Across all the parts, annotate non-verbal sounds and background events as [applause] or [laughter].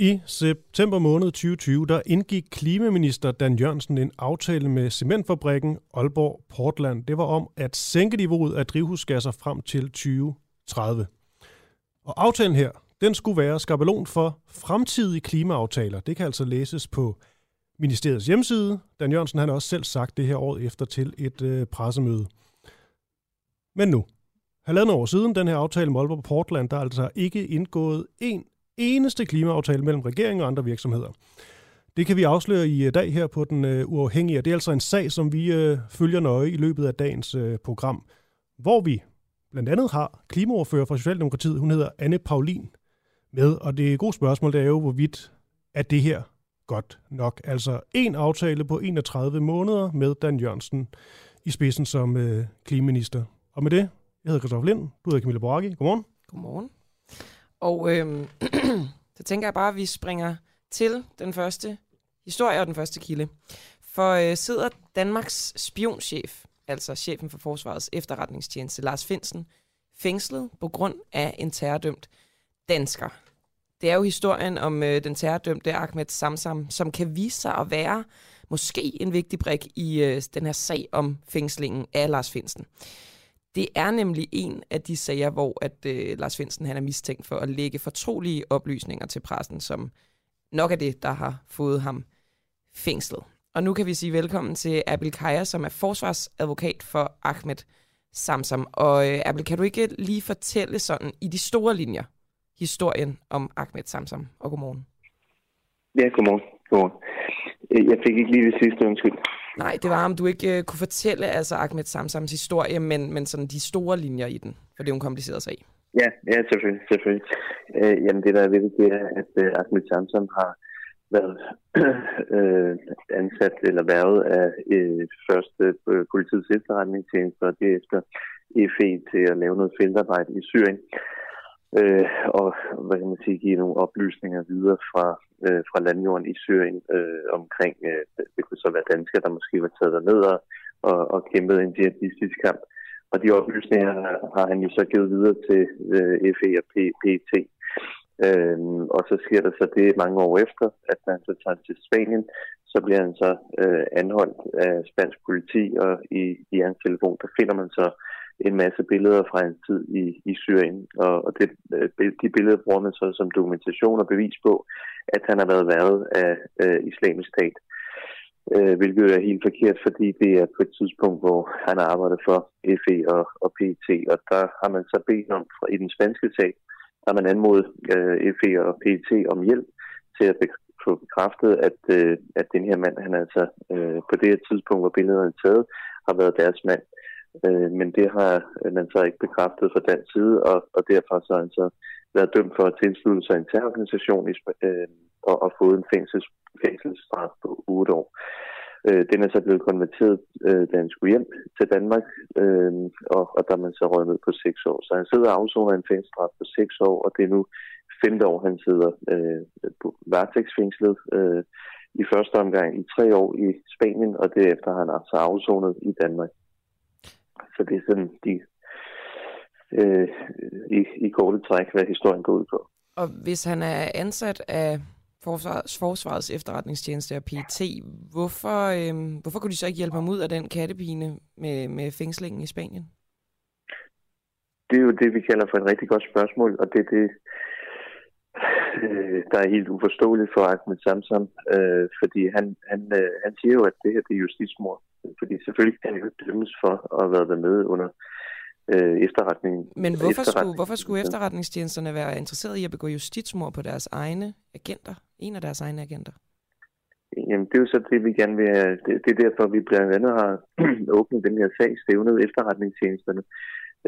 I september måned 2020, der indgik klimaminister Dan Jørgensen en aftale med cementfabrikken Aalborg Portland. Det var om at sænke niveauet af drivhusgasser frem til 2030. Og aftalen her, den skulle være skabelon for fremtidige klimaaftaler. Det kan altså læses på ministeriets hjemmeside. Dan Jørgensen han har også selv sagt det her år efter til et øh, pressemøde. Men nu, halvandet år siden, den her aftale med Aalborg Portland, der er altså ikke indgået en eneste klimaaftale mellem regeringen og andre virksomheder. Det kan vi afsløre i øh, dag her på Den øh, Uafhængige, det er altså en sag, som vi øh, følger nøje i løbet af dagens øh, program, hvor vi blandt andet har klimaordfører fra Socialdemokratiet, hun hedder Anne Paulin, med. Og det gode spørgsmål det er jo, hvorvidt er det her godt nok. Altså en aftale på 31 måneder med Dan Jørgensen i spidsen som øh, klimaminister. Og med det, jeg hedder Christoffer Lind, du hedder Camilla Boracchi. Godmorgen. Godmorgen. Og øhm, [clears throat] så tænker jeg bare, at vi springer til den første historie og den første kilde. For øh, sidder Danmarks spionchef, altså chefen for Forsvarets efterretningstjeneste, Lars Finsen, fængslet på grund af en terrordømt dansker. Det er jo historien om øh, den terrordømte Ahmed Samsam, som kan vise sig at være måske en vigtig brik i øh, den her sag om fængslingen af Lars Finsen. Det er nemlig en af de sager, hvor at øh, Lars Finsen han er mistænkt for at lægge fortrolige oplysninger til pressen, som nok er det, der har fået ham fængslet. Og nu kan vi sige velkommen til Abel Kaja, som er forsvarsadvokat for Ahmed Samsam. Og øh, Abel, kan du ikke lige fortælle sådan i de store linjer historien om Ahmed Samsam? Og godmorgen. Ja, godmorgen. godmorgen. Øh, jeg fik ikke lige det sidste, undskyld. Nej, det var om du ikke uh, kunne fortælle altså Ahmed Samsams historie, men, men sådan de store linjer i den, for det er jo en kompliceret sag. Ja, ja selvfølgelig. selvfølgelig. Uh, jamen det, der er vigtigt, det er, at uh, Ahmed Samsam har været uh, [clears throat] ansat eller været af øh, første uh, politiets efterretningstjeneste og derefter FE til at lave noget feltarbejde i Syrien øh, og hvad kan man sige, give nogle oplysninger videre fra, øh, fra landjorden i Syrien øh, omkring, øh, det kunne så være danskere, der måske var taget derned og, og, og kæmpet en jihadistisk kamp. Og de oplysninger har han jo så givet videre til øh, FE og PT. Øhm, og så sker der så det mange år efter, at han så tager til Spanien, så bliver han så øh, anholdt af spansk politi, og i, i hans telefon, der finder man så en masse billeder fra hans tid i, i Syrien. Og, og det, øh, de billeder bruger man så som dokumentation og bevis på, at han har været været af øh, islamisk stat. Øh, hvilket er helt forkert, fordi det er på et tidspunkt, hvor han arbejder for FE og, og PET, og der har man så bedt om, i den spanske sag, har man anmodet øh, FE og PET om hjælp til at få bekræftet, at, øh, at den her mand, han altså øh, på det her tidspunkt, hvor billederne er taget, har været deres mand. Øh, men det har man så ikke bekræftet fra den side, og, og derfor så har han så været dømt for at tilslutte sig en terrororganisation i, øh, og, og fået en fængsels, fængselsstraf på 8 år. Øh, den er så blevet konverteret, øh, da han skulle hjem til Danmark, øh, og, og der er man så røget ned på 6 år. Så han sidder og afsoner en fængselsstraf på 6 år, og det er nu femte år, han sidder øh, på varetægtsfængslet. Øh, i første omgang i tre år i Spanien, og derefter har han altså afsonet i Danmark. Så det er sådan de, øh, i, i korte træk, hvad historien går ud på. Og hvis han er ansat af Forsvars, Forsvarets efterretningstjeneste og PET, hvorfor, øh, hvorfor kunne de så ikke hjælpe ham ud af den kattepine med, med fængslingen i Spanien? Det er jo det, vi kalder for et rigtig godt spørgsmål, og det er det, øh, der er helt uforståeligt for Ahmed Samsam, øh, fordi han, han, øh, han siger jo, at det her det er justitsmord. Fordi selvfølgelig kan han jo dømmes for at have været med under øh, efterretningen. Men hvorfor, efterretning. skulle, hvorfor skulle efterretningstjenesterne være interesseret i at begå justitsmord på deres egne agenter? En af deres egne agenter? Jamen, det er jo så det, vi gerne vil have. Det, det er derfor, vi blandt andet har [clears throat] åbnet den her sag, stævnet efterretningstjenesterne.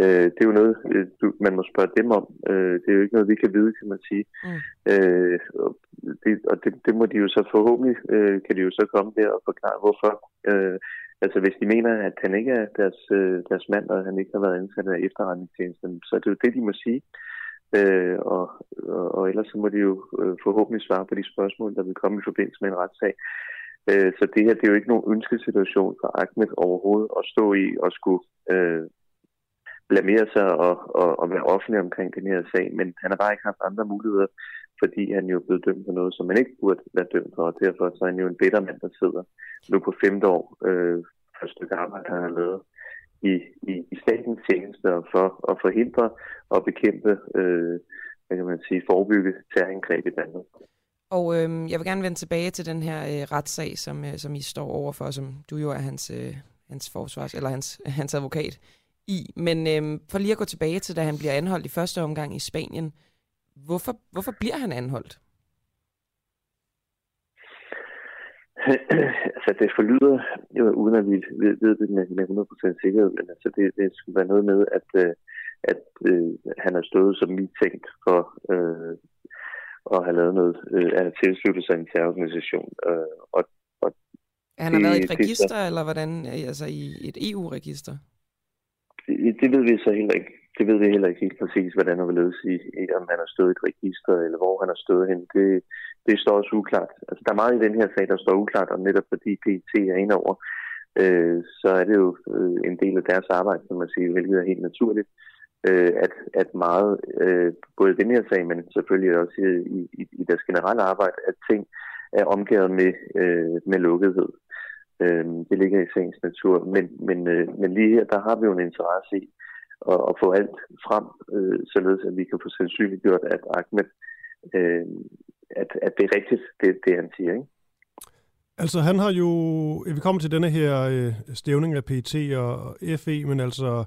Øh, det er jo noget, øh, du, man må spørge dem om. Øh, det er jo ikke noget, vi kan vide, kan man sige. Mm. Øh, og det, og det, det må de jo så forhåbentlig, øh, kan de jo så komme der og forklare, hvorfor øh, Altså hvis de mener, at han ikke er deres, øh, deres mand, og han ikke har været ansat af efterretningstjenesten, så er det jo det, de må sige. Øh, og, og, og ellers så må de jo øh, forhåbentlig svare på de spørgsmål, der vil komme i forbindelse med en retssag. Øh, så det her, det er jo ikke nogen ønskesituation for Ahmed overhovedet at stå i og skulle øh, blamere sig og, og, og være offentlig omkring den her sag, men han har bare ikke haft andre muligheder, fordi han jo er blevet dømt for noget, som man ikke burde være dømt for, og derfor så er han jo en bedre mand, der sidder nu på femte år øh, for et stykke arbejde, han har lavet i, i, i statens tjeneste for at forhindre og bekæmpe, øh, hvad kan man sige, forebygge terrorangreb i Danmark. Og øh, jeg vil gerne vende tilbage til den her øh, retssag, som, øh, som I står overfor, som du jo er hans, øh, hans forsvars, eller hans, [laughs] hans advokat i. Men øh, for lige at gå tilbage til, da han bliver anholdt i første omgang i Spanien, hvorfor, hvorfor bliver han anholdt? [clears throat] altså det forlyder, jo, uden at vi ved, ved det med, med 100% sikkerhed, men altså det, det skulle være noget med, at, øh, at øh, han har stået som mistænkt for øh, at have lavet noget, øh, at have tilsluttet sig en terrororganisation. Øh, og, og han har været i et register, det, eller hvordan? Altså i et EU-register? Det, det ved vi så heller ikke. Det ved vi heller ikke helt præcis, hvordan han vil løse i, om han har stået i et register, eller hvor han har stået hen. Det, det står også uklart. Altså, der er meget i den her sag, der står uklart, og netop fordi PET er inde over, øh, så er det jo øh, en del af deres arbejde, som man siger, hvilket er helt naturligt, øh, at, at meget, øh, både i den her sag, men selvfølgelig også i, i, i deres generelle arbejde, at ting er omgivet med, øh, med lukkethed. Øh, det ligger i sagens natur. Men, men, øh, men lige her, der har vi jo en interesse i at, at få alt frem, øh, således at vi kan få sandsynliggjort, at Ahmed, øh, at, at det er rigtigt, det, det han siger. Ikke? Altså han har jo, vi kommer til denne her øh, stævning af PET og FE, men altså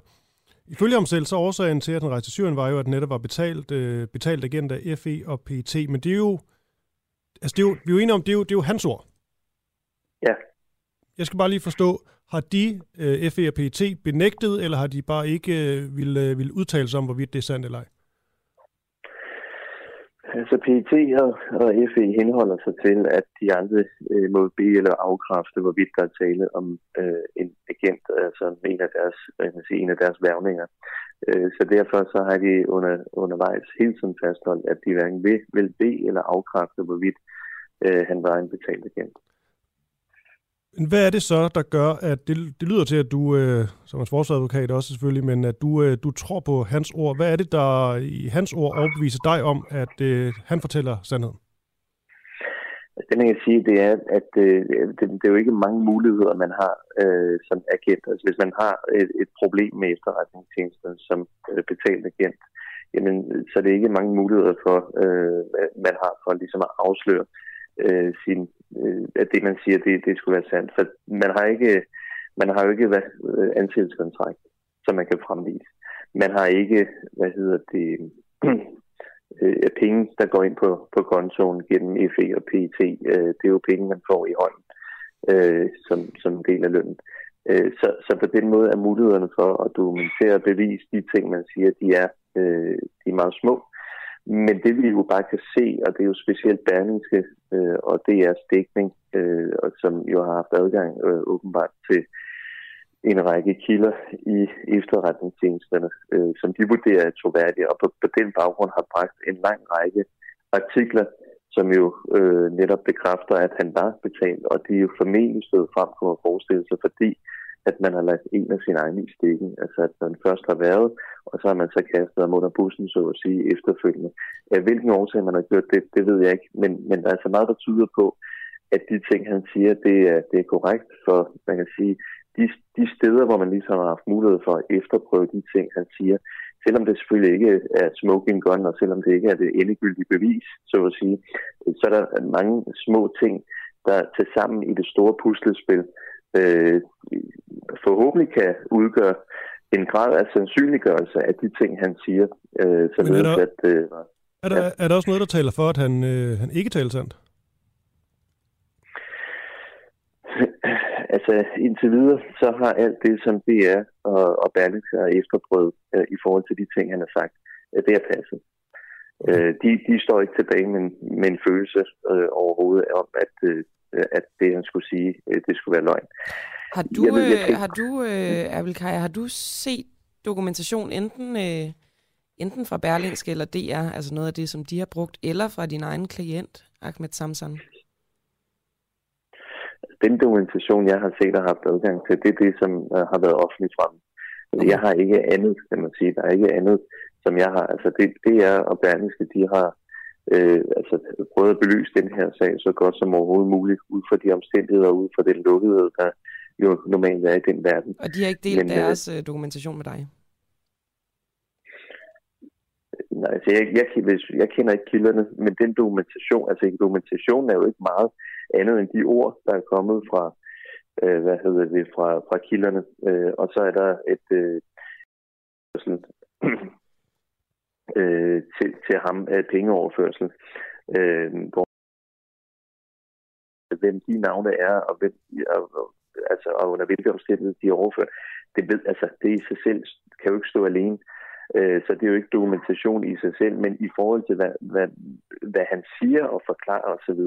Ifølge ham selv, så årsagen til, at han rejste til Syrien, var jo, at netop var betalt, øh, betalt agent af FE og PET. Men det er jo, altså det er jo, vi er jo enige om, det er jo, det er jo hans ord. Ja. Jeg skal bare lige forstå, har de, øh, FE og PET, benægtet, eller har de bare ikke øh, ville, øh, ville udtale sig om, hvorvidt det er sandt eller ej? Altså PET og, og FE henholder sig til, at de andre øh, må bede eller afkræfte, hvorvidt der er tale om øh, en agent, altså en af deres, sige, en af deres værvninger. Øh, så derfor så har de under, undervejs hele tiden fastholdt, at de hverken vil, vil bede eller afkræfte, hvorvidt øh, han var en betalt agent. Hvad er det så, der gør, at det, det lyder til, at du, øh, som hans forsvarsadvokat også selvfølgelig, men at du, øh, du tror på hans ord. Hvad er det, der i hans ord overbeviser dig om, at øh, han fortæller sandheden? Det, man kan sige, det er, at øh, det, det er jo ikke mange muligheder, man har øh, som agent. Altså, hvis man har et, et problem med efterretningstjenesten som øh, betalt agent, jamen, så er det ikke mange muligheder for, øh, man har for ligesom at afsløre øh, sin, Øh, at det, man siger, det, det skulle være sandt. For man har ikke, man har jo ikke øh, ansættelseskontrakt, som man kan fremvise. Man har ikke, hvad hedder det, [clears throat] øh, penge, der går ind på, på kontoen gennem FE og PET. Øh, det er jo penge, man får i hånden øh, som, som en del af lønnen. Øh, så, så på den måde er mulighederne for at dokumentere og bevise de ting, man siger, de er, øh, de er meget små. Men det vi jo bare kan se, og det er jo specielt Berlingske øh, og DR's dækning, øh, og som jo har haft adgang øh, åbenbart til en række kilder i efterretningstjenesterne, øh, som de vurderer er troværdige, og på, på den baggrund har bragt en lang række artikler, som jo øh, netop bekræfter, at han var betalt, og de er jo formentlig stået frem, kunne man forestille sig, fordi at man har lagt en af sine egne i stikken. Altså at man først har været, og så har man så kastet ham under bussen, så at sige, efterfølgende. Hvilken årsag man har gjort det, det ved jeg ikke, men, men der er altså meget, der tyder på, at de ting, han siger, det er, det er korrekt, for man kan sige, de, de steder, hvor man ligesom har haft mulighed for at efterprøve de ting, han siger, selvom det selvfølgelig ikke er smoking gun, og selvom det ikke er det endegyldige bevis, så at sige, så er der mange små ting, der til sammen i det store puslespil øh, forhåbentlig kan udgøre en grad af sandsynliggørelse af de ting, han siger. Øh, så er, der, at, øh, er, der, ja. er der også noget, der taler for, at han, øh, han ikke taler sandt? altså indtil videre, så har alt det, som DR og, og Berlingske har efterprøvet øh, i forhold til de ting, han har sagt, øh, det er passet. Øh, de, de står ikke tilbage med, med en følelse øh, overhovedet om, at, øh, at det, han skulle sige, det skulle være løgn. Har du, jeg ved, jeg tænker... har du øh, Abelkaj, har du set dokumentation enten, øh, enten fra Berlingske eller DR, altså noget af det, som de har brugt, eller fra din egen klient, Ahmed Samsan? Den dokumentation, jeg har set og haft adgang til, det er det, som uh, har været offentligt frem. Okay. Jeg har ikke andet, kan man sige. Der er ikke andet, som jeg har. Altså det, det er, og Berlingske, de har øh, altså, prøvet at belyse den her sag så godt som overhovedet muligt, ud fra de omstændigheder, ud fra den lukkethed, der jo normalt er i den verden. Og de har ikke delt Men, øh, deres øh, dokumentation med dig? Nej, altså jeg, jeg, jeg kender ikke kilderne, men den dokumentation, altså dokumentationen er jo ikke meget andet end de ord, der er kommet fra, øh, hvad hedder det, fra, fra kilderne. Øh, og så er der et øh, sådan, øh, til, til ham øh, pengeoverførsel, øh, hvor hvem de navne er, og, hvem, og, og, altså, og under hvilke omstændigheder de er overført, det, ved, altså, det i sig selv kan jo ikke stå alene. Øh, så det er jo ikke dokumentation i sig selv, men i forhold til, hvad, hvad, hvad han siger og forklarer osv.,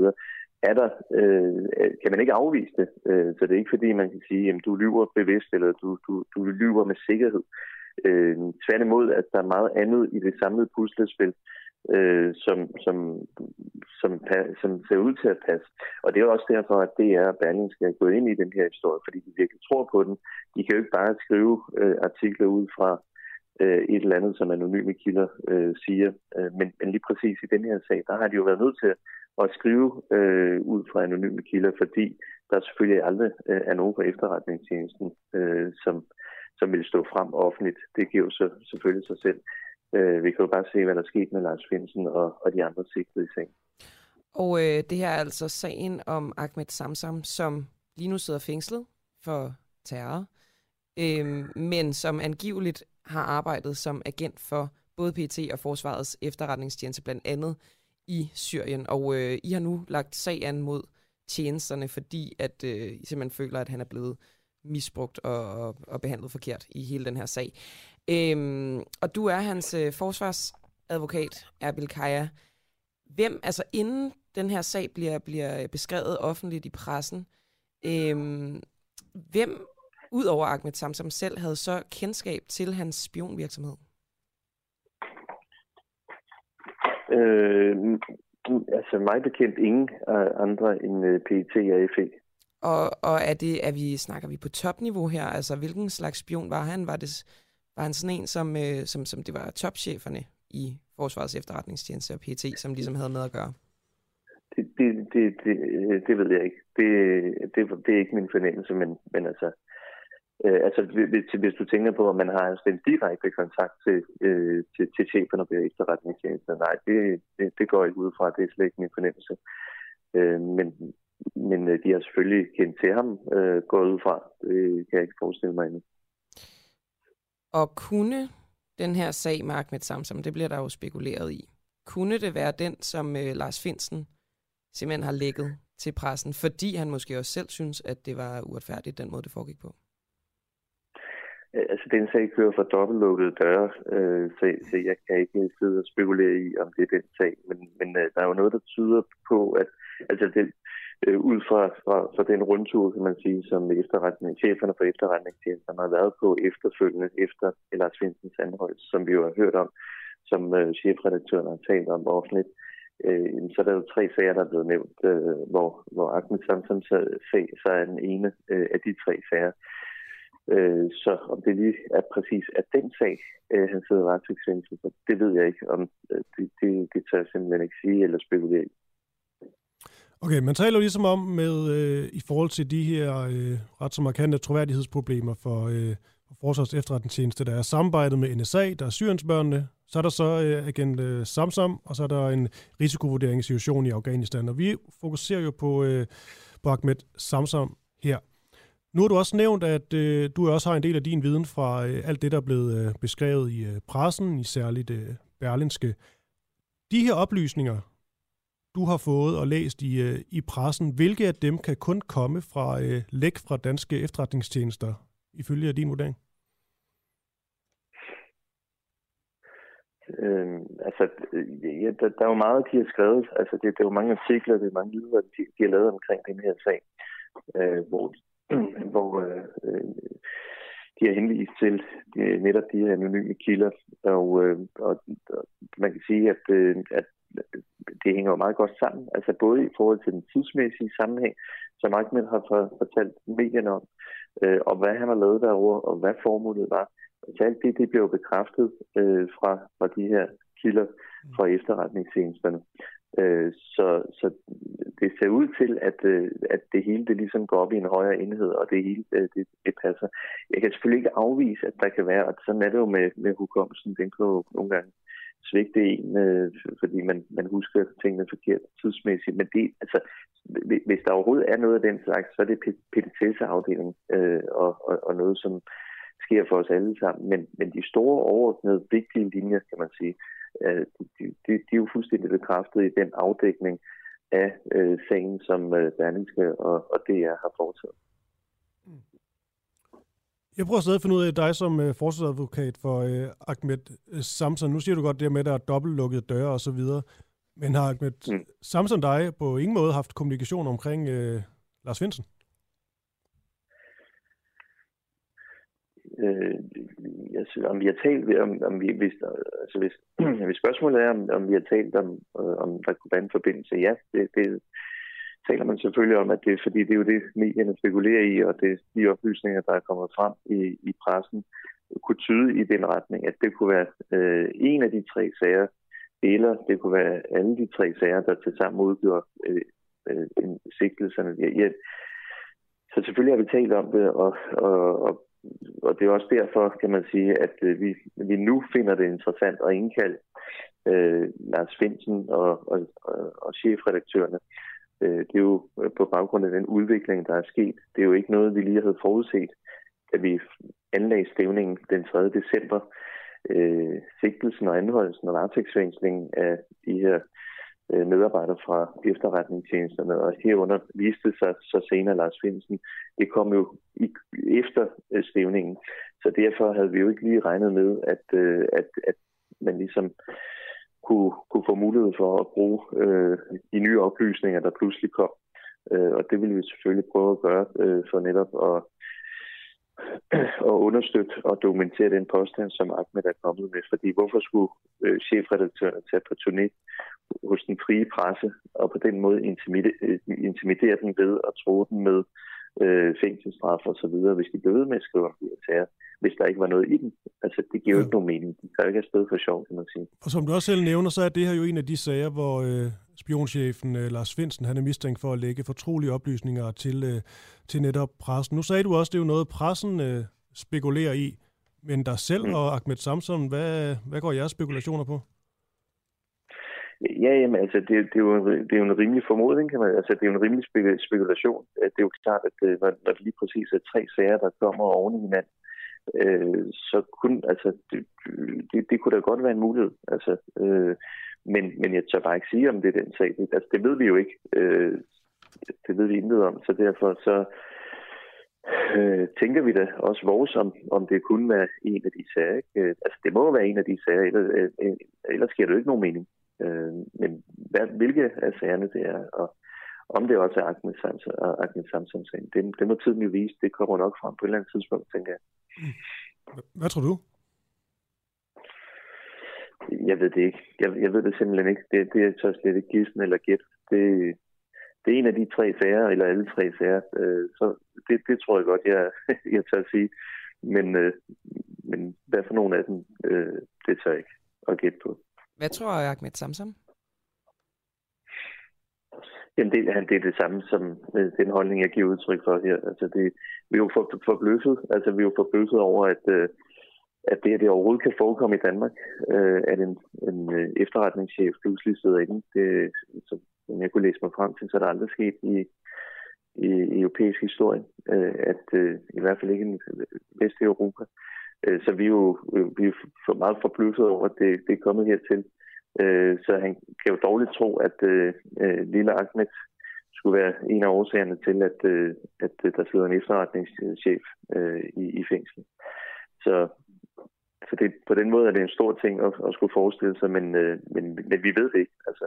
er der, øh, kan man ikke afvise det. Øh, så det er ikke fordi, man kan sige, at du lyver bevidst, eller du, du, du lyver med sikkerhed. Øh, tværtimod, at der er meget andet i det samlede puslespil, øh, som, som, som, som ser ud til at passe. Og det er også derfor, at DR og Berlin skal gå ind i den her historie, fordi de virkelig tror på den. De kan jo ikke bare skrive øh, artikler ud fra øh, et eller andet, som anonyme kilder øh, siger. Øh, men, men lige præcis i den her sag, der har de jo været nødt til at skrive øh, ud fra anonyme kilder, fordi der selvfølgelig aldrig øh, er nogen fra efterretningstjenesten, øh, som, som vil stå frem offentligt. Det giver jo så, selvfølgelig sig selv. Øh, vi kan jo bare se, hvad der skete med Lars Finsen og, og de andre sigtede i sagen. Og øh, det her er altså sagen om Ahmed Samsam, som lige nu sidder fængslet for terror, øh, men som angiveligt har arbejdet som agent for både PT og Forsvarets efterretningstjeneste blandt andet i Syrien. Og øh, I har nu lagt sag an mod tjenesterne, fordi at øh, I simpelthen føler, at han er blevet misbrugt og, og, og behandlet forkert i hele den her sag. Øhm, og du er hans øh, forsvarsadvokat, Erbil Kaja. Hvem, altså inden den her sag bliver, bliver beskrevet offentligt i pressen, øhm, hvem udover Ahmed Samsam selv, havde så kendskab til hans spionvirksomhed? Øh, altså mig bekendt ingen andre end øh, PET og FE. Og, og er det, er vi, snakker vi på topniveau her? Altså, hvilken slags spion var han? Var, det, var han sådan en, som, øh, som, som det var topcheferne i Forsvarets efterretningstjeneste og PET, som ligesom havde med at gøre? Det, det, det, det, øh, det ved jeg ikke. Det, det, det er ikke min fornemmelse, men, men altså, Øh, altså hvis, hvis du tænker på, at man har altså en direkte kontakt til, øh, til, til cheferne på efterretningstjenesten, nej, det, det, det går ikke ud fra, det er slet ikke min fornemmelse. Øh, men, men øh, de har selvfølgelig kendt til ham, øh, gået ud fra, det kan jeg ikke forestille mig endnu. Og kunne den her sag med Ahmed Samsam, det bliver der jo spekuleret i, kunne det være den, som øh, Lars Finsen simpelthen har lægget til pressen, fordi han måske også selv synes, at det var uretfærdigt, den måde, det foregik på? Øh, altså, den sag kører for dobbeltlukkede døre, øh, så, så jeg kan ikke sidde og spekulere i, om det er den sag. Men, men øh, der er jo noget, der tyder på, at altså, det, øh, ud fra, fra, fra den rundtur, kan man sige, som efterretning, cheferne for efterretningstjenesten har været på efterfølgende efter Lars Vinsens anholdelse, som vi jo har hørt om, som øh, chefredaktøren har talt om offentligt, øh, så er der jo tre sager, der er blevet nævnt, øh, hvor, hvor Ahmed Samsams sag så er den ene øh, af de tre sager. Øh, så om det lige er præcis at den sag, øh, han sidder varetægtsfængsel det ved jeg ikke. Om, øh, det, det, det tør jeg simpelthen ikke sige eller spekulere i. Okay, man taler jo ligesom om med øh, i forhold til de her øh, ret så markante troværdighedsproblemer for, øh, Forsvars efterretningstjeneste. Der er samarbejdet med NSA, der er Syriensbørnene, så er der så øh, agent øh, Samsam, og så er der en risikovurderingssituation i Afghanistan. Og vi fokuserer jo på, øh, på Ahmed Samsam her. Nu har du også nævnt, at øh, du også har en del af din viden fra øh, alt det, der er blevet øh, beskrevet i øh, pressen, i særligt øh, berlinske. De her oplysninger, du har fået og læst i, øh, i pressen, hvilke af dem kan kun komme fra øh, læk fra danske efterretningstjenester, ifølge din vurdering? Øhm, altså, øh, altså, ja, der, der er jo meget, de har skrevet. Altså, det, det er jo mange artikler, det er mange lyder, de, de har lavet omkring den her sag, øh, hvor, [clears throat] hvor øh, øh, de har henvist til øh, netop de her anonyme kilder. Og, øh, og, og man kan sige, at, øh, at det hænger jo meget godt sammen. Altså både i forhold til den tidsmæssige sammenhæng, som Ahmed har fortalt medierne om, øh, og hvad han har lavet derovre, og hvad formålet var. Altså alt det, det blev bekræftet øh, fra, fra de her kilder fra efterretningstjenesterne. Øh, så, så det ser ud til, at, øh, at det hele det ligesom går op i en højere enhed, og det hele øh, det, det passer. Jeg kan selvfølgelig ikke afvise, at der kan være, og sådan er det jo med, med hukommelsen, den kan jo nogle gange svigte en, øh, fordi man, man husker tingene forkert tidsmæssigt. Men det, altså, hvis der overhovedet er noget af den slags, så er det petitesseafdeling øh, og, og, og noget, som sker for os alle sammen. Men, men de store overordnede, vigtige linjer, kan man sige, øh, de, de, de er jo fuldstændig bekræftet i den afdækning af øh, sagen, som øh, Berlingske og, og DR har foretaget. Jeg prøver stadig at finde ud af dig som øh, forsvarsadvokat for øh, Ahmed øh, Samson. Nu siger du godt det med, at der er dobbeltlukkede døre og så videre. Men har Ahmed mm. Samson dig på ingen måde haft kommunikation omkring øh, Lars Finsen? Øh, altså, om vi har talt, om, om vi, hvis, altså hvis, [clears throat] hvis spørgsmålet er, om, om vi har talt om, øh, om der kunne være en forbindelse, ja, det, det, taler man selvfølgelig om, at det er fordi, det er jo det, medierne spekulerer i, og det de oplysninger, der er kommet frem i, i pressen, kunne tyde i den retning, at det kunne være øh, en af de tre sager, eller det kunne være alle de tre sager, der til sammen udgjorde øh, øh, sigtelserne. Ja, ja. Så selvfølgelig har vi talt om det, og, og, og, og det er også derfor, kan man sige, at øh, vi, vi nu finder det interessant at indkalde øh, Lars Finsen og, og, og, chefredaktørerne Øh, det er jo øh, på baggrund af den udvikling, der er sket. Det er jo ikke noget, vi lige havde forudset, at vi anlagde stævningen den 3. december. Øh, sigtelsen og anholdelsen og varetægtsfængslingen af de her øh, Øh, medarbejdere fra efterretningstjenesterne, og herunder viste sig så senere Lars Finsen. Det kom jo i, efter øh, stævningen, så derfor havde vi jo ikke lige regnet med, at, øh, at, at man ligesom kunne, kunne få mulighed for at bruge øh, de nye oplysninger, der pludselig kom. Øh, og det vil vi selvfølgelig prøve at gøre øh, for netop at, at understøtte og dokumentere den påstand, som Ahmed er kommet med. Fordi hvorfor skulle øh, chefredaktøren tage på turné hos den frie presse og på den måde øh, intimidere den ved at tro den med øh, fængselsstraf og så videre, hvis de blev ved med at skrive om de her sager, hvis der ikke var noget i den. Altså, det giver jo ja. ikke nogen mening. Det kan ikke afsted for sjov, kan man sige. Og som du også selv nævner, så er det her jo en af de sager, hvor øh, spionchefen øh, Lars Finsen, han er mistænkt for at lægge fortrolige oplysninger til, øh, til netop pressen. Nu sagde du også, det er jo noget, pressen øh, spekulerer i, men der selv mm. og Ahmed Samson, hvad, hvad går jeres spekulationer på? Ja, jamen, altså, det, det, er jo, det er jo en rimelig formodning, kan man, altså, det er jo en rimelig spekulation. Det er jo klart, at øh, når, når det lige præcis er tre sager, der kommer oven i hinanden, øh, så kunne, altså, det, det, det kunne da godt være en mulighed. Altså, øh, men, men jeg tør bare ikke sige, om det er den sag. Det, altså, det ved vi jo ikke. Øh, det ved vi intet om, så derfor så øh, tænker vi da også vores om, om det kunne være en af de sager. Ikke? Øh, altså, det må være en af de sager, ellers, øh, øh, ellers giver det jo ikke nogen mening. Øh, men hvad, hvilke af sagerne det er, og om det også er Ahmed Samson, Ahmed Samson sagen, det, det må tiden jo vise. Det kommer nok frem på et eller andet tidspunkt, tænker jeg. Hvad tror du? Jeg ved det ikke. Jeg, jeg ved det simpelthen ikke. Det, det er så slet ikke gissen eller gæt. Det, det er en af de tre sager, eller alle tre sager. Øh, så det, det tror jeg godt, jeg, [laughs] jeg tør at sige. Men, øh, men hvad for nogle af dem, øh, det tør jeg ikke at gætte på. Hvad tror Ahmed Samsam? Jamen, det, det er det samme som øh, den holdning, jeg giver udtryk for her. Altså, det, vi er jo for, forbløffet, altså, vi er jo forbløffet over, at, øh, at det, at det overhovedet kan forekomme i Danmark, øh, at en, en øh, efterretningschef pludselig sidder inde. Det, som, jeg kunne læse mig frem til, så er der aldrig sket i, i, europæisk historie, øh, at øh, i hvert fald ikke i Vesteuropa. Europa så vi er jo øh, vi er meget forbløffet over, at det, det er kommet hertil. Øh, så han kan jo dårligt tro, at øh, øh, lille Ahmed skulle være en af årsagerne til, at, øh, at der sidder en efterretningschef øh, i, i fængsel. Så så det, på den måde er det en stor ting at, at skulle forestille sig, men, øh, men, men vi ved det ikke. Altså.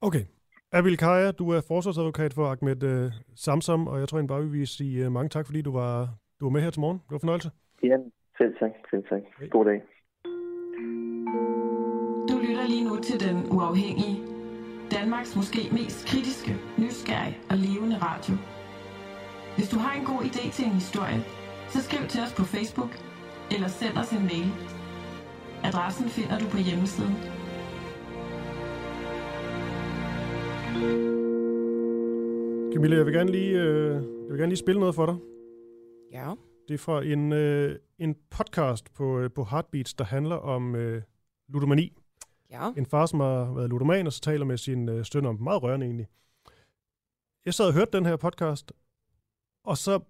Okay. Abil Kaja, du er forsvarsadvokat for Ahmed øh, Samsam, og jeg tror egentlig bare, vi vil sige øh, mange tak, fordi du var, du var med her til morgen. Det var fornøjelse. Ja, selv tak. Selv tak. God dag. Du lytter lige nu til Den Uafhængige. Danmarks måske mest kritiske, nysgerrige og levende radio. Hvis du har en god idé til en historie, så skriv til os på Facebook eller send os en mail. Adressen finder du på hjemmesiden. Camilla, jeg vil gerne lige, øh, jeg vil gerne lige spille noget for dig. Ja. Det er fra en, øh, en podcast på, øh, på Heartbeats, der handler om øh, ludomani. Ja. En far, som har været ludoman, og så taler med sin øh, søn om meget rørende egentlig. Jeg sad og hørte den her podcast, og så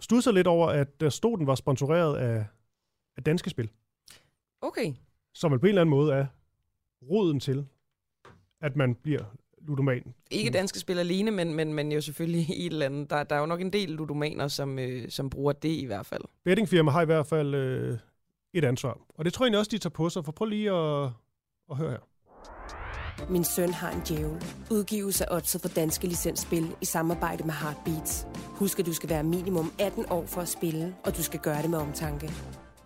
stod sig lidt over, at der stod, den var sponsoreret af, af Danske Spil, Okay. som på en eller anden måde er roden til, at man bliver ludoman. Ikke danske spil alene, men, men, men jo selvfølgelig i et eller andet. Der, der er jo nok en del ludomaner, som, øh, som bruger det i hvert fald. Bettingfirma har i hvert fald øh, et ansvar. Og det tror jeg egentlig også, de tager på sig. For prøv lige at, at høre her. Min søn har en djævel. Udgivelse af Odset for Danske Licensspil i samarbejde med Heartbeats. Husk, at du skal være minimum 18 år for at spille, og du skal gøre det med omtanke.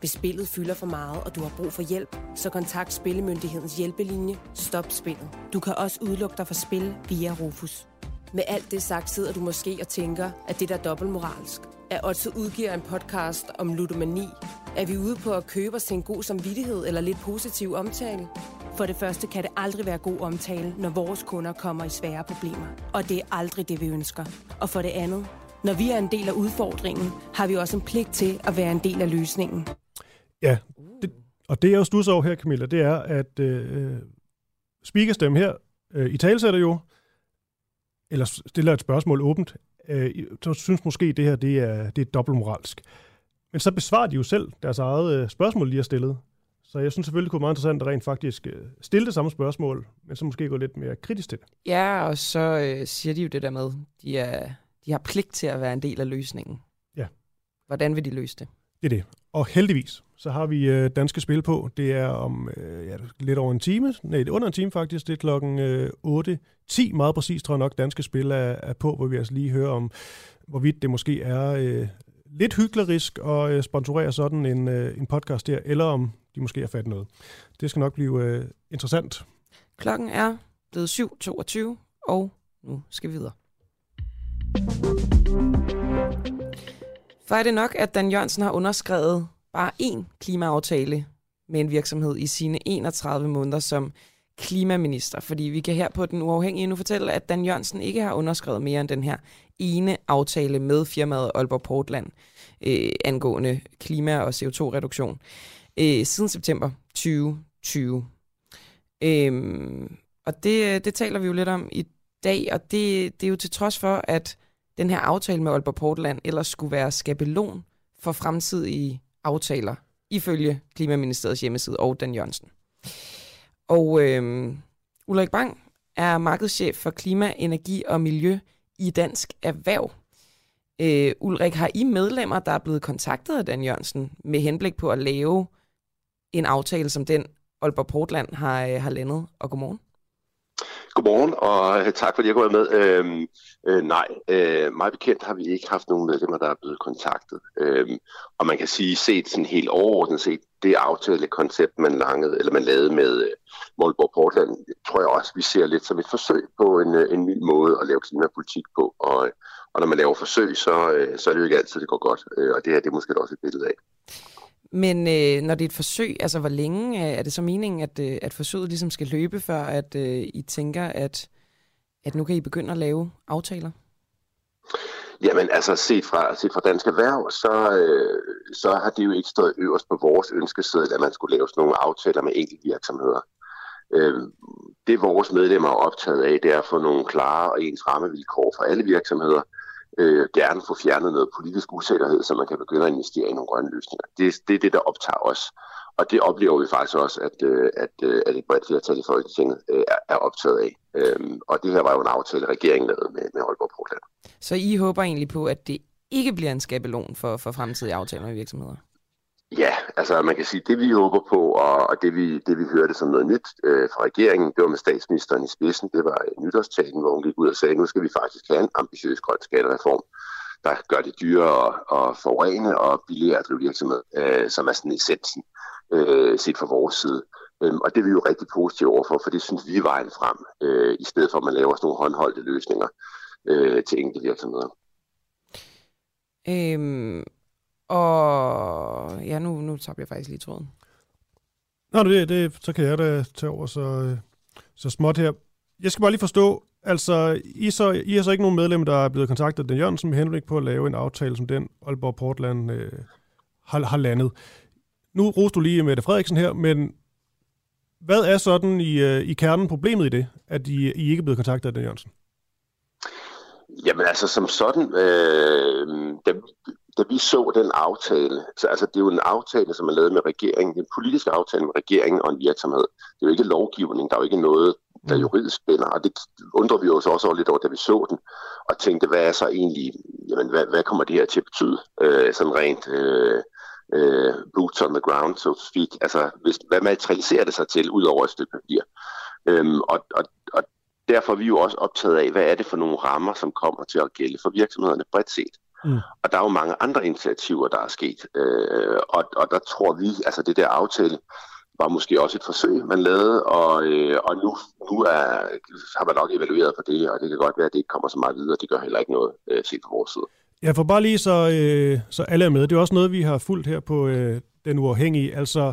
Hvis spillet fylder for meget, og du har brug for hjælp, så kontakt Spillemyndighedens hjælpelinje Stop Spillet. Du kan også udelukke dig fra spil via Rufus. Med alt det sagt sidder du måske og tænker, at det der er dobbeltmoralsk. At Otto udgiver en podcast om ludomani. Er vi ude på at købe os til en god samvittighed eller lidt positiv omtale? For det første kan det aldrig være god omtale, når vores kunder kommer i svære problemer. Og det er aldrig det, vi ønsker. Og for det andet, når vi er en del af udfordringen, har vi også en pligt til at være en del af løsningen. Ja, det, og det jeg jo stusser over her, Camilla, det er, at øh, speakerstemme her øh, i talsætter jo, eller stiller et spørgsmål åbent, øh, så synes måske, det her det er, det er dobbeltmoralsk. Men så besvarer de jo selv deres eget øh, spørgsmål, de har stillet. Så jeg synes selvfølgelig, det kunne være meget interessant at rent faktisk øh, stille det samme spørgsmål, men så måske gå lidt mere kritisk til det. Ja, og så øh, siger de jo det der med, de, er, de har pligt til at være en del af løsningen. Ja. Hvordan vil de løse det? Det er det. Og heldigvis, så har vi øh, danske spil på. Det er om øh, ja, lidt over en time. Nej, det er under en time faktisk. Det er klokken øh, 8.10. Meget præcis tror jeg nok, danske spil er, er på, hvor vi altså lige hører om, hvorvidt det måske er øh, lidt hyklerisk at øh, sponsorere sådan en, øh, en podcast der, eller om de måske har fat noget. Det skal nok blive øh, interessant. Klokken er blevet 7.22, og nu skal vi videre. For er det nok, at Dan Jørgensen har underskrevet bare én klimaaftale med en virksomhed i sine 31 måneder som klimaminister. Fordi vi kan her på Den Uafhængige nu fortælle, at Dan Jørgensen ikke har underskrevet mere end den her ene aftale med firmaet Aalborg Portland øh, angående klima- og CO2-reduktion øh, siden september 2020. Øh, og det, det taler vi jo lidt om i dag, og det, det er jo til trods for, at den her aftale med Aalborg Portland ellers skulle være skabelon for fremtidige aftaler, ifølge Klimaministeriets hjemmeside og Dan Jørgensen. Og øh, Ulrik Bang er markedschef for klima, energi og miljø i Dansk Erhverv. Øh, Ulrik, har I medlemmer, der er blevet kontaktet af Dan Jørgensen med henblik på at lave en aftale som den, Aalborg Portland har, øh, har landet? Og godmorgen. Godmorgen, og øh, tak fordi jeg går med. Øhm, øh, nej, øh, meget bekendt har vi ikke haft nogen medlemmer, der er blevet kontaktet. Øhm, og man kan sige, set sådan helt overordnet set, det aftalekoncept, man, langede, eller man lavede med øh, Målborg Portland, tror jeg også, vi ser lidt som et forsøg på en, øh, en ny måde at lave klimapolitik på. Og, og når man laver forsøg, så, øh, så er det jo ikke altid, det går godt. Øh, og det her det er måske også et billede af. Men øh, når det er et forsøg, altså hvor længe øh, er det så meningen, at, øh, at forsøget ligesom skal løbe, før at øh, I tænker, at, at nu kan I begynde at lave aftaler? Jamen altså set fra, set fra Dansk Erhverv, så, øh, så har det jo ikke stået øverst på vores ønskeseddel, at man skulle lave sådan nogle aftaler med enkelte virksomheder. Øh, det vores medlemmer er optaget af, det er at få nogle klare og ens rammevilkår for alle virksomheder, øh, gerne få fjernet noget politisk usikkerhed, så man kan begynde at investere i nogle grønne løsninger. Det, det er det, der optager os. Og det oplever vi faktisk også, at, øh, at, øh, at et bredt flertal i Folketinget øh, er, er optaget af. Øhm, og det her var jo en aftale, regeringen lavede med, med Aalborg Portland. Så I håber egentlig på, at det ikke bliver en skabelon for, for fremtidige aftaler med virksomheder? Ja, altså man kan sige, det vi håber på, og, og det, vi, det vi hørte som noget nyt øh, fra regeringen, det var med statsministeren i spidsen, det var øh, nytårstalen, hvor hun gik ud og sagde, nu skal vi faktisk have en ambitiøs grøn skattereform, der gør det dyrere at forurene og billigere at drive virksomhed, øh, som er sådan essensen øh, set fra vores side. Øhm, og det er vi jo rigtig positive overfor, for det synes vi er vejen frem, øh, i stedet for at man laver sådan nogle håndholdte løsninger øh, til enkelte virksomheder. Øhm, og ja, nu, nu tager jeg faktisk lige tråden. Nå, det, det, så kan jeg da tage over så, så småt her. Jeg skal bare lige forstå, altså, I, så, I har så ikke nogen medlem, der er blevet kontaktet af Den Jørgensen med henblik på at lave en aftale, som den Aalborg Portland øh, har, har landet. Nu roste du lige Mette Frederiksen her, men hvad er sådan i, øh, i kernen problemet i det, at I, I ikke er blevet kontaktet af Den Jørgensen? Jamen altså som sådan, øh, da, da vi så den aftale, så altså det er jo en aftale, som er lavet med regeringen, en politisk aftale med regeringen og en virksomhed. Det er jo ikke lovgivning, der er jo ikke noget, der er mm. juridisk binder, og det undrer vi os også over lidt over, da vi så den, og tænkte, hvad er så egentlig, jamen hvad, hvad kommer det her til at betyde, øh, sådan rent øh, øh, boots on the ground, so to speak, altså hvis, hvad materialiserer det sig til, ud over et stykke papir. Øhm, og, og, og derfor er vi jo også optaget af, hvad er det for nogle rammer, som kommer til at gælde for virksomhederne bredt set. Mm. Og der er jo mange andre initiativer, der er sket. Øh, og, og der tror vi, altså det der aftale, var måske også et forsøg, man lavede, og, øh, og nu, nu er, har man nok evalueret på det, og det kan godt være, at det ikke kommer så meget videre. Det gør heller ikke noget øh, set på vores side. Ja, for bare lige så, øh, så alle er med. Det er også noget, vi har fulgt her på øh, Den Uafhængige. Altså,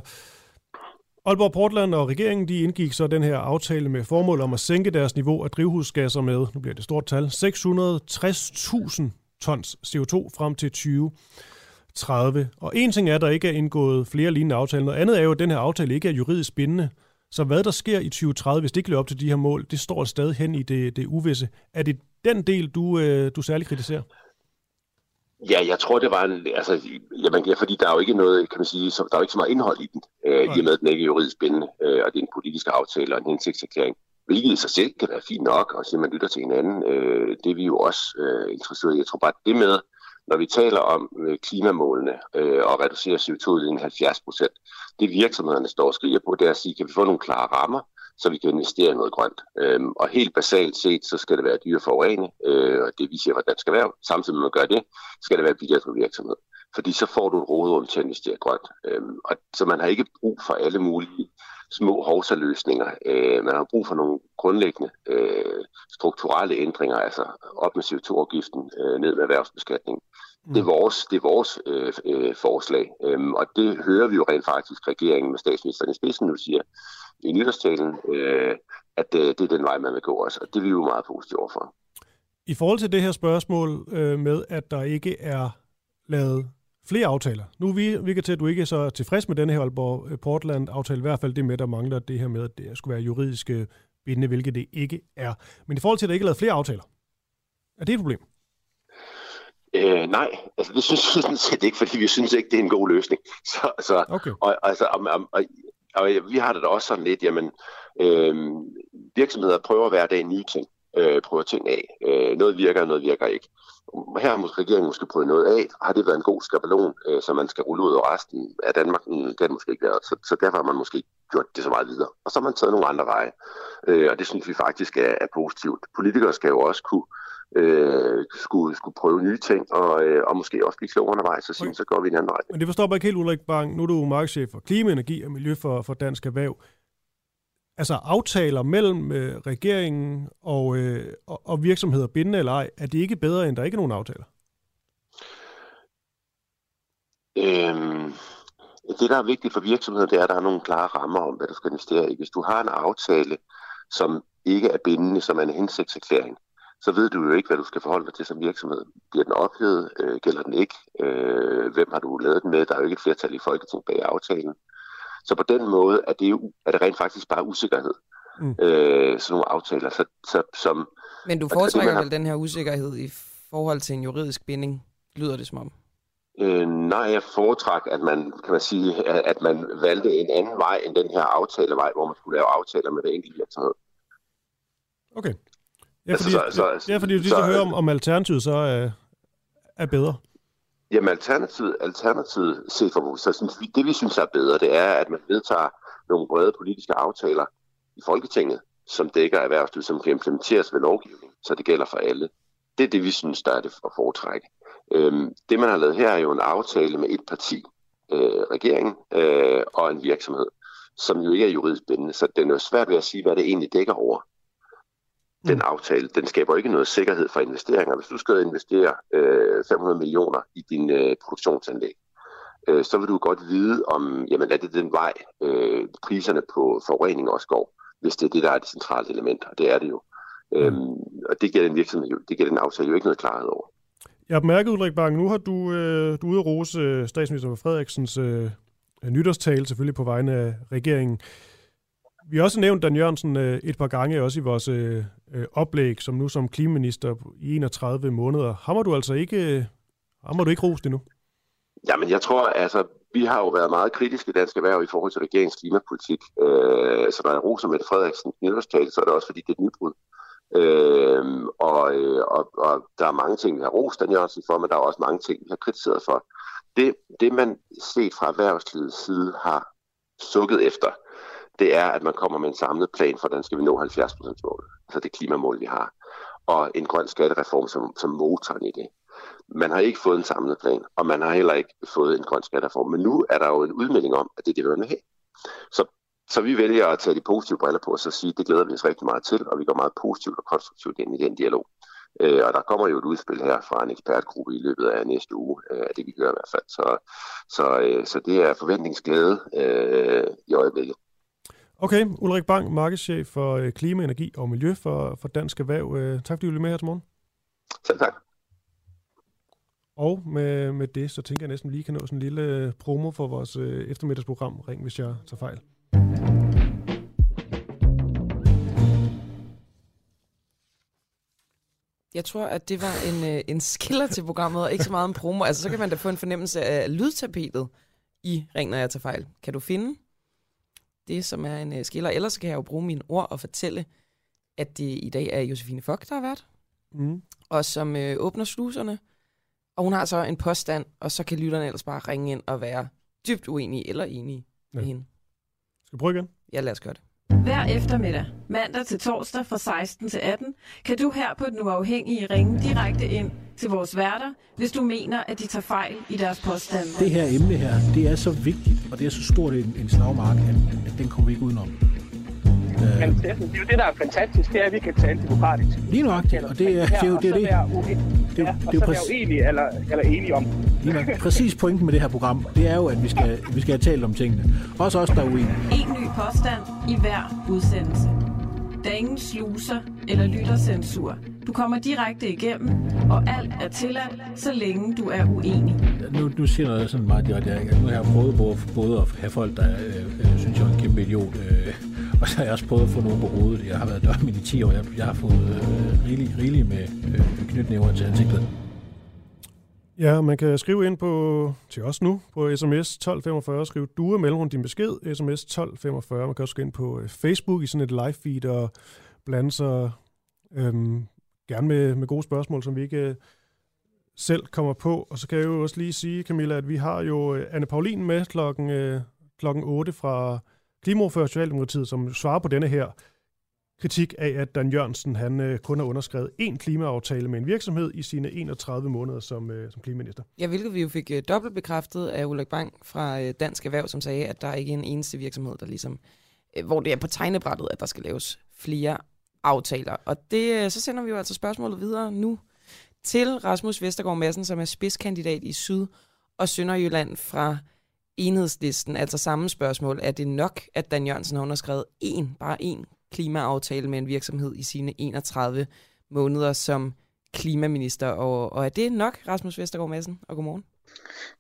Aalborg Portland og regeringen de indgik så den her aftale med formål om at sænke deres niveau af drivhusgasser med, nu bliver det stort tal, 660.000 tons CO2 frem til 2030. Og en ting er, at der ikke er indgået flere lignende aftaler. Noget andet er jo, at den her aftale ikke er juridisk bindende. Så hvad der sker i 2030, hvis det ikke lever op til de her mål, det står stadig hen i det, det uvisse. Er det den del, du, øh, du særligt kritiserer? Ja, jeg tror, det var en, altså, jamen, ja, fordi der er jo ikke noget, kan man sige, så, der er jo ikke så meget indhold i den, øh, i og med, at den ikke er juridisk bindende, øh, og det er en politisk aftale og en hensigtserklæring, hvilket i sig selv kan være fint nok, og at man lytter til hinanden, øh, det er vi jo også øh, interesseret i. Jeg tror bare, det med, når vi taler om øh, klimamålene øh, og reducere CO2-udledningen 70 procent, det virksomhederne står og skriger på, det er at sige, kan vi få nogle klare rammer, så vi kan investere i noget grønt. Øhm, og helt basalt set, så skal det være dyre forurene, øh, og det vi siger, hvordan det skal være. Samtidig med at man gør det, skal det være billigere for virksomhed. Fordi så får du et råderum til at investere grønt. Øhm, og, så man har ikke brug for alle mulige små hovsaløsninger. Øh, man har brug for nogle grundlæggende øh, strukturelle ændringer, altså op med CO2-afgiften, øh, ned med erhvervsbeskatning. Mm. Det er vores, det er vores øh, øh, forslag, øhm, og det hører vi jo rent faktisk regeringen med statsministeren i spidsen nu siger i nytårstalen, øh, at øh, det er den vej, man vil gå også, og det er vi jo meget positive overfor. I forhold til det her spørgsmål øh, med, at der ikke er lavet flere aftaler. Nu virker til, at du ikke er så tilfreds med denne her Aalborg øh, Portland-aftale. I hvert fald det med, der mangler det her med, at det skulle være juridisk bindende, hvilket det ikke er. Men i forhold til, at der ikke er lavet flere aftaler, er det et problem? Øh, nej, altså det synes vi sådan set ikke, fordi vi synes ikke, det er en god løsning. [laughs] Så, så, okay. og, altså, og, og, og, og vi har det da også sådan lidt, jamen, øh, virksomheder prøver hver dag nye ting, øh, prøver ting af. Øh, noget virker, noget virker ikke. Her har måske regeringen måske prøvet noget af. Har det været en god skabelon, øh, som man skal rulle ud over resten af Danmark? Mm, det har det måske ikke været. Så, så derfor har man måske gjort det så meget videre. Og så har man taget nogle andre veje. Øh, og det synes vi faktisk er, er positivt. Politikere skal jo også kunne øh, skulle, skulle prøve nye ting, og, øh, og måske også blive klogere undervejs, så, sige, okay. så går vi en anden vej. Men det forstår jeg ikke helt, Ulrik Bang. Nu er du markedschef for klima, energi og miljø for, for Dansk Erhverv. Altså aftaler mellem øh, regeringen og, øh, og, og virksomheder, bindende eller ej, er det ikke bedre, end der ikke er nogen aftaler? Øhm, det, der er vigtigt for virksomheder, det er, at der er nogle klare rammer om, hvad du skal investere i. Hvis du har en aftale, som ikke er bindende, som er en hensigtserklæring, så ved du jo ikke, hvad du skal forholde dig til som virksomhed. Bliver den ophævet? Øh, gælder den ikke? Øh, hvem har du lavet den med? Der er jo ikke et flertal i Folketinget bag aftalen. Så på den måde er det, jo, er det rent faktisk bare usikkerhed. Mm. Øh, sådan nogle aftaler. Så, så, som, Men du foretrækker har... vel den her usikkerhed i forhold til en juridisk binding, lyder det som om? Øh, nej, jeg foretræk, at man, kan man sige, at man valgte en anden vej end den her aftalevej, hvor man skulle lave aftaler med det enkelte virksomhed. Okay. Ja, fordi, altså, så, så, ja, fordi du lige så, høre, om, om alternativet så er, er bedre. Jamen alternativet, alternativet set for så synes vi, det vi synes er bedre, det er, at man vedtager nogle brede politiske aftaler i Folketinget, som dækker erhvervslivet, som kan implementeres ved lovgivning, så det gælder for alle. Det er det, vi synes, der er det at foretrække. Øhm, det, man har lavet her, er jo en aftale med et parti, øh, regeringen øh, og en virksomhed, som jo ikke er juridisk bindende, så det er jo svært ved at sige, hvad det egentlig dækker over. Den mm. aftale, den skaber ikke noget sikkerhed for investeringer. Hvis du skal investere øh, 500 millioner i din øh, produktionsanlæg, øh, så vil du godt vide, om jamen, er det den vej, øh, priserne på forurening også går, hvis det er det, der er det centrale element, og det er det jo. Mm. Øhm, og det giver den virksomhed jo, det giver den aftale jo ikke noget klarhed over. Jeg har bemærket, Ulrik Bang, nu har du, øh, du ude at rose øh, statsminister Frederiksens øh, nytårstale, selvfølgelig på vegne af regeringen. Vi har også nævnt Dan Jørgensen øh, et par gange, også i vores øh, øh, oplæg, som nu som klimaminister i 31 måneder. Har du altså ikke, hammer har du ikke rost endnu? Jamen, jeg tror, altså, vi har jo været meget kritiske i dansk erhverv i forhold til regeringens klimapolitik. Øh, så når jeg roser Mette Frederiksen i så er det også, fordi det er et nybrud. Øh, og, og, og der er mange ting, vi har rost Dan Jørgensen for, men der er også mange ting, vi har kritiseret for. Det, det man set fra erhvervslivets side har sukket efter, det er, at man kommer med en samlet plan for, hvordan skal vi nå 70% målet, altså det klimamål, vi har, og en grøn skattereform som, som motoren i det. Man har ikke fået en samlet plan, og man har heller ikke fået en grøn skattereform, men nu er der jo en udmelding om, at det er det, vi vil have. Så så vi vælger at tage de positive briller på og så sige, at det glæder vi os rigtig meget til, og vi går meget positivt og konstruktivt ind i den dialog. Øh, og der kommer jo et udspil her fra en ekspertgruppe i løbet af næste uge, øh, det vi hører i hvert fald. Så, så, øh, så det er forventningsglæde øh, i øjeblikket. Okay, Ulrik Bang, markedschef for øh, klima, energi og miljø for, for Dansk Erhverv. Øh, tak fordi du ville med her til morgen. Selv tak. Og med, med det, så tænker jeg næsten lige kan nå sådan en lille promo for vores øh, eftermiddagsprogram. Ring, hvis jeg tager fejl. Jeg tror, at det var en, øh, en skiller til programmet, og ikke så meget en promo. Altså, så kan man da få en fornemmelse af lydtapetet i Ring, når jeg tager fejl. Kan du finde det, som er en uh, skiller? Ellers så kan jeg jo bruge mine ord og fortælle, at det i dag er Josefine Fock, der har været. Mm. Og som øh, åbner sluserne. Og hun har så en påstand, og så kan lytterne ellers bare ringe ind og være dybt uenige eller enige ja. med hende. Skal vi prøve igen? Ja, lad os gøre det. Hver eftermiddag, mandag til torsdag fra 16 til 18, kan du her på Den Uafhængige ringe direkte ind til vores værter, hvis du mener, at de tager fejl i deres påstande. Det her emne her, det er så vigtigt, og det er så stort en, en slagmark, at, at den kommer vi ikke udenom. Men det, det er jo det, der er fantastisk, det er, at vi kan tale demokratisk. Lige nok, og det er det. Er, det, er det. Det, ja, og det er være uenige eller, eller enige om. Lige nok. Præcis pointen med det her program, det er jo, at vi skal, vi skal have talt om tingene. Også os, der er uenige. En ny påstand i hver udsendelse. Der er ingen sluser eller lyttercensur. Du kommer direkte igennem, og alt er tilladt, så længe du er uenig. Nu, nu siger jeg sådan meget direkte, nu har jeg prøvet både, både at have folk, der øh, øh, synes, jeg er en kæmpe idiot, øh, og så har jeg også prøvet at få noget på hovedet. Jeg har været dørmænd i 10 år. Jeg, jeg har fået øh, rigeligt rigelig med øh, knytnæver til ansigtet. Ja, man kan skrive ind på, til os nu på sms 1245, skrive du mellemrum din besked, sms 1245. Man kan også gå ind på øh, Facebook i sådan et live feed og blande sig øhm, gerne med, med gode spørgsmål, som vi ikke øh, selv kommer på. Og så kan jeg jo også lige sige, Camilla, at vi har jo øh, Anne Paulin med klokken, øh, klokken 8 fra Klimaordfører Socialdemokratiet, som svarer på denne her kritik af, at Dan Jørgensen han øh, kun har underskrevet én klimaaftale med en virksomhed i sine 31 måneder som, øh, som klimaminister. Ja, hvilket vi jo fik øh, dobbelt bekræftet af Ulrik Bang fra øh, Dansk Erhverv, som sagde, at der er ikke en eneste virksomhed, der ligesom, øh, hvor det er på tegnebrættet, at der skal laves flere aftaler. Og det, øh, så sender vi jo altså spørgsmålet videre nu til Rasmus Vestergaard Madsen, som er spidskandidat i Syd- og Sønderjylland fra enhedslisten. Altså samme spørgsmål. Er det nok, at Dan Jørgensen har underskrevet én, bare én klimaaftale med en virksomhed i sine 31 måneder som klimaminister? Og, og er det nok, Rasmus Vestergaard Madsen? Og godmorgen.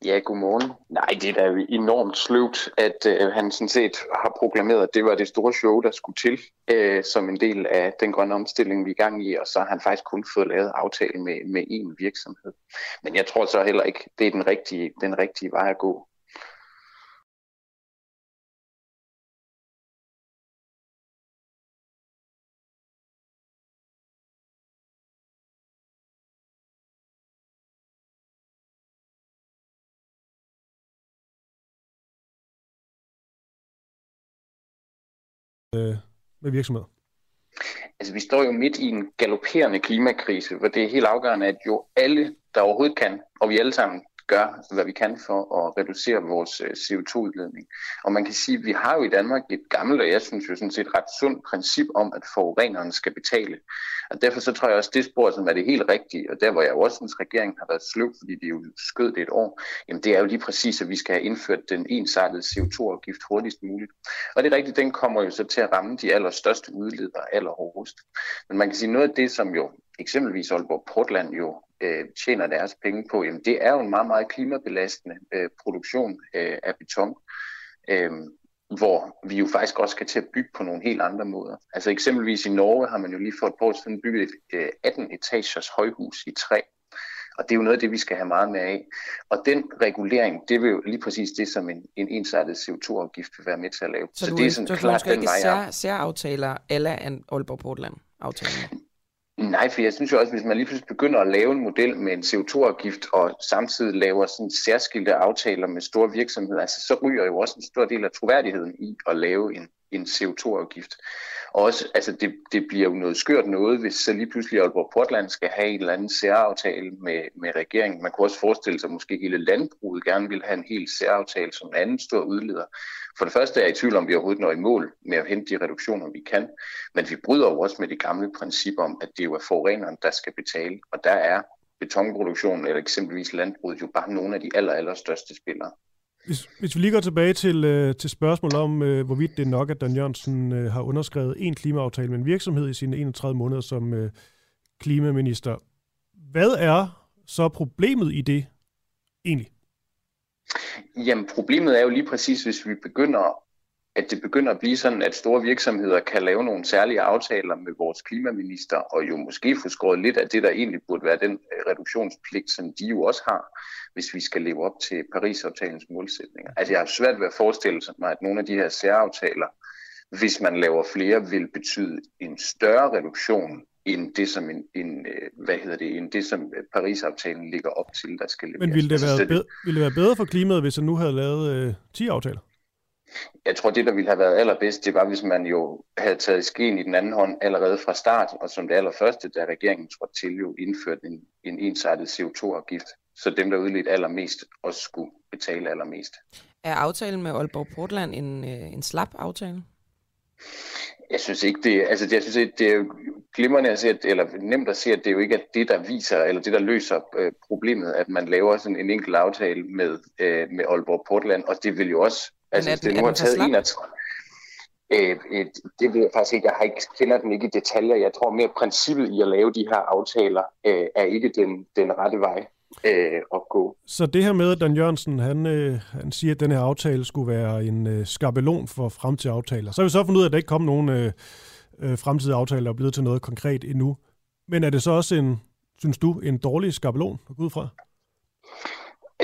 Ja, godmorgen. Nej, det er da enormt sløvt, at øh, han sådan set har proklameret, at det var det store show, der skulle til øh, som en del af den grønne omstilling, vi er i gang i, og så har han faktisk kun fået lavet aftale med, med én virksomhed. Men jeg tror så heller ikke, det er den rigtige, den rigtige vej at gå. Øh, med virksomheder? Altså, vi står jo midt i en galopperende klimakrise, hvor det er helt afgørende, at jo alle, der overhovedet kan, og vi alle sammen gør, altså hvad vi kan for at reducere vores øh, CO2-udledning. Og man kan sige, at vi har jo i Danmark et gammelt, og jeg synes jo sådan set ret sundt princip om, at forureneren skal betale. Og derfor så tror jeg også, det spor, som er det helt rigtige, og der hvor jeg jo også synes, regeringen har været sløv, fordi de jo skød det et år, jamen det er jo lige præcis, at vi skal have indført den ensartede CO2-afgift hurtigst muligt. Og det er rigtigt, den kommer jo så til at ramme de allerstørste udledere allerhårdest. Men man kan sige, noget af det, som jo eksempelvis Aalborg Portland jo øh, tjener deres penge på, jamen det er jo en meget, meget klimabelastende øh, produktion øh, af beton, øh, hvor vi jo faktisk også skal til at bygge på nogle helt andre måder. Altså eksempelvis i Norge har man jo lige for et par år siden bygget et øh, 18-etagers højhus i træ, og det er jo noget af det, vi skal have meget mere af. Og den regulering, det vil jo lige præcis det, som en, en ensartet CO2-afgift vil være med til at lave. Så, Så du, det er sådan du klart den vej sær, særaftaler alle Aalborg Portland-aftalen? Nej, for jeg synes jo også, hvis man lige pludselig begynder at lave en model med en CO2-afgift, og samtidig laver sådan særskilte aftaler med store virksomheder, altså, så ryger jo også en stor del af troværdigheden i at lave en, en CO2-afgift. Og også, altså det, det bliver jo noget skørt noget, hvis så lige pludselig Aalborg Portland skal have en eller anden særaftale med, med regeringen. Man kunne også forestille sig, at måske hele landbruget gerne vil have en helt særaftale som en anden stor udleder. For det første er jeg i tvivl om, vi overhovedet når i mål med at hente de reduktioner, vi kan. Men vi bryder jo også med det gamle princip om, at det jo er forureneren, der skal betale. Og der er betonproduktionen eller eksempelvis landbruget jo bare nogle af de aller, aller største spillere. Hvis, hvis vi lige går tilbage til, øh, til spørgsmålet om, øh, hvorvidt det er nok, at Dan Jørgensen øh, har underskrevet en klimaaftale med en virksomhed i sine 31 måneder som øh, klimaminister. Hvad er så problemet i det egentlig? Jamen problemet er jo lige præcis, hvis vi begynder at det begynder at blive sådan, at store virksomheder kan lave nogle særlige aftaler med vores klimaminister, og jo måske få skåret lidt af det, der egentlig burde være den øh, reduktionspligt, som de jo også har, hvis vi skal leve op til Paris-aftalens målsætninger. Altså jeg har svært ved at forestille mig, at nogle af de her særaftaler, hvis man laver flere, vil betyde en større reduktion end det, som en, en øh, hvad hedder det, end det, som Paris-aftalen ligger op til, der skal leveres. Men ville det, altså, være, bedre, ville det være bedre for klimaet, hvis man nu havde lavet øh, 10 aftaler? Jeg tror, det, der ville have været allerbedst, det var, hvis man jo havde taget skeen i den anden hånd allerede fra start, og som det allerførste, da regeringen trådte til, jo indført en, en ensartet CO2-afgift, så dem, der udledte allermest, også skulle betale allermest. Er aftalen med Aalborg Portland en, øh, en slap aftale? Jeg synes ikke, det, altså jeg synes, det er glimrende at se, at, eller nemt at se, at det jo ikke er det, der viser, eller det, der løser øh, problemet, at man laver sådan en enkelt aftale med, øh, med Aalborg Portland, og det vil jo også Altså, hvis det nu har taget 31... Øh, øh, det ved jeg faktisk ikke. Jeg har ikke, kender den ikke i detaljer. Jeg tror mere princippet i at lave de her aftaler øh, er ikke den, den rette vej øh, at gå. Så det her med, at Dan Jørgensen han, øh, han siger, at den her aftale skulle være en øh, skabelon for fremtidige aftaler. Så har vi så fundet ud af, at der ikke kom nogen øh, øh, fremtidige aftaler, der er blevet til noget konkret endnu. Men er det så også en, synes du, en dårlig skabelon at gå ud fra?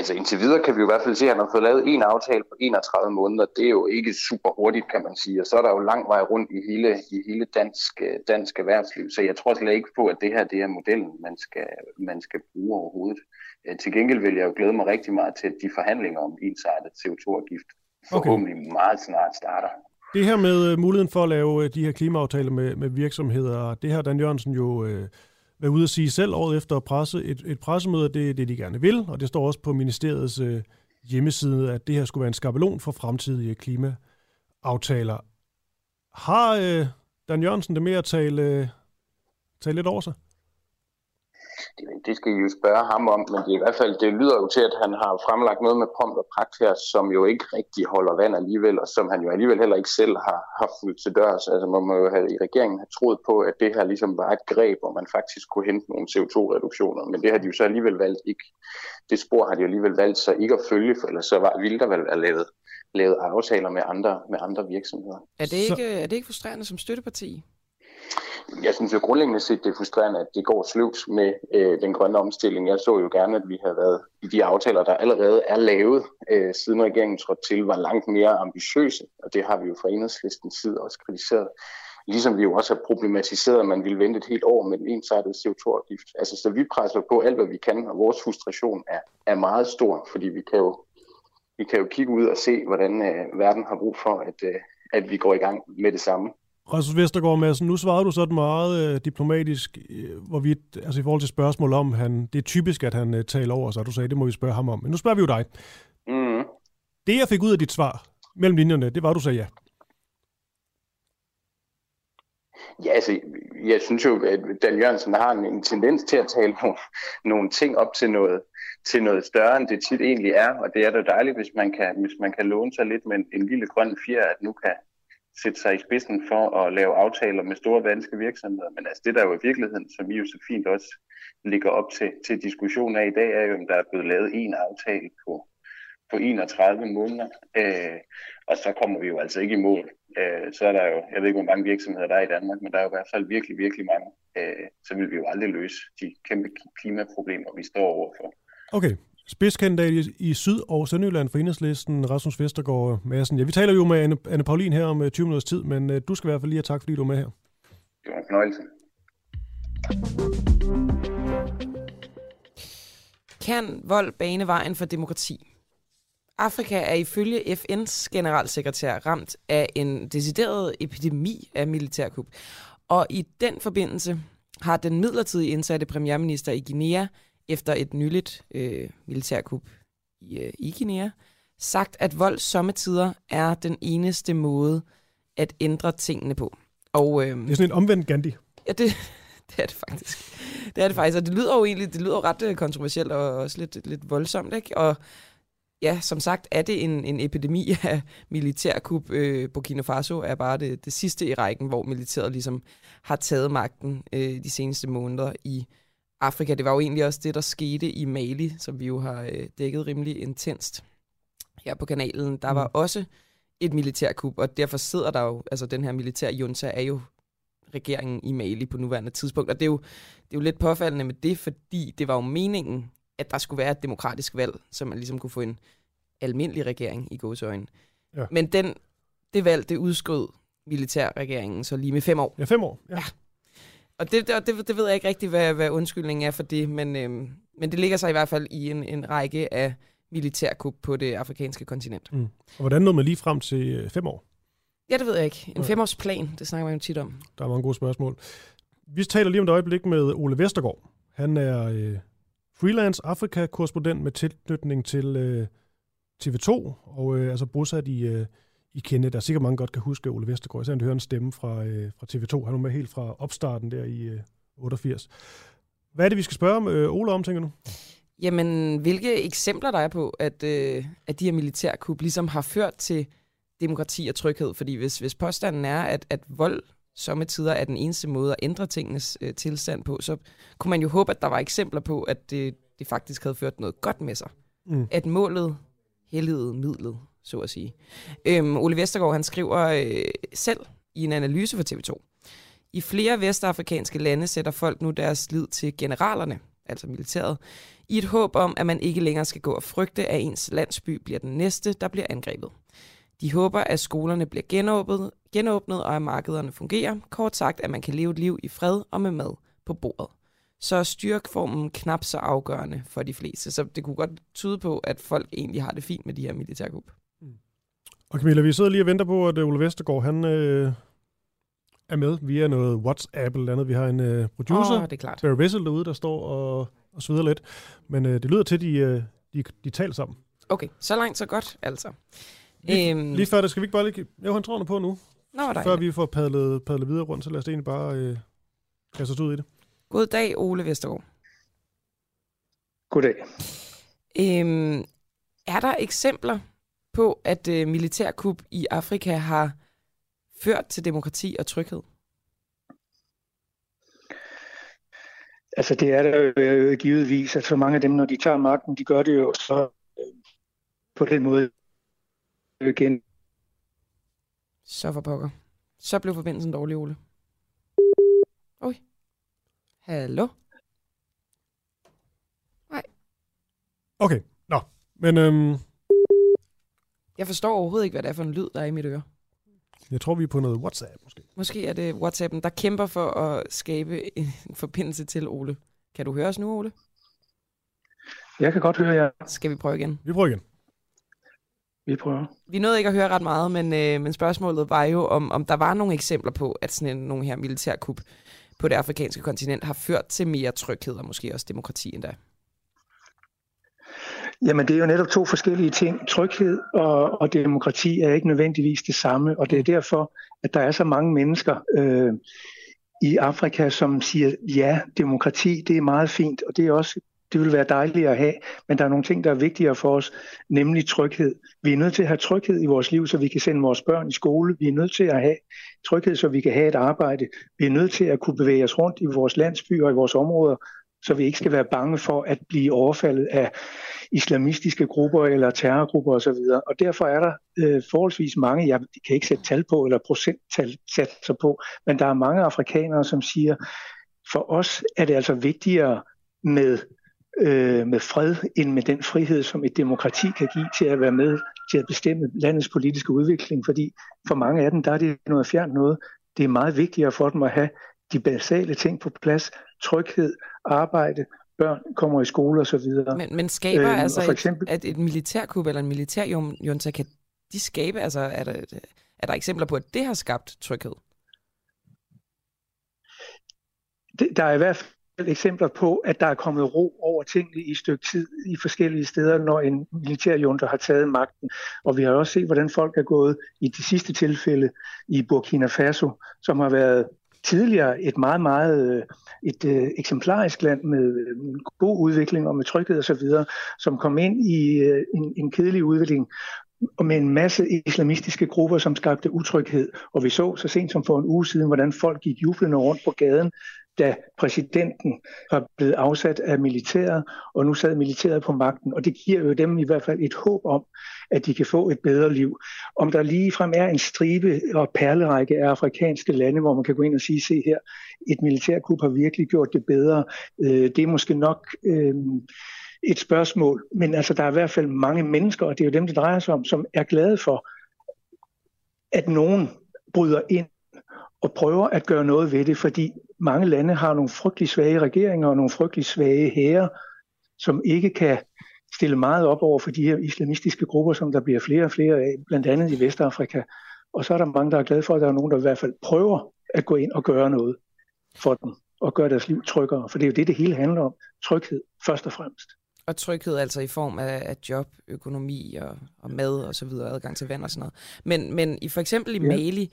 Altså indtil videre kan vi jo i hvert fald se, at han har fået lavet en aftale på 31 måneder. Det er jo ikke super hurtigt, kan man sige. Og så er der jo lang vej rundt i hele, i hele dansk, dansk erhvervsliv. Så jeg tror slet ikke på, at det her det er modellen, man skal, man skal bruge overhovedet. Øh, til gengæld vil jeg jo glæde mig rigtig meget til, at de forhandlinger om ensartet CO2-afgift forhåbentlig okay. meget snart starter. Det her med øh, muligheden for at lave øh, de her klimaaftaler med, med virksomheder, det har Dan Jørgensen jo øh, være ude at sige selv året efter at presse et, et pressemøde, det er det, de gerne vil, og det står også på ministeriets øh, hjemmeside, at det her skulle være en skabelon for fremtidige klimaaftaler. Har øh, Dan Jørgensen det med at tale, øh, tale lidt over sig? Det, det skal I jo spørge ham om, men det, i hvert fald, det lyder jo til, at han har fremlagt noget med prompt og pragt her, som jo ikke rigtig holder vand alligevel, og som han jo alligevel heller ikke selv har, har fulgt til dørs. Altså man må jo have, i regeringen have troet på, at det her ligesom var et greb, hvor man faktisk kunne hente nogle CO2-reduktioner, men det har de jo så alligevel valgt ikke. Det spor har de jo alligevel valgt så ikke at følge, for ellers så var, ville der vel være lavet, lavet aftaler med andre, med andre virksomheder. Er det, ikke, er det ikke frustrerende som støtteparti? Jeg synes jo grundlæggende set, det er frustrerende, at det går sløvt med øh, den grønne omstilling. Jeg så jo gerne, at vi havde været i de aftaler, der allerede er lavet, øh, siden regeringen trådte til, var langt mere ambitiøse, og det har vi jo fra enhedslistens side også kritiseret. Ligesom vi jo også har problematiseret, at man ville vente et helt år med den ensartede CO2-afgift. Altså, så vi presser på alt, hvad vi kan, og vores frustration er, er meget stor, fordi vi kan jo, vi kan jo kigge ud og se, hvordan øh, verden har brug for, at, øh, at vi går i gang med det samme. Rasmus Vestergaard Madsen, nu svarede du sådan meget øh, diplomatisk, øh, hvorvidt, altså i forhold til spørgsmål om, han, det er typisk, at han øh, taler over sig, du sagde, det må vi spørge ham om. Men nu spørger vi jo dig. Mm. Det, jeg fik ud af dit svar mellem linjerne, det var, du sagde ja. Ja, altså, jeg synes jo, at Dan Jørgensen har en, en tendens til at tale nogle, nogle ting op til noget, til noget større, end det tit egentlig er. Og det er da dejligt, hvis man kan, hvis man kan låne sig lidt med en, en lille grøn fjer, at nu kan sætte sig i spidsen for at lave aftaler med store danske virksomheder. Men altså det, der er jo i virkeligheden, som I jo så fint også ligger op til, til diskussion af i dag, er jo, om der er blevet lavet en aftale på, på 31 måneder. Øh, og så kommer vi jo altså ikke i mål. Øh, så er der jo, jeg ved ikke, hvor mange virksomheder der er i Danmark, men der er jo i hvert fald virkelig, virkelig mange. Øh, så vil vi jo aldrig løse de kæmpe klimaproblemer, vi står overfor. Okay. Spidskandidat i, i Syd- og Sønderjylland for Enhedslisten, Rasmus Vestergaard Madsen. Ja, vi taler jo med Anne, Anne Paulin her om 20 minutters tid, men uh, du skal i hvert fald lige have tak, fordi du er med her. Det var en fornøjelse. Kan vold bane vejen for demokrati? Afrika er ifølge FN's generalsekretær ramt af en decideret epidemi af militærkup. Og i den forbindelse har den midlertidige indsatte premierminister i Guinea efter et nyligt øh, militærkup i, øh, i Guinea, sagt, at vold sommetider er den eneste måde at ændre tingene på. Og, øh, Det er sådan en omvendt Gandhi. Ja, det, [laughs] det er det faktisk. Det er det faktisk, og det lyder jo egentlig det lyder jo ret øh, kontroversielt og også lidt, lidt voldsomt, ikke? Og ja, som sagt er det en, en epidemi [laughs] af militærkup. Øh, Burkina Faso er bare det, det sidste i rækken, hvor militæret ligesom har taget magten øh, de seneste måneder i Afrika. Det var jo egentlig også det, der skete i Mali, som vi jo har øh, dækket rimelig intenst her på kanalen. Der var også et militærkup, og derfor sidder der jo, altså den her militærjunta er jo regeringen i Mali på nuværende tidspunkt. Og det er, jo, det er jo lidt påfaldende med det, fordi det var jo meningen, at der skulle være et demokratisk valg, så man ligesom kunne få en almindelig regering i gåsøjne. Ja. Men den, det valg, det udskød militærregeringen så lige med fem år. Ja, fem år. Ja. Ja. Og det, det, det, det ved jeg ikke rigtig, hvad, hvad undskyldningen er for det, men, øhm, men det ligger sig i hvert fald i en, en række af militærkup på det afrikanske kontinent. Mm. Og hvordan nåede man lige frem til øh, fem år? Ja, det ved jeg ikke. En Nej. femårsplan, det snakker man jo tit om. Der er mange gode spørgsmål. Vi taler lige om et øjeblik med Ole Vestergaard. Han er øh, freelance Afrika-korrespondent med tilknytning til øh, TV2, og øh, altså bosat i, øh, i Kende. Der er sikkert mange godt kan huske Ole Vestergaard. Så han hører en stemme fra, øh, fra TV2. Han var med helt fra opstarten der i øh, 88. Hvad er det, vi skal spørge om, øh, Ole om, tænker du? Jamen, hvilke eksempler der er på, at, øh, at de her militærkup ligesom har ført til demokrati og tryghed? Fordi hvis, hvis påstanden er, at, at vold sommetider er den eneste måde at ændre tingenes øh, tilstand på, så kunne man jo håbe, at der var eksempler på, at det, det faktisk havde ført noget godt med sig. Mm. At målet helligede midlet, så at sige. Øhm, Ole Vestergaard, han skriver øh, selv i en analyse for TV2. I flere vestafrikanske lande sætter folk nu deres lid til generalerne, altså militæret, i et håb om, at man ikke længere skal gå og frygte, at ens landsby bliver den næste, der bliver angrebet. De håber, at skolerne bliver genåbnet, genåbnet og at markederne fungerer. Kort sagt, at man kan leve et liv i fred og med mad på bordet. Så er styrkformen knap så afgørende for de fleste. Så det kunne godt tyde på, at folk egentlig har det fint med de her militærkup. Og Camilla, vi sidder lige og venter på, at øh, Ole Vestergaard, han øh, er med via noget WhatsApp eller andet. Vi har en øh, producer, Åh, det er klart. Barry Wessel derude, der står og, og sveder lidt. Men øh, det lyder til, at de, øh, de, de taler sammen. Okay, så langt så godt, altså. Lige, Øhm, lige før det, skal vi ikke bare lige... Jo, han tror nu på nu. Nå, hvor Før dejligt. vi får padlet, padlet videre rundt, så lad os egentlig bare øh, kaste os ud i det. God dag, Ole Vestergaard. Goddag. Øhm, er der eksempler på, at øh, militærkup i Afrika har ført til demokrati og tryghed? Altså det er der jo øh, givetvis, at så mange af dem, når de tager magten, de gør det jo så øh, på den måde igen. Så for pokker. Så blev forbindelsen dårlig, Ole. Oj. Hallo? Okay, nå. Men øhm, Jeg forstår overhovedet ikke, hvad det er for en lyd, der er i mit øre. jeg tror, vi er på noget WhatsApp måske. Måske er det WhatsAppen, der kæmper for at skabe en [laughs] forbindelse til Ole. Kan du høre os nu, Ole? Jeg kan godt høre jer. Skal vi prøve igen? Vi prøver igen. vi prøver. Vi nåede ikke at høre ret meget, men, øh, men spørgsmålet var jo, om, om der var nogle eksempler på, at sådan en, nogle her militærkup på det afrikanske kontinent har ført til mere tryghed og måske også demokrati endda. Jamen, det er jo netop to forskellige ting. Tryghed og, og demokrati er ikke nødvendigvis det samme, og det er derfor, at der er så mange mennesker øh, i Afrika, som siger, ja, demokrati, det er meget fint, og det er også det vil være dejligt at have, men der er nogle ting, der er vigtigere for os, nemlig tryghed. Vi er nødt til at have tryghed i vores liv, så vi kan sende vores børn i skole. Vi er nødt til at have tryghed, så vi kan have et arbejde. Vi er nødt til at kunne bevæge os rundt i vores landsbyer og i vores områder, så vi ikke skal være bange for at blive overfaldet af islamistiske grupper eller terrorgrupper osv. Og derfor er der øh, forholdsvis mange, jeg kan ikke sætte tal på eller procenttal sig på, men der er mange afrikanere, som siger, for os er det altså vigtigere med øh, med fred end med den frihed, som et demokrati kan give til at være med til at bestemme landets politiske udvikling. Fordi for mange af dem, der er det noget fjernt noget. Det er meget vigtigere for dem at have de basale ting på plads. Tryghed, arbejde, børn kommer i skole og så videre. Men, men skaber øhm, altså for eksempel, et, at et militærkup eller en militærjunta, kan de skabe, altså er der, er der eksempler på, at det har skabt tryghed? Det, der er i hvert fald eksempler på, at der er kommet ro over tingene i et stykke tid i forskellige steder, når en militærjunter har taget magten. Og vi har også set, hvordan folk er gået i de sidste tilfælde i Burkina Faso, som har været tidligere et meget, meget øh, et øh, eksemplarisk land med øh, god udvikling og med tryghed osv., som kom ind i øh, en, en kedelig udvikling og med en masse islamistiske grupper, som skabte utryghed. Og vi så så sent som for en uge siden, hvordan folk gik jublende rundt på gaden da præsidenten var blevet afsat af militæret, og nu sad militæret på magten. Og det giver jo dem i hvert fald et håb om, at de kan få et bedre liv. Om der lige frem er en stribe og perlerække af afrikanske lande, hvor man kan gå ind og sige, se her, et militærkup har virkelig gjort det bedre. Øh, det er måske nok øh, et spørgsmål, men altså der er i hvert fald mange mennesker, og det er jo dem, det drejer sig om, som er glade for, at nogen bryder ind og prøver at gøre noget ved det, fordi mange lande har nogle frygtelig svage regeringer og nogle frygtelig svage hære, som ikke kan stille meget op over for de her islamistiske grupper, som der bliver flere og flere af, blandt andet i Vestafrika. Og så er der mange, der er glade for, at der er nogen, der i hvert fald prøver at gå ind og gøre noget for dem, og gøre deres liv tryggere. For det er jo det, det hele handler om. Tryghed først og fremmest. Og tryghed altså i form af, af job, økonomi og, og mad og så videre, adgang til vand og sådan noget. Men, men i for eksempel i ja. Mali,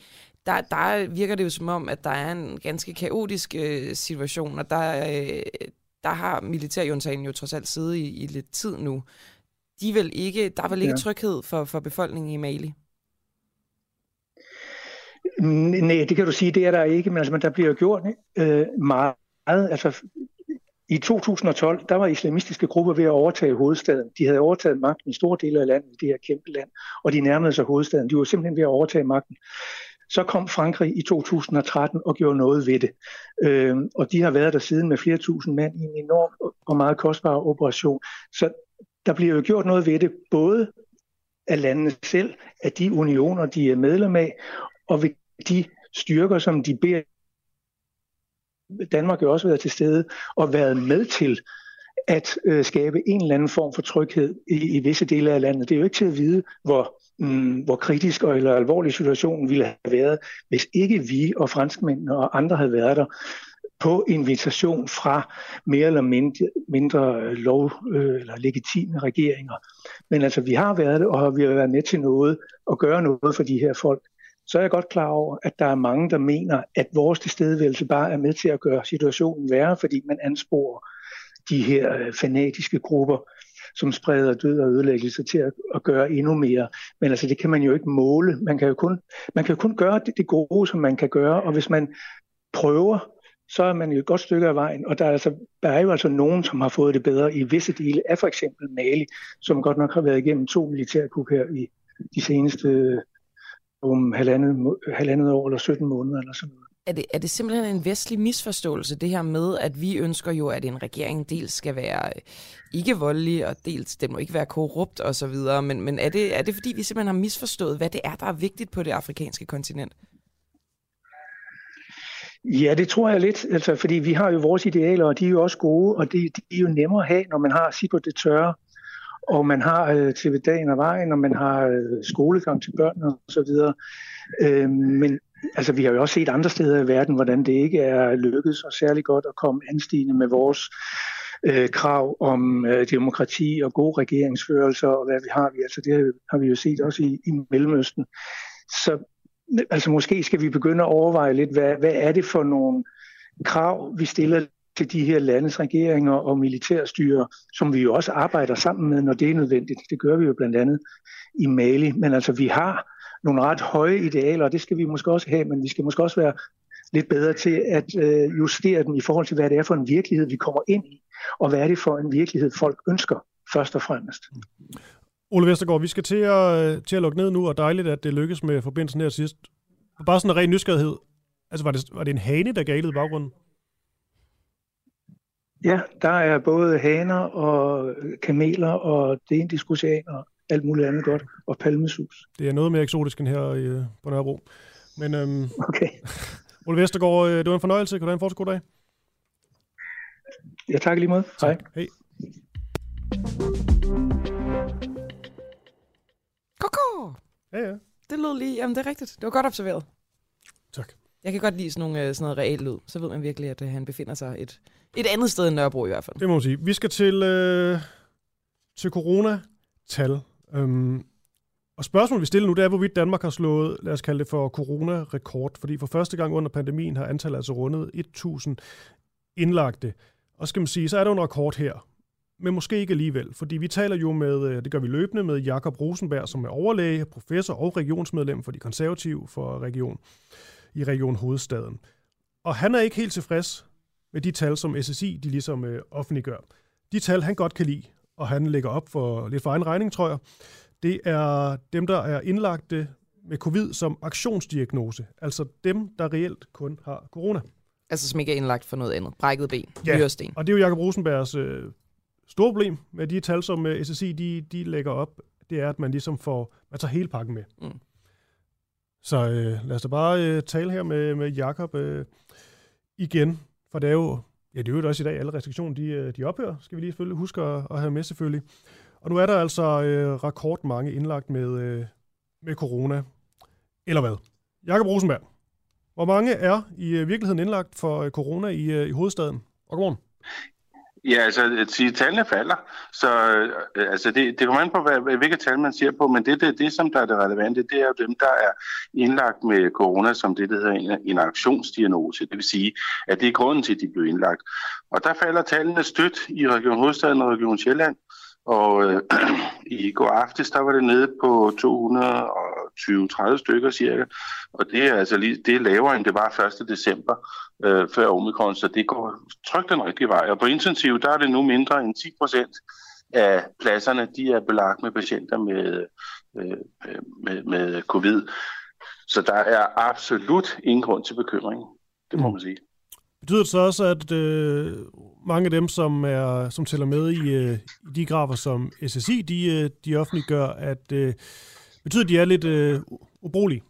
der, der virker det jo som om, at der er en ganske kaotisk øh, situation, og der, øh, der har militærjuntagen jo trods alt siddet i, i lidt tid nu. De vil ikke, der er vel ikke ja. tryghed for, for befolkningen i Mali? Nej, det kan du sige, det er der ikke, men altså, der bliver jo gjort øh, meget. Altså, i 2012, der var islamistiske grupper ved at overtage hovedstaden. De havde overtaget magten i store dele af landet, det her kæmpe land, og de nærmede sig hovedstaden. De var simpelthen ved at overtage magten. Så kom Frankrig i 2013 og gjorde noget ved det. Øh, og de har været der siden med flere tusind mand i en enorm og meget kostbar operation. Så der bliver jo gjort noget ved det, både af landene selv, af de unioner, de er medlem af, og ved de styrker, som de beder Danmark har også været til stede og været med til at øh, skabe en eller anden form for tryghed i, i visse dele af landet. Det er jo ikke til at vide, hvor, mm, hvor kritisk og eller alvorlig situationen ville have været, hvis ikke vi og franskmændene og andre havde været der på invitation fra mere eller mindre, mindre øh, lov øh, eller legitime regeringer. Men altså, vi har været det, og vi har været med til noget og gøre noget for de her folk så er jeg godt klar over, at der er mange, der mener, at vores tilstedeværelse bare er med til at gøre situationen værre, fordi man ansporer de her øh, fanatiske grupper, som spreder død og ødelæggelse til at, at gøre endnu mere. Men altså, det kan man jo ikke måle. Man kan jo kun, man kan jo kun gøre det, det gode, som man kan gøre, og hvis man prøver, så er man jo et godt stykke af vejen. Og der er, altså, der er jo altså nogen, som har fået det bedre i visse dele af for eksempel Mali, som godt nok har været igennem to militærkup her i de seneste om halvandet, halvandet år eller 17 måneder eller sådan noget. Er det, er det simpelthen en vestlig misforståelse, det her med, at vi ønsker jo, at en regering dels skal være øh, ikke voldelig, og dels den må ikke være korrupt osv., men, men er, det, er det fordi, vi simpelthen har misforstået, hvad det er, der er vigtigt på det afrikanske kontinent? Ja, det tror jeg lidt, altså, fordi vi har jo vores idealer, og de er jo også gode, og det, de er jo nemmere at have, når man har sit på det tørre. og man har øh, til dagen og vejen, og man har øh, skolegang til børn og så videre. Øh, men altså, vi har jo også set andre steder i verden, hvordan det ikke er lykkedes og særlig godt at komme anstigende med vores øh, krav om øh, demokrati og god regeringsførelse og hvad vi har. Vi, altså, det har vi jo set også i, i Mellemøsten. Så altså, måske skal vi begynde at overveje lidt, hvad, hvad er det for nogle krav, vi stiller til de her landes regeringer og militærstyre, som vi jo også arbejder sammen med, når det er nødvendigt. Det gør vi jo blandt andet i Mali. Men altså, vi har nogle ret høje idealer, og det skal vi måske også have, men vi skal måske også være lidt bedre til at øh, justere dem i forhold til, hvad det er for en virkelighed, vi kommer ind i, og hvad er det for en virkelighed, folk ønsker først og fremmest. Ole Vestergaard, vi skal til at, til at lukke ned nu, og dejligt, at det lykkes med forbindelsen her sidst. Bare sådan en ren nysgerrighed. Altså, var det, var det en hane, der galede i baggrunden? Ja, der er både haner og kameler og det indiske ocean og alt muligt andet godt, og palmesus. Det er noget mere eksotisk end her i, øh, på Nørrebro. Men øhm, okay. [laughs] Ole Vestergaard, øh, det var en fornøjelse. Kan du have en fortsat god dag? Ja, tak lige måde. Hej. Hej. Koko! Ja, ja. Det lød lige, jamen det er rigtigt. Det var godt observeret. Tak. Jeg kan godt lide sådan, nogle, sådan noget reelt lyd. Så ved man virkelig, at han befinder sig et, et andet sted end Nørrebro i hvert fald. Det må man sige. Vi skal til, øh, til corona-tal. Øhm, og spørgsmålet, vi stiller nu, det er, hvorvidt Danmark har slået, lad os kalde det for corona-rekord. Fordi for første gang under pandemien har antallet altså rundet 1.000 indlagte. Og skal man sige, så er der en rekord her. Men måske ikke alligevel, fordi vi taler jo med, øh, det gør vi løbende, med Jakob Rosenberg, som er overlæge, professor og regionsmedlem for de konservative for region, i Region Hovedstaden. Og han er ikke helt tilfreds med de tal, som SSI de ligesom øh, offentliggør. De tal, han godt kan lide, og han lægger op for lidt for egen regning, tror jeg, det er dem, der er indlagte med covid som aktionsdiagnose. Altså dem, der reelt kun har corona. Altså som ikke er indlagt for noget andet. Brækket ben, ja. nyresten. og det er jo Jacob Rosenbergs øh, store problem med de tal, som øh, SSI de, de lægger op. Det er, at man ligesom får, man tager hele pakken med. Mm. Så øh, lad os da bare øh, tale her med, med Jakob øh, igen. For det er jo, ja det er jo også i dag, alle restriktioner de, øh, de ophører, skal vi lige selvfølgelig huske at, at have med selvfølgelig. Og nu er der altså øh, rekord mange indlagt med, øh, med corona. Eller hvad? Jakob Rosenberg, hvor mange er i øh, virkeligheden indlagt for øh, corona i, øh, i hovedstaden? Og godmorgen. Ja, altså sige, tallene falder, så øh, altså det, det kommer an på, hvad, hvilke tal man ser på, men det, det, det, som der er det relevante, det er jo dem, der er indlagt med corona, som det, der hedder en, en aktionsdiagnose. Det vil sige, at det er grunden til, at de blev indlagt. Og der falder tallene stødt i Region Hovedstaden og Region Sjælland, og øh, [clears throat] i går aftes, der var det nede på 200 220-30 stykker cirka, og det er altså lige, det er lavere, end det var 1. december øh, før omikron, så det går trygt den rigtige vej. Og på intensiv, der er det nu mindre end 10 procent af pladserne, de er belagt med patienter med, øh, med, med covid. Så der er absolut ingen grund til bekymring. Det må mm. man sige. Betyder det så også, at øh, mange af dem, som er som tæller med i, øh, i de grafer, som SSI de, øh, de offentliggør, at øh, betyder, de er lidt øh, ubrugelige?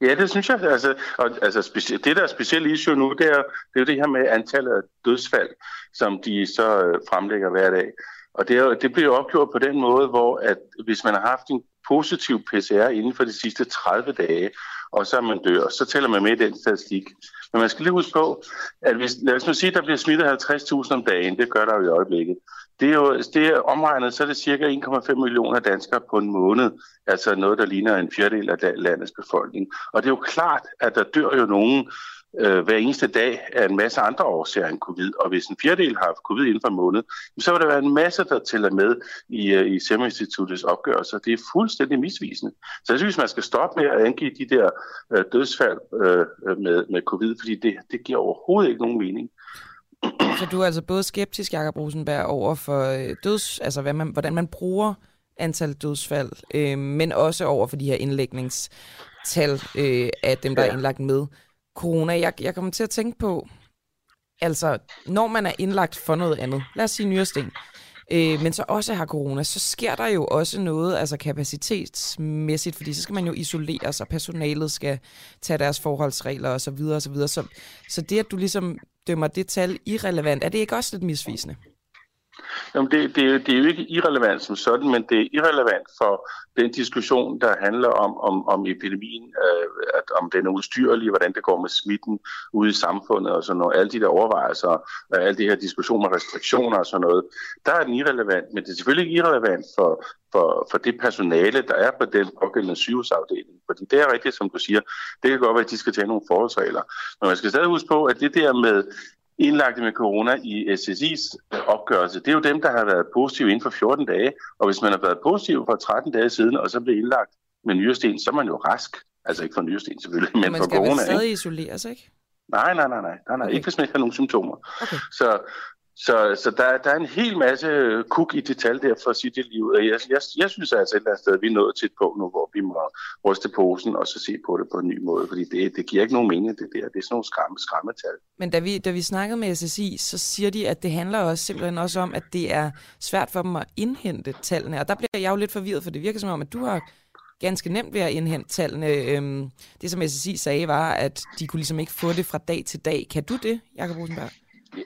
Ja, det synes jeg. Altså, og, altså speci- det, der er specielt issue nu, det er, det er det her med antallet af dødsfald, som de så øh, fremlægger hver dag. Og det, er, det bliver opgjort på den måde, hvor at hvis man har haft en positiv PCR inden for de sidste 30 dage, og så er man dør, så tæller man med i den statistik. Men man skal lige huske på, at hvis, lad os nu sige, at der bliver smittet 50.000 om dagen, det gør der jo i øjeblikket. Det er jo det er omregnet, så er det cirka 1,5 millioner danskere på en måned, altså noget, der ligner en fjerdedel af landets befolkning. Og det er jo klart, at der dør jo nogen øh, hver eneste dag af en masse andre årsager end covid. Og hvis en fjerdedel har haft covid inden for en måned, så vil der være en masse, der tæller med i, uh, i Serum Instituttets opgørelser. Det er fuldstændig misvisende. Så jeg synes, man skal stoppe med at angive de der øh, dødsfald øh, med, med covid, fordi det, det giver overhovedet ikke nogen mening. Så du er altså både skeptisk, Jakob Rosenberg, over for døds, altså hvad man, hvordan man bruger antal dødsfald, øh, men også over for de her indlægningstal øh, af dem, der ja. er indlagt med corona. Jeg, jeg kommer til at tænke på, altså, når man er indlagt for noget andet, lad os sige nyresten, øh, men så også har corona, så sker der jo også noget altså kapacitetsmæssigt, fordi så skal man jo isoleres, og personalet skal tage deres forholdsregler osv. Så, videre, og så, videre. så, så det, at du ligesom dømmer det tal irrelevant, er det ikke også lidt misvisende? Jamen det, det, det er jo ikke irrelevant som sådan, men det er irrelevant for den diskussion, der handler om, om, om epidemien, øh, at, om den er udstyrlig, hvordan det går med smitten ude i samfundet og sådan noget. Alle de der overvejelser, og alle de her diskussioner med restriktioner og sådan noget, der er den irrelevant. Men det er selvfølgelig ikke irrelevant for, for, for det personale, der er på den pågældende sygehusafdeling. Fordi det er rigtigt, som du siger, det kan godt være, at de skal tage nogle forholdsregler. Men man skal stadig huske på, at det der med indlagte med corona i SSI's opgørelse, det er jo dem, der har været positive inden for 14 dage. Og hvis man har været positiv for 13 dage siden, og så bliver indlagt med nyresten, så er man jo rask. Altså ikke for nyresten selvfølgelig, men, men for corona. Man skal stadig isoleres, ikke? Nej, nej, nej, nej. nej, nej. Okay. Ikke hvis man ikke har nogen symptomer. Okay. Så, så, så der, der er en hel masse kuk i detalj der for sit det liv. Jeg, jeg, jeg synes altså et eller andet sted, at vi er nået til et punkt nu, hvor vi må ryste posen og så se på det på en ny måde. Fordi det, det giver ikke nogen mening, det der. Det er sådan nogle skræmme, skræmmetal. Men da vi, da vi snakkede med SSI, så siger de, at det handler også simpelthen også om, at det er svært for dem at indhente tallene. Og der bliver jeg jo lidt forvirret, for det virker som om, at du har ganske nemt ved at indhente tallene. Øhm, det, som SSI sagde, var, at de kunne ligesom ikke få det fra dag til dag. Kan du det, Jakob Rosenberg?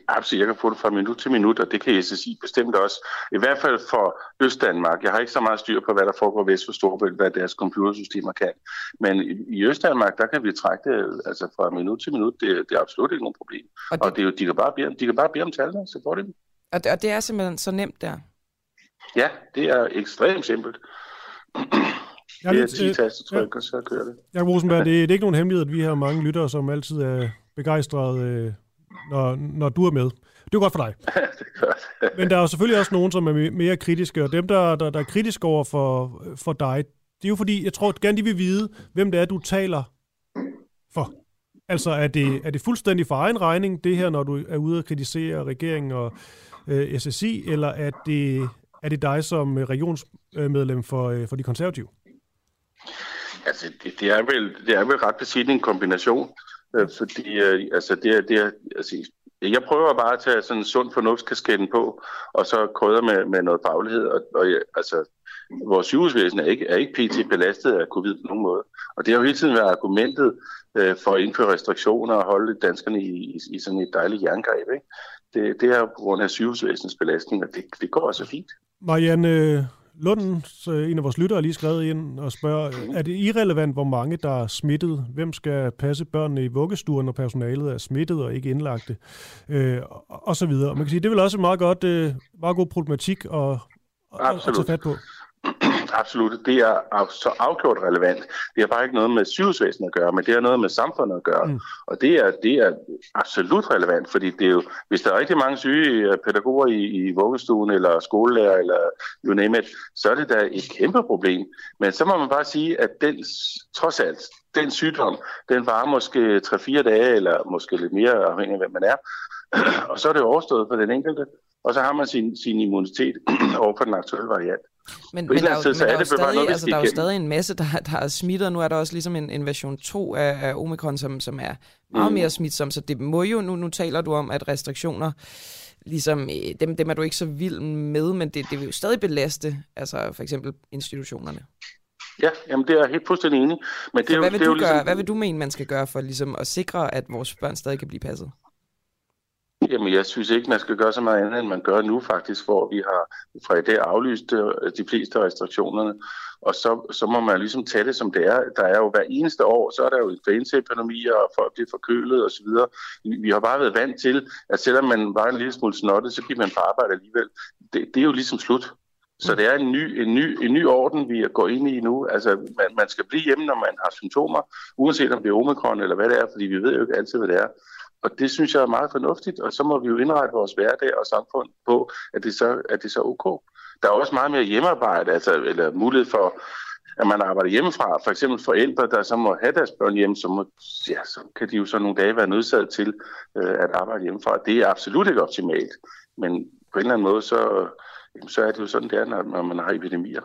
Absolut, jeg kan få det fra minut til minut, og det kan SSI bestemt også. I hvert fald for Østdanmark. Jeg har ikke så meget styr på, hvad der foregår vest for Storbælt, hvad deres computersystemer kan. Men i Østdanmark, der kan vi trække det altså fra minut til minut. Det, det er absolut ikke nogen problem. Og, det, og det er jo, de, kan bare bede, de kan bare bede om tallene, så får de dem. Og det, og det er simpelthen så nemt der? Ja, det er ekstremt simpelt. Jeg det er 10 øh, tastetryk, ja. og så kører det. Jakob Rosenberg, det, det er ikke nogen hemmelighed, at vi har mange lyttere, som altid er begejstrede, øh, når, når du er med. Det er godt for dig. [laughs] det er godt. Men der er jo selvfølgelig også nogen, som er mere kritiske, og dem, der, der, der er kritiske over for, for dig, det er jo fordi, jeg tror gerne, de vil vide, hvem det er, du taler for. Altså, er det, er det fuldstændig for egen regning, det her, når du er ude og kritisere regeringen og øh, SSI, eller er det, er det dig som regionsmedlem for, øh, for de konservative? Altså, det, det, er vel, det er vel ret besidende en kombination, øh, fordi øh, altså, det er, det er, altså, jeg prøver bare at tage sådan en sund fornuftskasketten på, og så krydder med, med noget faglighed, og, og altså, vores sygehusvæsen er ikke, er ikke pt. belastet af covid på nogen måde. Og det har jo hele tiden været argumentet øh, for at indføre restriktioner og holde danskerne i, i, i sådan et dejligt jerngreb. Ikke? Det, det er jo på grund af sygehusvæsenets belastning, og det, det går altså fint. Marianne, Lunden, en af vores lyttere, lige skrevet ind og spørger, er det irrelevant, hvor mange der er smittet? Hvem skal passe børnene i vuggestuen, når personalet er smittet og ikke indlagte? Øh, og så videre. Man kan sige, det er vel også en meget, godt, øh, meget god problematik at, at, at tage fat på. Absolut. Det er så afgjort relevant. Det har bare ikke noget med sygehusvæsenet at gøre, men det har noget med samfundet at gøre. Mm. Og det er, det er absolut relevant, fordi det er jo, hvis der er rigtig mange syge øh, pædagoger i, i vuggestuen, eller skolelærer, eller you name it, så er det da et kæmpe problem. Men så må man bare sige, at den, trods alt, den sygdom, den varer måske 3-4 dage, eller måske lidt mere, afhængig af hvem man er. [clears throat] og så er det overstået for den enkelte, og så har man sin, sin immunitet [clears throat] over for den aktuelle variant. Men, men, der, er men der, er jo stadig, noget, altså, der er jo stadig en masse, der, der er smittet, og nu er der også ligesom en, en version 2 af, af Omikron, som, som er meget mm. mere smitsom, så det må jo, nu, nu taler du om, at restriktioner, ligesom, øh, dem, dem er du ikke så vild med, men det, det vil jo stadig belaste, altså for eksempel institutionerne. Ja, jamen det er jeg helt fuldstændig enig. Men det så er hvad, jo, vil det er du jo ligesom... gøre, hvad vil du mene, man skal gøre for ligesom, at sikre, at vores børn stadig kan blive passet? Jamen, jeg synes ikke, man skal gøre så meget andet, end man gør nu faktisk, hvor vi har fra i dag aflyst øh, de fleste restriktionerne. Og så, så må man ligesom tage det, som det er. Der er jo hver eneste år, så er der jo influenzaepidemier, og folk bliver forkølet osv. Vi har bare været vant til, at selvom man var en lille smule snottet, så gik man på arbejde alligevel. Det, det er jo ligesom slut. Så det er en ny, en, ny, en ny orden, vi går ind i nu. Altså, man, man skal blive hjemme, når man har symptomer, uanset om det er omikron eller hvad det er, fordi vi ved jo ikke altid, hvad det er. Og det synes jeg er meget fornuftigt, og så må vi jo indrette vores hverdag og samfund på, at det så, at det så er ok. Der er også meget mere hjemmearbejde, altså, eller mulighed for, at man arbejder hjemmefra. For eksempel forældre, der så må have deres børn hjem, så, må, ja, så kan de jo så nogle dage være nødsaget til øh, at arbejde hjemmefra. Det er absolut ikke optimalt, men på en eller anden måde, så, så er det jo sådan, det er, når man har epidemier.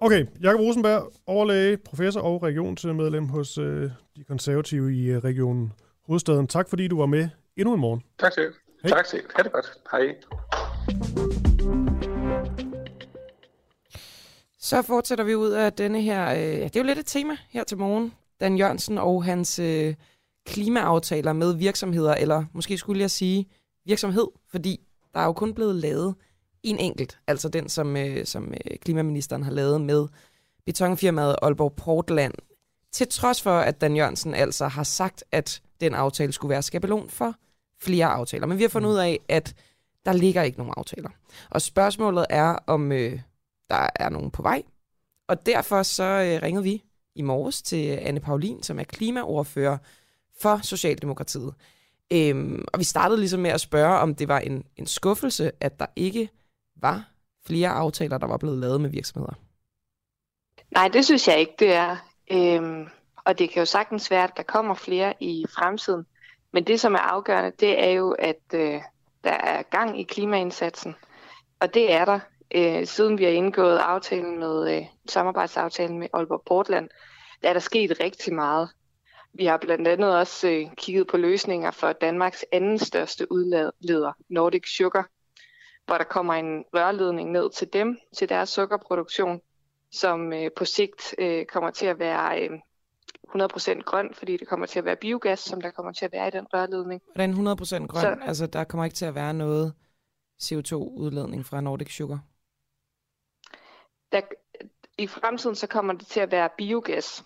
Okay, Jakob Rosenberg, overlæge, professor og regionsmedlem hos øh, de konservative i øh, regionen Hovedstaden. Tak fordi du var med endnu en morgen. Tak selv. Hej. Tak selv. Ha' det godt. Hej. Så fortsætter vi ud af denne her, øh, ja, det er jo lidt et tema her til morgen. Dan Jørgensen og hans øh, klimaaftaler med virksomheder, eller måske skulle jeg sige virksomhed, fordi Der er jo kun blevet lavet en enkelt, altså den, som, øh, som øh, klimaministeren har lavet med betonfirmaet Aalborg Portland, til trods for, at Dan Jørgensen altså har sagt, at den aftale skulle være skabelon for flere aftaler. Men vi har fundet ud af, at der ligger ikke nogen aftaler. Og spørgsmålet er, om øh, der er nogen på vej. Og derfor så øh, ringede vi i morges til Anne Paulin, som er klimaordfører for Socialdemokratiet. Øhm, og vi startede ligesom med at spørge, om det var en, en skuffelse, at der ikke var flere aftaler, der var blevet lavet med virksomheder. Nej, det synes jeg ikke, det er. Øhm, og det kan jo sagtens være, at der kommer flere i fremtiden. Men det, som er afgørende, det er jo, at øh, der er gang i klimaindsatsen. Og det er der. Øh, siden vi har indgået aftalen med øh, samarbejdsaftalen med Aalborg Portland, der er der sket rigtig meget. Vi har blandt andet også øh, kigget på løsninger for Danmarks anden største udleder, Nordic Sugar, hvor der kommer en rørledning ned til dem, til deres sukkerproduktion, som øh, på sigt øh, kommer til at være øh, 100% grøn, fordi det kommer til at være biogas, som der kommer til at være i den rørledning. Hvordan 100% grøn? Så, altså, der kommer ikke til at være noget CO2-udledning fra Nordic Sugar? Der, I fremtiden så kommer det til at være biogas,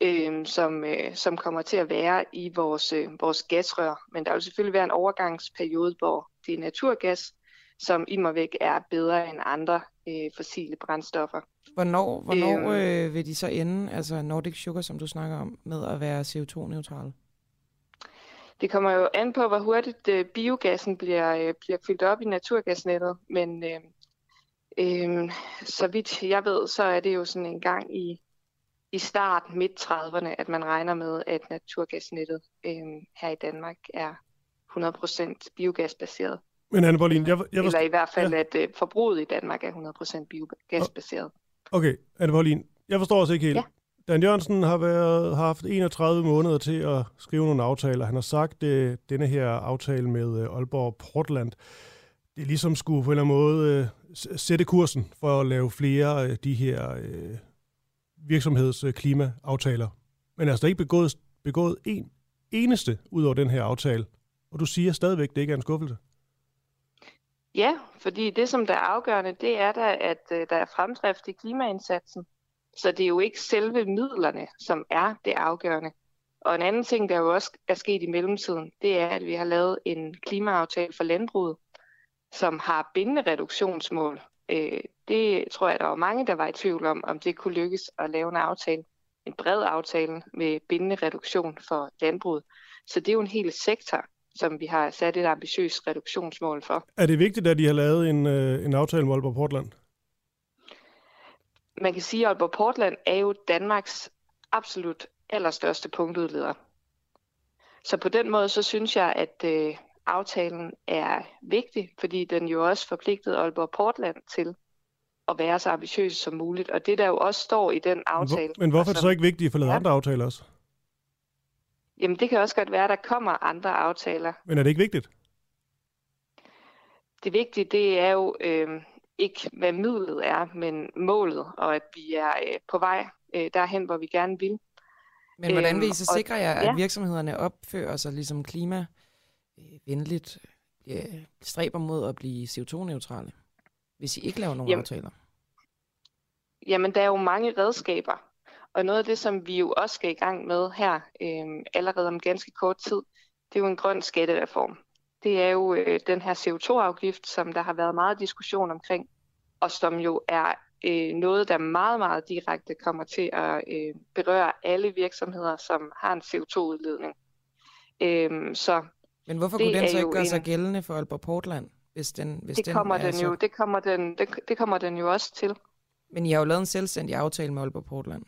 øh, som, øh, som kommer til at være i vores, øh, vores gasrør. Men der vil selvfølgelig være en overgangsperiode, hvor det er naturgas, som i mig væk er bedre end andre øh, fossile brændstoffer. Hvornår, hvornår øhm, øh, vil de så ende, altså Nordic Sugar, som du snakker om, med at være CO2-neutrale? Det kommer jo an på, hvor hurtigt øh, biogassen bliver, øh, bliver fyldt op i naturgasnettet, men øh, øh, så vidt jeg ved, så er det jo sådan en gang i, i start midt 30'erne, at man regner med, at naturgasnettet øh, her i Danmark er 100% biogasbaseret. Men Anne Borlin, jeg, jeg Eller i hvert fald, ja. at øh, forbruget i Danmark er 100% biogasbaseret. Okay, Anne Borlin, jeg forstår også ikke helt. Ja. Dan Jørgensen har, været, har haft 31 måneder til at skrive nogle aftaler. Han har sagt, at denne her aftale med øh, Aalborg Portland, det ligesom skulle på en eller anden måde øh, sætte kursen for at lave flere af de her øh, virksomhedsklimaaftaler. Men altså, der er ikke begået, begået en eneste ud over den her aftale. Og du siger stadigvæk, at det ikke er en skuffelse. Ja, fordi det, som der er afgørende, det er da, at øh, der er fremdrift i klimaindsatsen. Så det er jo ikke selve midlerne, som er det afgørende. Og en anden ting, der jo også er sket i mellemtiden, det er, at vi har lavet en klimaaftale for landbruget, som har bindende reduktionsmål. Øh, det tror jeg, der var mange, der var i tvivl om, om det kunne lykkes at lave en aftale, en bred aftale med bindende reduktion for landbruget. Så det er jo en hel sektor, som vi har sat et ambitiøst reduktionsmål for. Er det vigtigt, at de har lavet en, øh, en aftale med Aalborg Portland? Man kan sige, at Aalborg Portland er jo Danmarks absolut allerstørste punktudleder. Så på den måde, så synes jeg, at øh, aftalen er vigtig, fordi den jo også forpligtede Aalborg Portland til at være så ambitiøs som muligt. Og det der jo også står i den aftale... Men hvorfor er det så ikke vigtigt at få lavet ja. andre aftaler også? Jamen det kan også godt være, at der kommer andre aftaler. Men er det ikke vigtigt? Det vigtige, det er jo øh, ikke, hvad midlet er, men målet, og at vi er øh, på vej øh, derhen, hvor vi gerne vil. Men hvordan vil I så øhm, sikre jer, at ja. virksomhederne opfører sig ligesom klimavenligt, øh, stræber mod at blive CO2-neutrale, hvis I ikke laver nogen jamen, aftaler? Jamen, der er jo mange redskaber. Og noget af det, som vi jo også skal i gang med her øh, allerede om ganske kort tid, det er jo en grøn skattereform. Det er jo øh, den her CO2-afgift, som der har været meget diskussion omkring, og som jo er øh, noget, der meget, meget direkte kommer til at øh, berøre alle virksomheder, som har en CO2-udledning. Øh, så Men hvorfor kunne den så ikke gøre en... sig gældende for Aalborg Portland? Hvis den, hvis det, den kommer den jo, så... det, kommer den, det, det kommer den jo også til. Men I har jo lavet en selvstændig aftale med Aalborg Portland.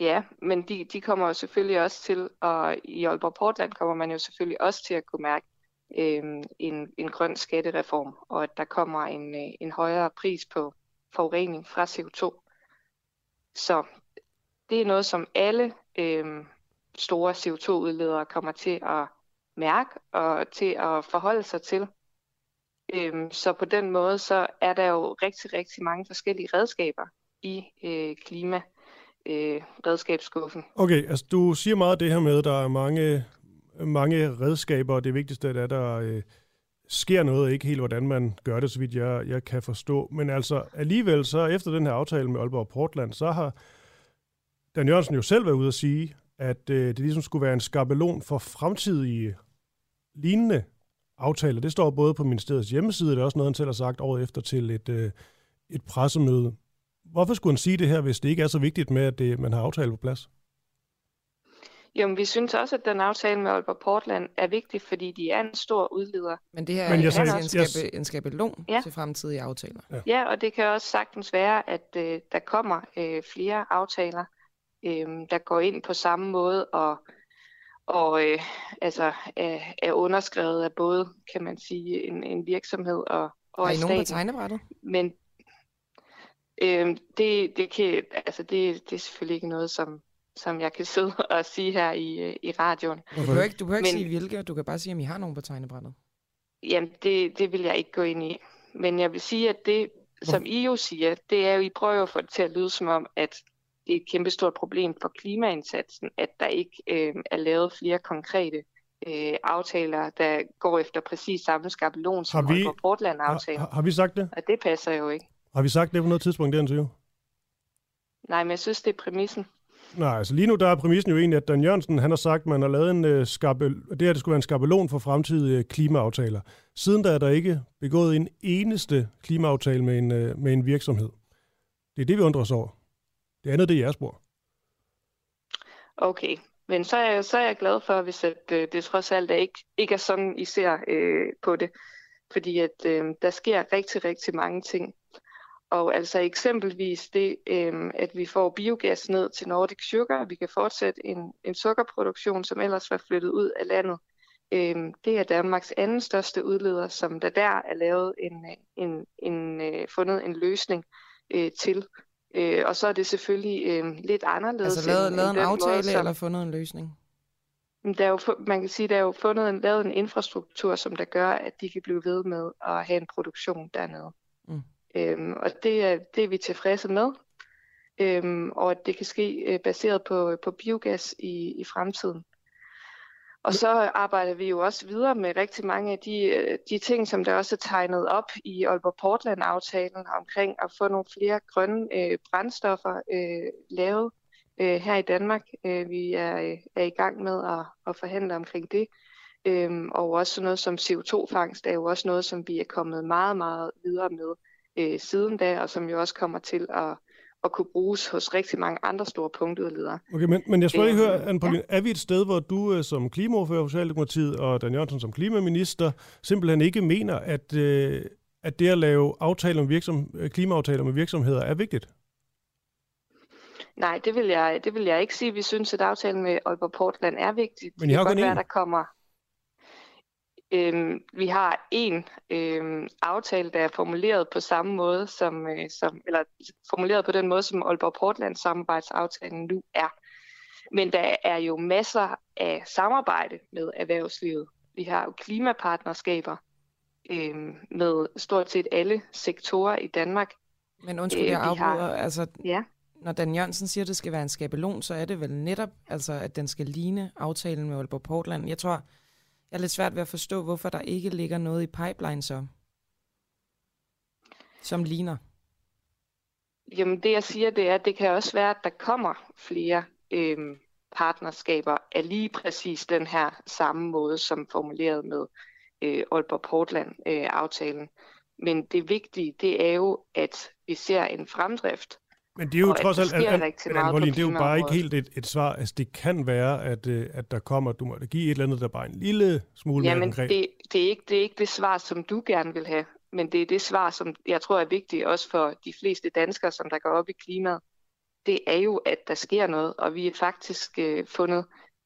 Ja, men de, de kommer jo selvfølgelig også til, og i Aalborg Portland kommer man jo selvfølgelig også til at kunne mærke øh, en, en grøn skattereform, og at der kommer en, øh, en højere pris på forurening fra CO2. Så det er noget, som alle øh, store CO2-udledere kommer til at mærke og til at forholde sig til. Øh, så på den måde, så er der jo rigtig, rigtig mange forskellige redskaber i øh, klima øh, redskabsskuffen. Okay, altså du siger meget det her med, at der er mange, mange redskaber, og det vigtigste er, at der øh, sker noget, ikke helt hvordan man gør det, så vidt jeg, jeg kan forstå. Men altså alligevel, så efter den her aftale med Aalborg Portland, så har Dan Jørgensen jo selv været ude at sige, at øh, det ligesom skulle være en skabelon for fremtidige lignende aftaler. Det står både på ministeriets hjemmeside, det er også noget, han selv har sagt året efter til et, øh, et pressemøde. Hvorfor skulle han sige det her, hvis det ikke er så vigtigt med, at det, man har aftale på plads? Jamen, vi synes også, at den aftale med Aalborg Portland er vigtig, fordi de er en stor udleder. Men det her Men jeg er sagde, en, skabe, en skabelon ja. til fremtidige aftaler. Ja. ja, og det kan også sagtens være, at øh, der kommer øh, flere aftaler, øh, der går ind på samme måde og, og øh, altså, er, er underskrevet af både, kan man sige, en, en virksomhed og, og Har I nogen på tegnebrættet? Men øh, det, det, kan, altså, det, det er selvfølgelig ikke noget, som som jeg kan sidde [laughs] og sige her i, i radioen. Du behøver ikke, du behøver ikke Men, sige hvilke, du kan bare sige, om I har nogen på tegnebrættet. Jamen, det, det vil jeg ikke gå ind i. Men jeg vil sige, at det, som I jo siger, det er jo, I prøver at få det til at lyde som om, at det er et kæmpestort problem for klimaindsatsen, at der ikke øh, er lavet flere konkrete øh, aftaler, der går efter præcis samme skabelon som har vi, Portland-aftalen. Har, har vi sagt det? Og det passer jo ikke. Har vi sagt det på noget tidspunkt, det interview? Nej, men jeg synes, det er præmissen. Nej, altså lige nu der er præmissen jo egentlig, at Dan Jørgensen han har sagt, at man har lavet en uh, skabel, det her det skulle være en skabelon for fremtidige uh, klimaaftaler. Siden da er der ikke begået en eneste klimaaftale med en, uh, med en virksomhed. Det er det, vi undrer os over. Det andet, det er jeres spor. Okay, men så er, jeg, så er jeg glad for, hvis at, uh, det trods alt er ikke, ikke er sådan, I ser uh, på det. Fordi at uh, der sker rigtig, rigtig mange ting. Og altså eksempelvis det, øh, at vi får biogas ned til Nordic Sugar, vi kan fortsætte en, en sukkerproduktion, som ellers var flyttet ud af landet. Øh, det er Danmarks anden største udleder, som der der er lavet en, en, en, en fundet en løsning øh, til. Øh, og så er det selvfølgelig øh, lidt anderledes. Altså lavet, end, lavet en aftale måde, som, eller fundet en løsning? Der er jo, man kan sige, der er jo fundet en, lavet en infrastruktur, som der gør, at de kan blive ved med at have en produktion dernede. Øhm, og det er, det er vi tilfredse med, øhm, og at det kan ske øh, baseret på, på biogas i, i fremtiden. Og så arbejder vi jo også videre med rigtig mange af de, øh, de ting, som der også er tegnet op i Aalborg Portland-aftalen omkring at få nogle flere grønne øh, brændstoffer øh, lavet øh, her i Danmark. Øh, vi er, øh, er i gang med at, at forhandle omkring det. Øhm, og også noget som CO2-fangst er jo også noget, som vi er kommet meget, meget videre med øh, siden da, og som jo også kommer til at, at kunne bruges hos rigtig mange andre store punktudledere. Okay, men, men jeg skal lige høre, Anne Pauline, ja. er vi et sted, hvor du øh, som klimaordfører for Socialdemokratiet og Dan Jørgensen som klimaminister simpelthen ikke mener, at, øh, at det at lave aftaler med virksom, øh, klimaaftaler med virksomheder er vigtigt? Nej, det vil, jeg, det vil jeg ikke sige. Vi synes, at aftalen med Aalborg Portland er vigtig. Men det kan godt være, der kommer Øhm, vi har en øhm, aftale, der er formuleret på samme måde som, øh, som eller formuleret på den måde, som Aalborg Portland samarbejdsaftalen nu er. Men der er jo masser af samarbejde med erhvervslivet. Vi har jo klimapartnerskaber øhm, med stort set alle sektorer i Danmark. Men undskyld, øh, jeg afbryder. Har... Altså, ja. Når Dan Jørgensen siger, at det skal være en skabelon, så er det vel netop, altså, at den skal ligne aftalen med Aalborg Portland. Jeg tror, jeg er lidt svært ved at forstå, hvorfor der ikke ligger noget i pipeline så, som ligner. Jamen det jeg siger, det er, at det kan også være, at der kommer flere øhm, partnerskaber af lige præcis den her samme måde, som formuleret med øh, Aalborg Portland-aftalen. Øh, Men det vigtige, det er jo, at vi ser en fremdrift men det er jo og trods alt, at, at, at, det er jo bare ikke helt et, et svar. Altså, det kan være, at, øh, at der kommer, du må give et eller andet, der bare en lille smule Jamen, mere konkret. Det, det, er ikke, det er ikke det svar, som du gerne vil have, men det er det svar, som jeg tror er vigtigt også for de fleste danskere, som der går op i klimaet. Det er jo, at der sker noget, og vi har faktisk øh, fundet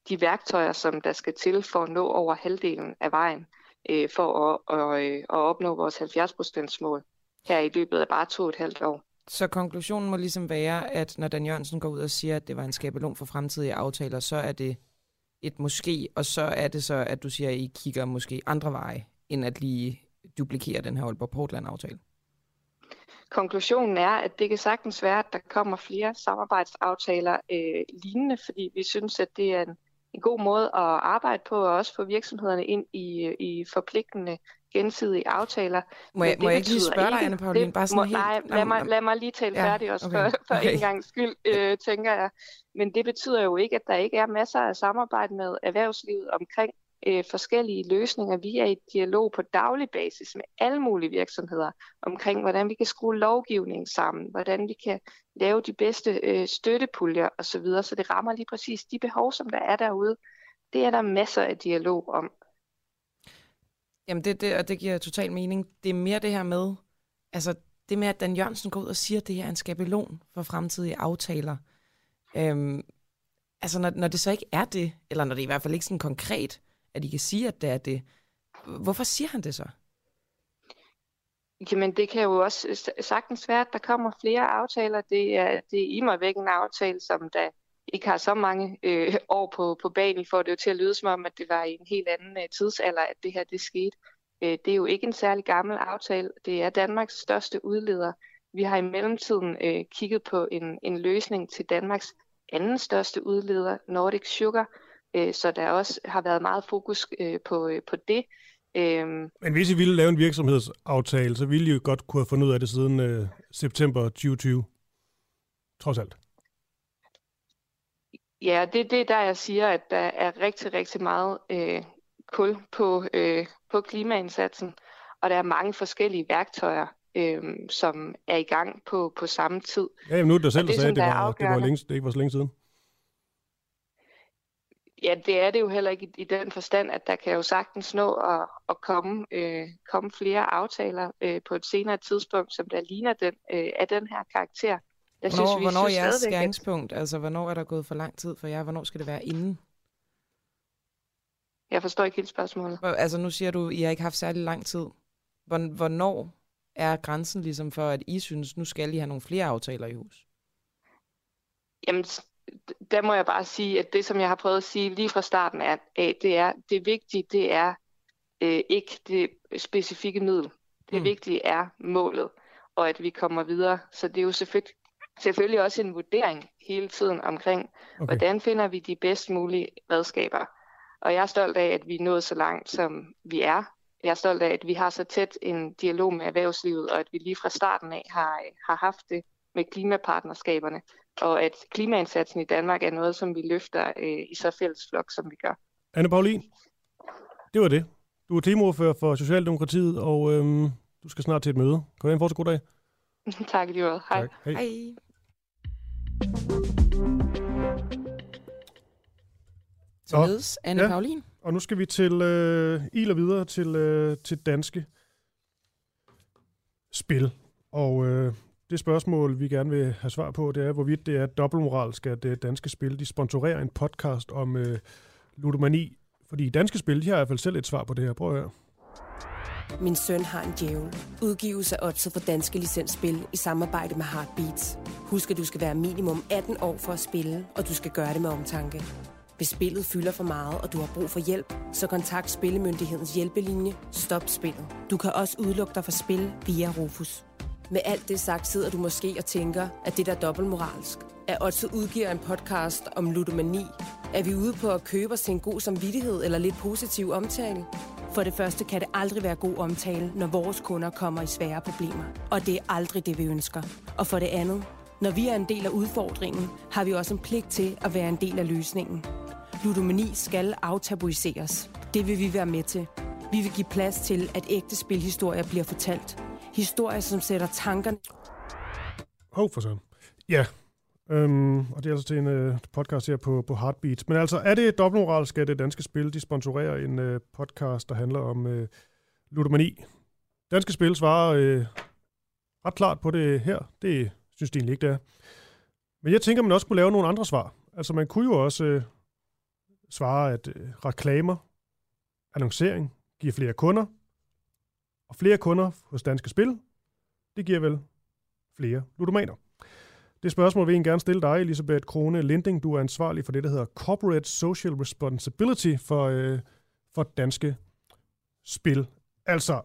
de værktøjer, som der skal til for at nå over halvdelen af vejen, øh, for at, og, øh, at opnå vores 70% mål her i løbet af bare to og et halvt år. Så konklusionen må ligesom være, at når Dan Jørgensen går ud og siger, at det var en skabelon for fremtidige aftaler, så er det et måske, og så er det så, at du siger, at I kigger måske andre veje, end at lige duplikere den her Aalborg Portland-aftale? Konklusionen er, at det kan sagtens være, at der kommer flere samarbejdsaftaler øh, lignende, fordi vi synes, at det er en, en god måde at arbejde på, og også få virksomhederne ind i, øh, i forpligtende gensidige aftaler. Må jeg, må jeg ikke lige spørge dig, Anne Pauline? Bare sådan må, helt... Nej, lad mig, lad mig lige tale ja, færdig også okay, for, for okay. en gang skyld, øh, tænker jeg. Men det betyder jo ikke, at der ikke er masser af samarbejde med erhvervslivet omkring øh, forskellige løsninger. Vi er i dialog på daglig basis med alle mulige virksomheder omkring, hvordan vi kan skrue lovgivning sammen, hvordan vi kan lave de bedste øh, støttepuljer osv., så, så det rammer lige præcis de behov, som der er derude. Det er der masser af dialog om. Jamen, det, det, og det giver total mening. Det er mere det her med, altså det med, at Dan Jørgensen går ud og siger, at det her er en skabelon for fremtidige aftaler. Øhm, altså, når, når det så ikke er det, eller når det i hvert fald ikke sådan konkret, at I kan sige, at det er det, hvorfor siger han det så? Jamen, det kan jo også sagtens være, at der kommer flere aftaler. Det er, det er i mig væk en aftale, som der ikke har så mange øh, år på, på banen, for det jo til at lyde som om, at det var i en helt anden øh, tidsalder, at det her det skete. Øh, det er jo ikke en særlig gammel aftale. Det er Danmarks største udleder. Vi har i mellemtiden øh, kigget på en, en løsning til Danmarks anden største udleder, Nordic Sugar, øh, så der også har været meget fokus øh, på, øh, på det. Øhm. Men hvis I ville lave en virksomhedsaftale, så ville I jo godt kunne have fundet ud af det siden øh, september 2020. Trods alt. Ja, det er det, der jeg siger, at der er rigtig, rigtig meget øh, kul på, øh, på klimaindsatsen, og der er mange forskellige værktøjer, øh, som er i gang på, på samme tid. Ja, jamen nu er det selv, der sagde, at det, var, det, var længe, det ikke var så længe siden. Ja, det er det jo heller ikke i, i den forstand, at der kan jo sagtens nå at, at komme, øh, komme flere aftaler øh, på et senere tidspunkt, som der ligner den, øh, af den her karakter. Der hvornår, synes, vi hvornår er jeres skæringspunkt? Altså, hvornår er der gået for lang tid for jer? Hvornår skal det være inden? Jeg forstår ikke helt spørgsmålet. Altså, nu siger du, at I har ikke haft særlig lang tid. Hvornår er grænsen ligesom for, at I synes, nu skal I have nogle flere aftaler i hus? Jamen, der må jeg bare sige, at det, som jeg har prøvet at sige lige fra starten af, det er, det vigtige, det er øh, ikke det specifikke middel. Det mm. vigtige er målet, og at vi kommer videre. Så det er jo selvfølgelig, selvfølgelig også en vurdering hele tiden omkring, okay. hvordan finder vi de bedst mulige redskaber. Og jeg er stolt af, at vi er nået så langt, som vi er. Jeg er stolt af, at vi har så tæt en dialog med erhvervslivet, og at vi lige fra starten af har, har haft det med klimapartnerskaberne, og at klimaindsatsen i Danmark er noget, som vi løfter øh, i så fælles flok, som vi gør. Anne Paulin, det var det. Du er teamordfører for Socialdemokratiet, og øhm, du skal snart til et møde. Kom ind, fortsat god dag. [laughs] tak, lige Hej. Tak. Hej. Hej. Således, Anne ja. Paulin. Og nu skal vi til øh, il og videre til, øh, til danske spil. Og øh, det spørgsmål, vi gerne vil have svar på, det er, hvorvidt det er dobbeltmoralsk, at det danske spil de sponsorerer en podcast om øh, ludomani. Fordi danske spil, de har i hvert fald selv et svar på det her. Prøv at høre. Min søn har en djævel. Udgivelse af Otse for danske licensspil i samarbejde med Heartbeats. Husk, at du skal være minimum 18 år for at spille, og du skal gøre det med omtanke. Hvis spillet fylder for meget, og du har brug for hjælp, så kontakt Spillemyndighedens hjælpelinje Stop Spillet. Du kan også udelukke dig fra spil via Rufus. Med alt det sagt sidder du måske og tænker, at det der er dobbeltmoralsk. At også udgiver en podcast om ludomani. Er vi ude på at købe os til en god samvittighed eller lidt positiv omtale? For det første kan det aldrig være god omtale, når vores kunder kommer i svære problemer. Og det er aldrig det, vi ønsker. Og for det andet, når vi er en del af udfordringen, har vi også en pligt til at være en del af løsningen. Ludomani skal aftabuiseres. Det vil vi være med til. Vi vil give plads til, at ægte spilhistorier bliver fortalt. Historier, som sætter tankerne... Hov for så. Ja, øhm, og det er altså til en øh, podcast her på, på Heartbeat. Men altså, er det dobbeltmoral, skal det øh, danske spil de sponsorerer en øh, podcast, der handler om øh, ludomani? Danske Spil svarer øh, ret klart på det her. Det synes de egentlig ikke, det er. Men jeg tænker, man også kunne lave nogle andre svar. Altså, man kunne jo også øh, svare, at øh, reklamer, annoncering giver flere kunder, og flere kunder hos Danske Spil, det giver vel flere ludomaner. Det spørgsmål vil jeg gerne stille dig, Elisabeth Krone Linding. Du er ansvarlig for det, der hedder Corporate Social Responsibility for, øh, for danske spil. Altså,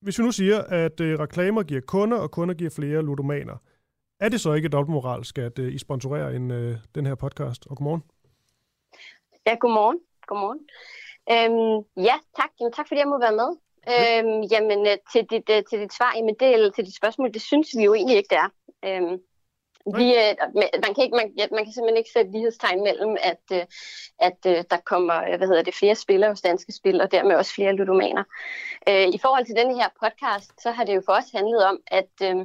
hvis vi nu siger, at øh, reklamer giver kunder, og kunder giver flere ludomaner, er det så ikke dobbeltmoralsk, at øh, I sponsorerer en, øh, den her podcast? Og godmorgen. Ja, godmorgen. Godmorgen. Øhm, ja, tak. Jamen, tak fordi jeg må være med. Øhm, jamen, øh, til dit, øh, til dit svar, jamen, det, eller til dit spørgsmål, det synes vi jo egentlig ikke, det er. Øhm, vi, øh, man, kan ikke, man, ja, man kan simpelthen ikke sætte lighedstegn mellem, at, øh, at øh, der kommer hvad hedder det, flere spillere hos danske spil, og dermed også flere ludomaner. Øh, I forhold til denne her podcast, så har det jo for os handlet om, at øh,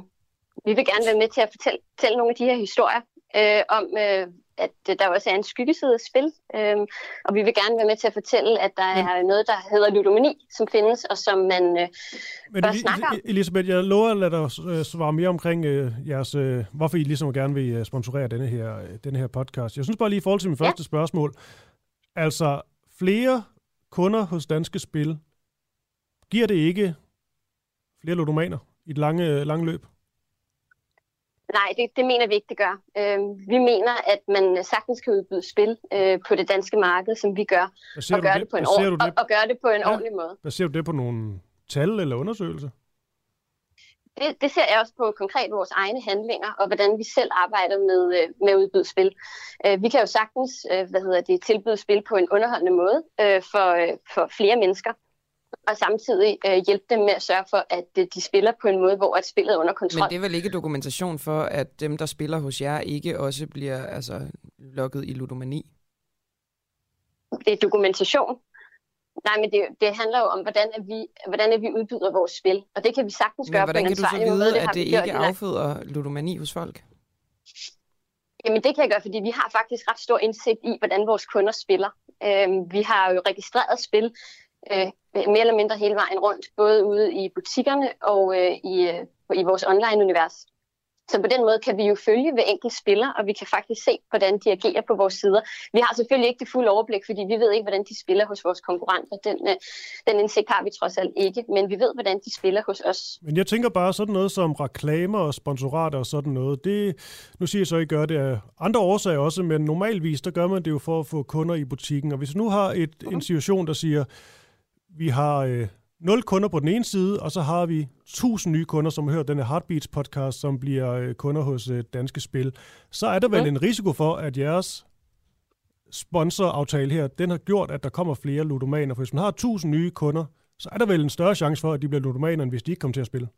vi vil gerne være med til at fortælle, fortælle nogle af de her historier øh, om, øh, at der også er en skyggeside af spil, øhm, og vi vil gerne være med til at fortælle, at der er noget, der hedder ludomani, som findes, og som man øh, Men bør snakke om. Elisabeth, jeg lover at lade dig øh, svare mere omkring øh, jeres, øh, hvorfor I ligesom gerne vil øh, sponsorere denne her, øh, denne her podcast. Jeg synes bare lige i forhold til min første ja. spørgsmål, altså flere kunder hos Danske Spil, giver det ikke flere ludomaner i et lange, lange løb? Nej, det, det mener vi ikke, det gør. Øh, vi mener, at man sagtens kan udbyde spil øh, på det danske marked, som vi gør, og gøre det, det, på en or- det? Og, og gøre det på en ja. ordentlig måde. Baserer du det på nogle tal eller undersøgelser? Det, det ser jeg også på konkret vores egne handlinger, og hvordan vi selv arbejder med, øh, med at udbyde spil. Øh, vi kan jo sagtens hvad hedder det, tilbyde spil på en underholdende måde for, for flere mennesker og samtidig øh, hjælpe dem med at sørge for, at øh, de spiller på en måde, hvor at spillet er under kontrol. Men det er vel ikke dokumentation for, at dem, der spiller hos jer, ikke også bliver altså, lukket i ludomani? Det er dokumentation. Nej, men det, det handler jo om, hvordan, er vi, hvordan er vi udbyder vores spil. Og det kan vi sagtens men gøre på en ansvarlig måde. hvordan kan du så vide, at det ikke afføder ludomani hos folk? Jamen det kan jeg gøre, fordi vi har faktisk ret stor indsigt i, hvordan vores kunder spiller. Øhm, vi har jo registreret spil øh, mere eller mindre hele vejen rundt, både ude i butikkerne og øh, i, øh, i vores online-univers. Så på den måde kan vi jo følge hver enkelt spiller, og vi kan faktisk se, hvordan de agerer på vores sider. Vi har selvfølgelig ikke det fulde overblik, fordi vi ved ikke, hvordan de spiller hos vores konkurrenter. Den, øh, den indsigt har vi trods alt ikke, men vi ved, hvordan de spiller hos os. Men jeg tænker bare sådan noget som reklamer og sponsorater og sådan noget. Det, nu siger jeg så, at I gør det af andre årsager også, men normalvis, der gør man det jo for at få kunder i butikken. Og hvis nu har et, en situation, der siger, vi har øh, 0 kunder på den ene side, og så har vi 1000 nye kunder, som hørt denne Heartbeats podcast, som bliver øh, kunder hos øh, Danske Spil. Så er der vel ja. en risiko for, at jeres sponsoraftale her, den har gjort, at der kommer flere ludomaner. For hvis man har 1000 nye kunder, så er der vel en større chance for, at de bliver ludomaner, end hvis de ikke kommer til at spille.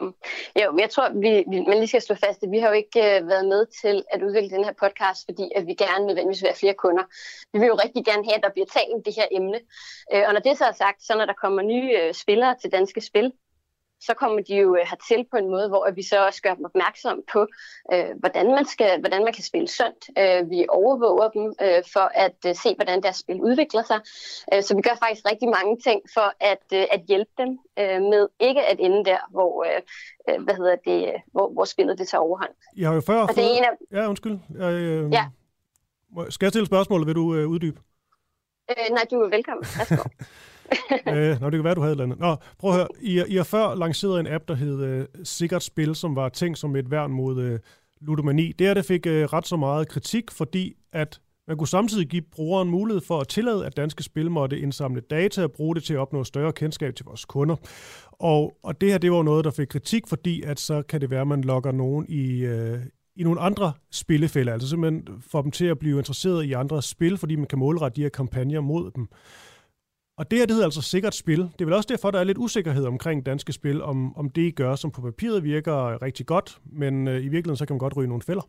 Mm. Jo, men jeg tror, vi, vi, man lige skal slå fast, at vi har jo ikke øh, været med til at udvikle den her podcast, fordi at vi gerne nødvendigvis vil have flere kunder. Vi vil jo rigtig gerne have, at der bliver talt om det her emne. Øh, og når det så er sagt, så når der kommer nye øh, spillere til Danske Spil, så kommer de jo øh, hertil på en måde, hvor vi så også gør dem opmærksom på, øh, hvordan, man skal, hvordan man kan spille sundt. Øh, vi overvåger dem øh, for at øh, se, hvordan deres spil udvikler sig. Øh, så vi gør faktisk rigtig mange ting for at, øh, at hjælpe dem øh, med ikke at ende der, hvor, øh, øh hvad hedder det, hvor, hvor spillet det tager overhånd. Jeg har jo før fået... det er en af... Ja, undskyld. Jeg, øh... ja. Skal jeg stille spørgsmål, eller vil du øh, uddybe? Øh, nej, du er velkommen. Værsgo. [laughs] [laughs] øh, nå, det kan være, du havde et eller andet. Nå, prøv at høre. I, I har før lanceret en app, der hed øh, Sikkert Spil, som var tænkt som et værn mod øh, ludomani. Det her det fik øh, ret så meget kritik, fordi at man kunne samtidig give brugeren mulighed for at tillade, at danske spil måtte indsamle data og bruge det til at opnå større kendskab til vores kunder. Og, og det her, det var noget, der fik kritik, fordi at så kan det være, at man lokker nogen i, øh, i nogle andre spillefælder, altså simpelthen får dem til at blive interesseret i andre spil, fordi man kan målrette de her kampagner mod dem. Og det her, det hedder altså sikkert spil. Det er vel også derfor, der er lidt usikkerhed omkring danske spil, om, om det I gør, som på papiret virker rigtig godt, men øh, i virkeligheden så kan man godt ryge nogle fælder.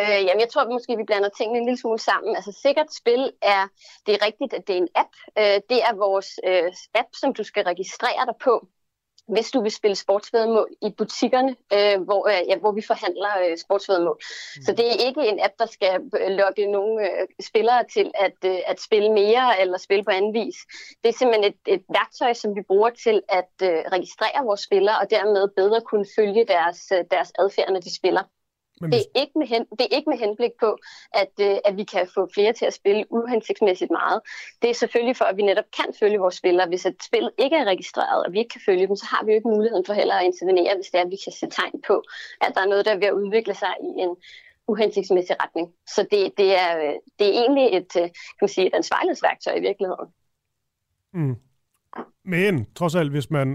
Øh, jamen, jeg tror måske, vi blander tingene en lille smule sammen. Altså, sikkert spil er, det er rigtigt, at det er en app. Øh, det er vores øh, app, som du skal registrere dig på hvis du vil spille sportsvedmål i butikkerne, øh, hvor, øh, ja, hvor vi forhandler øh, sportsvedmål. Mm. Så det er ikke en app, der skal øh, lokke nogle øh, spillere til at, øh, at spille mere eller spille på anden vis. Det er simpelthen et, et værktøj, som vi bruger til at øh, registrere vores spillere og dermed bedre kunne følge deres, øh, deres adfærd, når de spiller. Men det, er ikke med hen, det er ikke med henblik på, at, øh, at vi kan få flere til at spille uhensigtsmæssigt meget. Det er selvfølgelig for, at vi netop kan følge vores spillere. Hvis et spil ikke er registreret, og vi ikke kan følge dem, så har vi jo ikke muligheden for heller at intervenere, hvis det er, at vi kan se tegn på, at der er noget, der er ved at udvikle sig i en uhensigtsmæssig retning. Så det, det, er, øh, det er egentlig et, øh, kan man sige, et ansvarlighedsværktøj i virkeligheden. Mm. Men trods alt, hvis man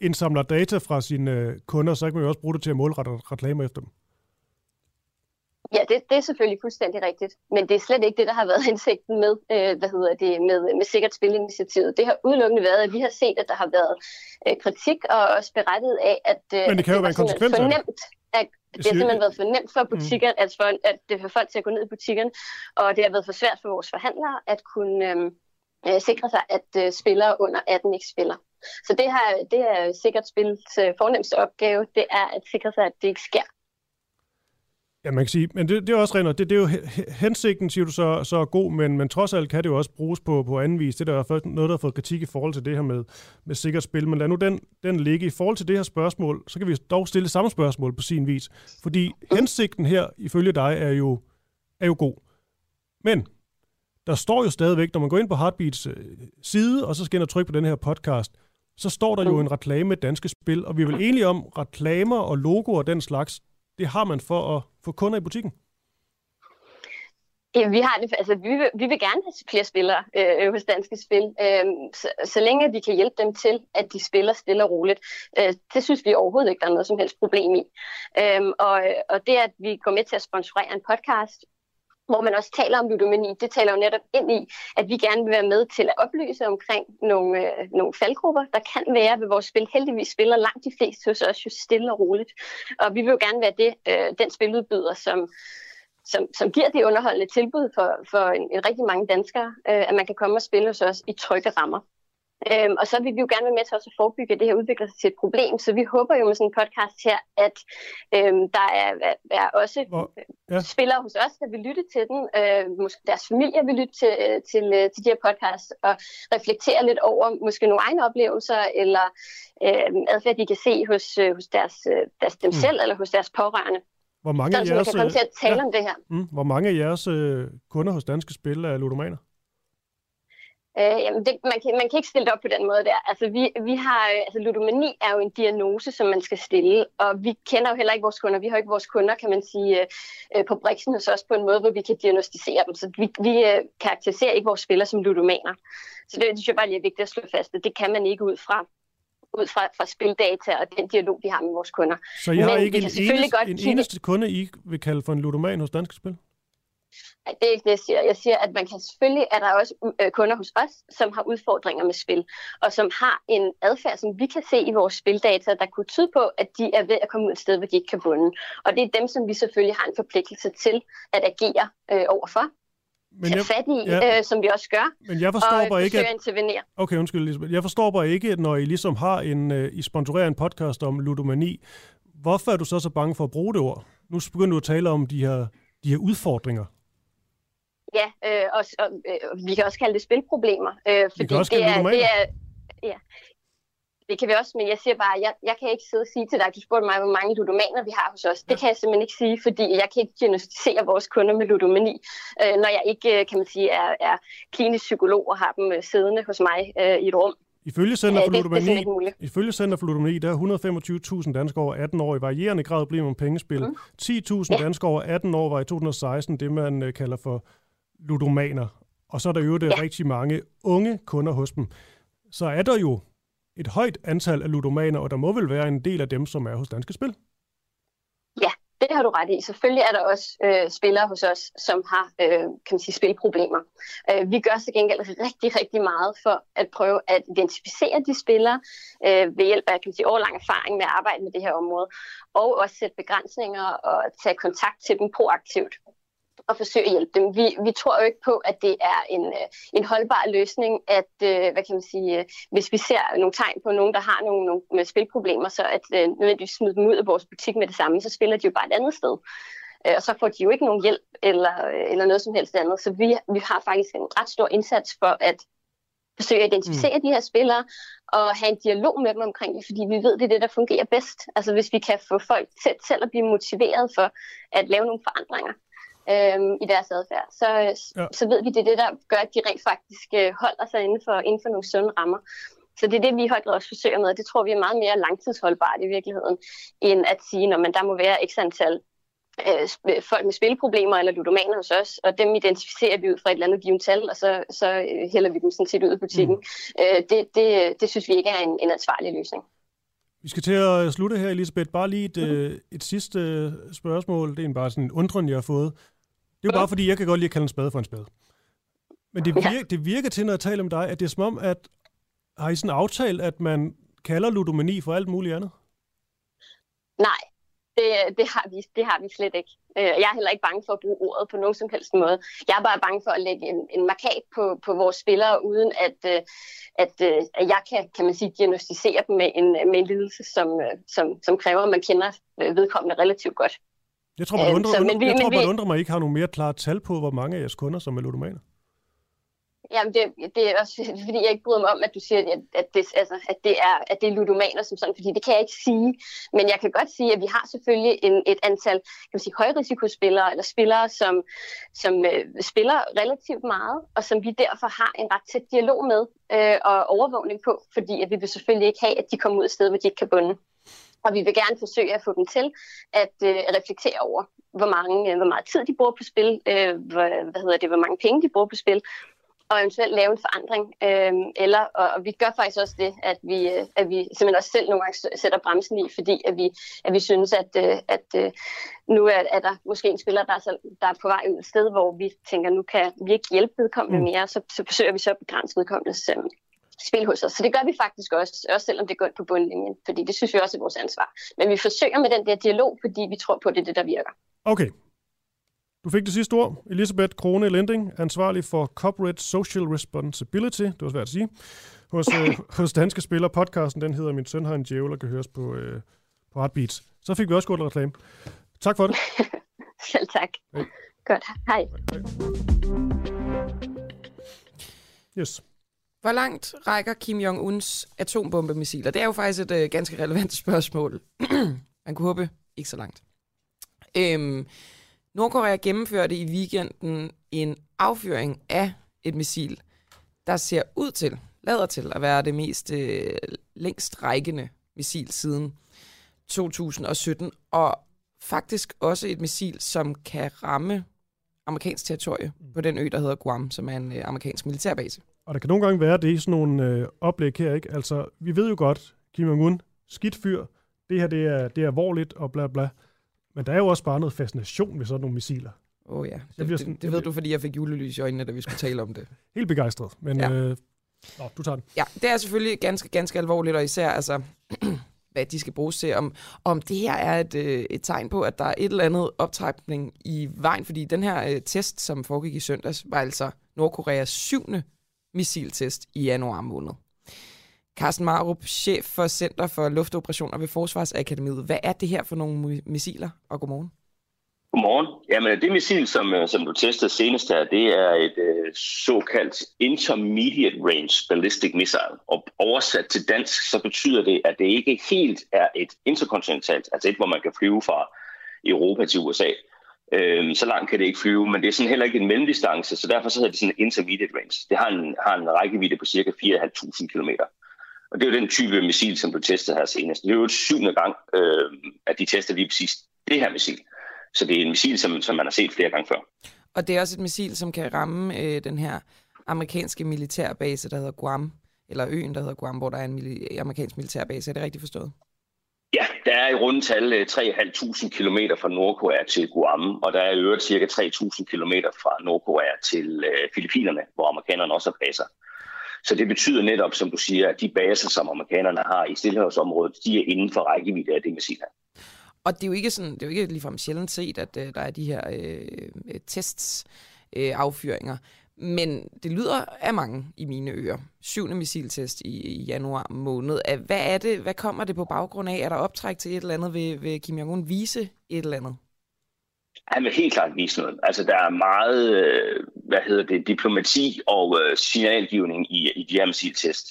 indsamler data fra sine kunder, så kan man jo også bruge det til at målrette reklamer efter dem. Ja, det, det er selvfølgelig fuldstændig rigtigt. Men det er slet ikke det, der har været [laughs] hensigten med, øh, hvad hedder det, med, med Sikkert Spilinitiativet. Det har udelukkende været, at vi har set, at der har været øh, kritik og også berettet af, at, øh, Men det kan jo at være en konsekvens det. nemt, at det har simpelthen været for nemt for butikkerne, mm. altså for, at det for folk til at gå ned i butikkerne, og det har været for svært for vores forhandlere at kunne øh, øh, sikre sig, at øh, spillere under 18 ikke spiller. Så det, her, det er sikkert spils øh, fornemmeste opgave, det er at sikre sig, at det ikke sker. Ja, man kan sige, men det, det er også rent, det, det er jo hensigten, siger du så, så er god, men, men trods alt kan det jo også bruges på, på anden vis. Det der er først noget, der har fået kritik i forhold til det her med, med sikkert spil, men lad nu den, den ligge. I forhold til det her spørgsmål, så kan vi dog stille samme spørgsmål på sin vis, fordi hensigten her, ifølge dig, er jo, er jo god. Men der står jo stadigvæk, når man går ind på Heartbeats øh, side, og så skal ind og trykke på den her podcast, så står der jo en reklame med danske spil, og vi er vel enige om, reklamer og logoer og den slags, det har man for at få kunder i butikken? Ja, vi har det, altså vi vil, vi vil gerne have flere spillere øh, hos Danske Spil, øh, så, så længe vi kan hjælpe dem til, at de spiller stille og roligt. Øh, det synes vi overhovedet ikke, der er noget som helst problem i. Øh, og, og det, at vi går med til at sponsorere en podcast, hvor man også taler om ludomani, det taler jo netop ind i, at vi gerne vil være med til at oplyse omkring nogle, øh, nogle faldgrupper, der kan være ved vores spil. Heldigvis spiller langt de fleste hos os jo stille og roligt. Og vi vil jo gerne være det, øh, den spiludbyder, som, som, som giver det underholdende tilbud for, for en, en rigtig mange danskere, øh, at man kan komme og spille hos os i trygge rammer. Øhm, og så vil vi jo gerne være med til også at forebygge, at det her udvikler sig til et problem. Så vi håber jo med sådan en podcast her, at øhm, der er, er, også Hvor, ja. spillere hos os, der vil lytte til den. Øh, måske deres familie vil lytte til, til, til de her podcasts og reflektere lidt over måske nogle egne oplevelser eller øh, adfærd, de kan se hos, øh, hos deres, øh, deres dem mm. selv eller hos deres pårørende. Hvor mange så, af jeres, kan komme til at tale ja, om det her. Mm, hvor mange af jeres øh, kunder hos Danske Spil er ludomaner? Øh, jamen det, man, kan, man kan ikke stille det op på den måde der. Altså, vi, vi har, altså ludomani er jo en diagnose, som man skal stille, og vi kender jo heller ikke vores kunder. Vi har ikke vores kunder, kan man sige, øh, på Brixen hos os på en måde, hvor vi kan diagnostisere dem. Så vi, vi øh, karakteriserer ikke vores spillere som ludomaner. Så det, det synes jeg bare lige er vigtigt at slå fast, at det kan man ikke ud fra ud fra, fra spildata og den dialog, vi har med vores kunder. Så jeg har Men ikke en, eneste, godt en eneste kunde, I vil kalde for en ludoman hos Danske Spil? Nej, det er ikke det, jeg siger. Jeg siger, at man kan selvfølgelig, er der også øh, kunder hos os, som har udfordringer med spil, og som har en adfærd, som vi kan se i vores spildata, der kunne tyde på, at de er ved at komme ud et sted, hvor de ikke kan bunde. Og det er dem, som vi selvfølgelig har en forpligtelse til at agere øh, overfor. Men jeg, fat i, ja, øh, som vi også gør, men jeg forstår og bare ikke, at intervenere. Okay, undskyld, Lisbeth. Jeg forstår bare ikke, at når I ligesom har en, uh, I sponsorerer en podcast om ludomani, hvorfor er du så så bange for at bruge det ord? Nu begynder du at tale om de her, de her udfordringer. Ja, øh, og, og øh, vi kan også kalde det spilproblemer. Øh, fordi det er, det er, ja, det kan vi også, men jeg siger bare, jeg, jeg kan ikke sidde og sige til dig, du spurgte mig, hvor mange ludomaner vi har hos os. Det kan jeg simpelthen ikke sige, fordi jeg kan ikke diagnostisere vores kunder med ludomani, øh, når jeg ikke, øh, kan man sige, er, er klinisk psykolog og har dem øh, siddende hos mig øh, i et rum. Ifølge Center for Ludomani, ifølge Center for Ludomani, der er 125.000 danskere over 18 år i varierende grad problemer med pengespil. Mm. 10.000 ja. danskere over 18 år var i 2016 det, man øh, kalder for ludomaner. Og så er der jo det ja. rigtig mange unge kunder hos dem. Så er der jo et højt antal af ludomaner, og der må vel være en del af dem, som er hos Danske Spil? Ja, det har du ret i. Selvfølgelig er der også øh, spillere hos os, som har øh, kan man sige, spilproblemer. Øh, vi gør så gengæld rigtig, rigtig meget for at prøve at identificere de spillere øh, ved hjælp af kan man sige, årlang erfaring med at arbejde med det her område, og også sætte begrænsninger og tage kontakt til dem proaktivt og forsøge at hjælpe dem. Vi, vi tror jo ikke på, at det er en, øh, en holdbar løsning, at øh, hvad kan man sige, øh, hvis vi ser nogle tegn på nogen, der har nogle, nogle spilproblemer, så at nødvendigvis smide dem ud af vores butik med det samme, så spiller de jo bare et andet sted. Og så får de jo ikke nogen hjælp eller, eller noget som helst andet. Så vi, vi har faktisk en ret stor indsats for at forsøge at identificere mm. de her spillere og have en dialog med dem omkring det, fordi vi ved, det er det, der fungerer bedst. Altså hvis vi kan få folk til selv at blive motiveret for at lave nogle forandringer, øhm, i deres adfærd, så, ja. så ved vi, det er det, der gør, at de rent faktisk øh, holder sig inden for, inden for nogle sunde rammer. Så det er det, vi i høj grad også forsøger med, og det tror vi er meget mere langtidsholdbart i virkeligheden, end at sige, at der må være x antal øh, folk med spilproblemer eller ludomaner hos os, og dem identificerer vi ud fra et eller andet givet tal, og så, så hælder vi dem sådan set ud af butikken. Mm. Øh, det, det, det synes vi ikke er en, en ansvarlig løsning. Vi skal til at slutte her, Elisabeth. Bare lige et, øh, et sidste spørgsmål. Det er bare sådan en undren, jeg har fået. Det er jo bare fordi, jeg kan godt lide at kalde en spade for en spade. Men det virker, det virker til, når jeg taler med dig, at det er som om, at har I sådan aftalt, at man kalder ludomani for alt muligt andet? Nej, det, det, har vi, det har vi slet ikke. Øh, jeg er heller ikke bange for at bruge ordet på nogen som helst måde. Jeg er bare bange for at lægge en, en markat på, på vores spillere, uden at, øh, at, øh, at jeg kan, kan man sige, diagnostisere dem med en, med en lidelse, som, som, som kræver, at man kender vedkommende relativt godt. Jeg tror, man undrer, så, men vi, jeg tror, man undrer mig, ikke har nogle mere klare tal på, hvor mange af jeres kunder, som er ludomaner. Jamen, det, det er også [laughs] fordi, jeg ikke bryder mig om, at du siger, at, at, det, altså, at, det er, at det er ludomaner som sådan, fordi det kan jeg ikke sige. Men jeg kan godt sige, at vi har selvfølgelig en, et antal kan man sige, højrisikospillere, eller spillere, som, som øh, spiller relativt meget, og som vi derfor har en ret tæt dialog med øh, og overvågning på, fordi at vi vil selvfølgelig ikke have, at de kommer ud et sted, hvor de ikke kan bunde. Og vi vil gerne forsøge at få dem til at øh, reflektere over, hvor, mange, øh, hvor meget tid de bruger på spil, øh, hvor, hvad hedder det, hvor mange penge de bruger på spil, og eventuelt lave en forandring. Øh, eller, og, og vi gør faktisk også det, at vi, øh, at vi simpelthen også selv nogle gange sætter bremsen i, fordi at vi, at vi synes, at, øh, at øh, nu er, er der måske en spiller, der er, så, der er på vej ud et sted, hvor vi tænker, nu kan vi ikke hjælpe vedkommende mm. mere, så, så forsøger vi så at begrænse vedkommendes øh, spil hos os. Så det gør vi faktisk også, også selvom det går på bundlinjen, fordi det synes vi også er vores ansvar. Men vi forsøger med den der dialog, fordi vi tror på, at det er det, der virker. Okay, du fik det sidste ord. Elisabeth Krone Lending, ansvarlig for Corporate Social Responsibility, det var svært at sige, hos, øh, [laughs] hos Danske Spiller. Podcasten, den hedder Min søn har en djævel, og kan høres på, øh, på Heartbeats. Så fik vi også godt reklame. Tak for det. [laughs] Selv tak. Hej. Godt. Hej. Hej. Yes. Hvor langt rækker Kim Jong-uns atombombemissiler? Det er jo faktisk et øh, ganske relevant spørgsmål. [clears throat] Man kunne håbe ikke så langt. Øhm, Nordkorea gennemførte i weekenden en affyring af et missil, der ser ud til, lader til at være det mest øh, længst rækkende missil siden 2017, og faktisk også et missil, som kan ramme amerikansk territorie på den ø, der hedder Guam, som er en øh, amerikansk militærbase. Og der kan nogle gange være det i sådan nogle øh, oplæg her, ikke? Altså, vi ved jo godt, Kim Jong-un, skidt fyr, det her det er, det er alvorligt og bla bla. Men der er jo også bare noget fascination ved sådan nogle missiler. Åh oh, ja, det, det, sådan, det, det ved du, fordi jeg fik julelys i øjnene, da vi skulle [laughs] tale om det. Helt begejstret, men ja. øh, nå, du tager den. Ja, det er selvfølgelig ganske, ganske alvorligt, og især altså, [clears throat] hvad de skal bruges til. Om, om det her er et, øh, et tegn på, at der er et eller andet optrækning i vejen, fordi den her øh, test, som foregik i søndags, var altså Nordkoreas syvende missiltest i januar måned. Carsten Marup, chef for Center for Luftoperationer ved Forsvarsakademiet. Hvad er det her for nogle missiler? Og godmorgen. Godmorgen. Jamen, det missil, som, øh, som du testede senest her, det er et øh, såkaldt Intermediate Range Ballistic Missile. Og oversat til dansk, så betyder det, at det ikke helt er et interkontinentalt, altså et, hvor man kan flyve fra Europa til USA. Øh, så langt kan det ikke flyve, men det er sådan heller ikke en mellemdistance, så derfor så hedder det sådan en Intermediate Range. Det har en, har en rækkevidde på cirka 4.500 km. Og det er jo den type missil, som blev testet her senest. Det er jo et syvende gang, øh, at de tester lige præcis det her missil. Så det er en missil, som, som man har set flere gange før. Og det er også et missil, som kan ramme øh, den her amerikanske militærbase, der hedder Guam, eller øen, der hedder Guam, hvor der er en mili- amerikansk militærbase. Er det rigtigt forstået? Ja, der er i rundetal 3.500 km fra Nordkorea til Guam, og der er i øvrigt ca. 3.000 km fra Nordkorea til øh, Filippinerne, hvor amerikanerne også har baser. Så det betyder netop, som du siger, at de baser, som amerikanerne har i stillehavsområdet, de er inden for rækkevidde af det missil. Og det er jo ikke, sådan, det er jo ikke ligefrem sjældent set, at øh, der er de her øh, tests, øh, affyringer. Men det lyder af mange i mine ører. Syvende missiltest i, i januar måned. Hvad er det? Hvad kommer det på baggrund af? Er der optræk til et eller andet? Vil, vil Kim Jong-un vise et eller andet? Han vil helt klart vise noget. Altså, der er meget, øh, hvad hedder det, diplomati og øh, signalgivning i, i de her missiltest.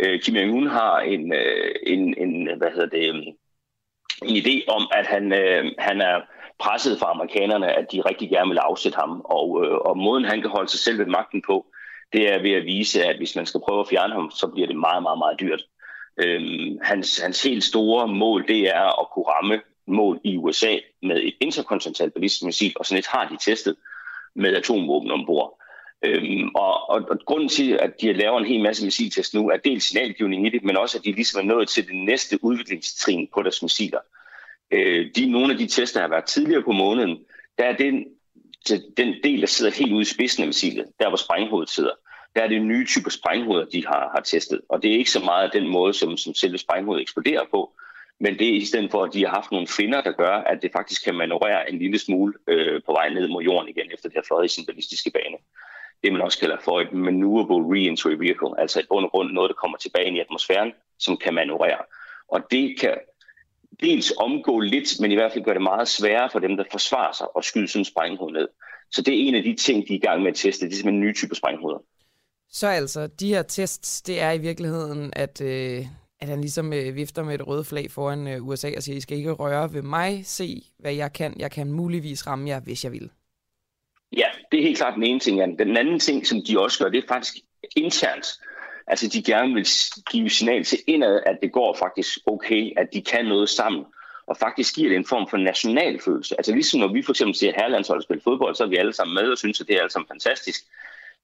Øh, Kim Jong-un har en, øh, en, en, hvad hedder det, en idé om, at han, øh, han er presset fra amerikanerne, at de rigtig gerne vil afsætte ham. Og, øh, og måden, han kan holde sig selv ved magten på, det er ved at vise, at hvis man skal prøve at fjerne ham, så bliver det meget, meget, meget dyrt. Øhm, hans, hans helt store mål, det er at kunne ramme mål i USA med et interkontinentalt ballistisk missil, og sådan et har de testet med atomvåben ombord. Øhm, og, og, og grunden til, at de laver en hel masse missiltest nu, er dels signalgivning i det, men også, at de ligesom er nået til det næste udviklingstrin på deres missiler. Øh, Øh, de, nogle af de tester, der har været tidligere på måneden, der er den, den del, der sidder helt ude i spidsen af missilet, der hvor sprænghovedet sidder, der er det nye type sprænghoveder, de har, har testet. Og det er ikke så meget den måde, som, som selve sprænghovedet eksploderer på, men det er i stedet for, at de har haft nogle finder, der gør, at det faktisk kan manøvrere en lille smule øh, på vej ned mod jorden igen, efter det har fløjet i sin ballistiske bane. Det man også kalder for et maneuverable reentry vehicle, altså et bund og grund noget, der kommer tilbage ind i atmosfæren, som kan manøvrere. Og det kan dels omgå lidt, men i hvert fald gøre det meget sværere for dem, der forsvarer sig og skyde sådan en sprænghoved ned. Så det er en af de ting, de er i gang med at teste. Det er simpelthen nye typer sprænghoveder. Så altså, de her tests, det er i virkeligheden, at, øh, at han ligesom øh, vifter med et rødt flag foran øh, USA og siger, I skal ikke røre ved mig, se hvad jeg kan. Jeg kan muligvis ramme jer, hvis jeg vil. Ja, det er helt klart den ene ting. Jan. Den anden ting, som de også gør, det er faktisk internt. Altså, de gerne vil give signal til indad, at det går faktisk okay, at de kan noget sammen. Og faktisk giver det en form for national følelse. Altså ligesom når vi for eksempel ser herrelandsholdet spille fodbold, så er vi alle sammen med og synes, at det er alle sammen fantastisk.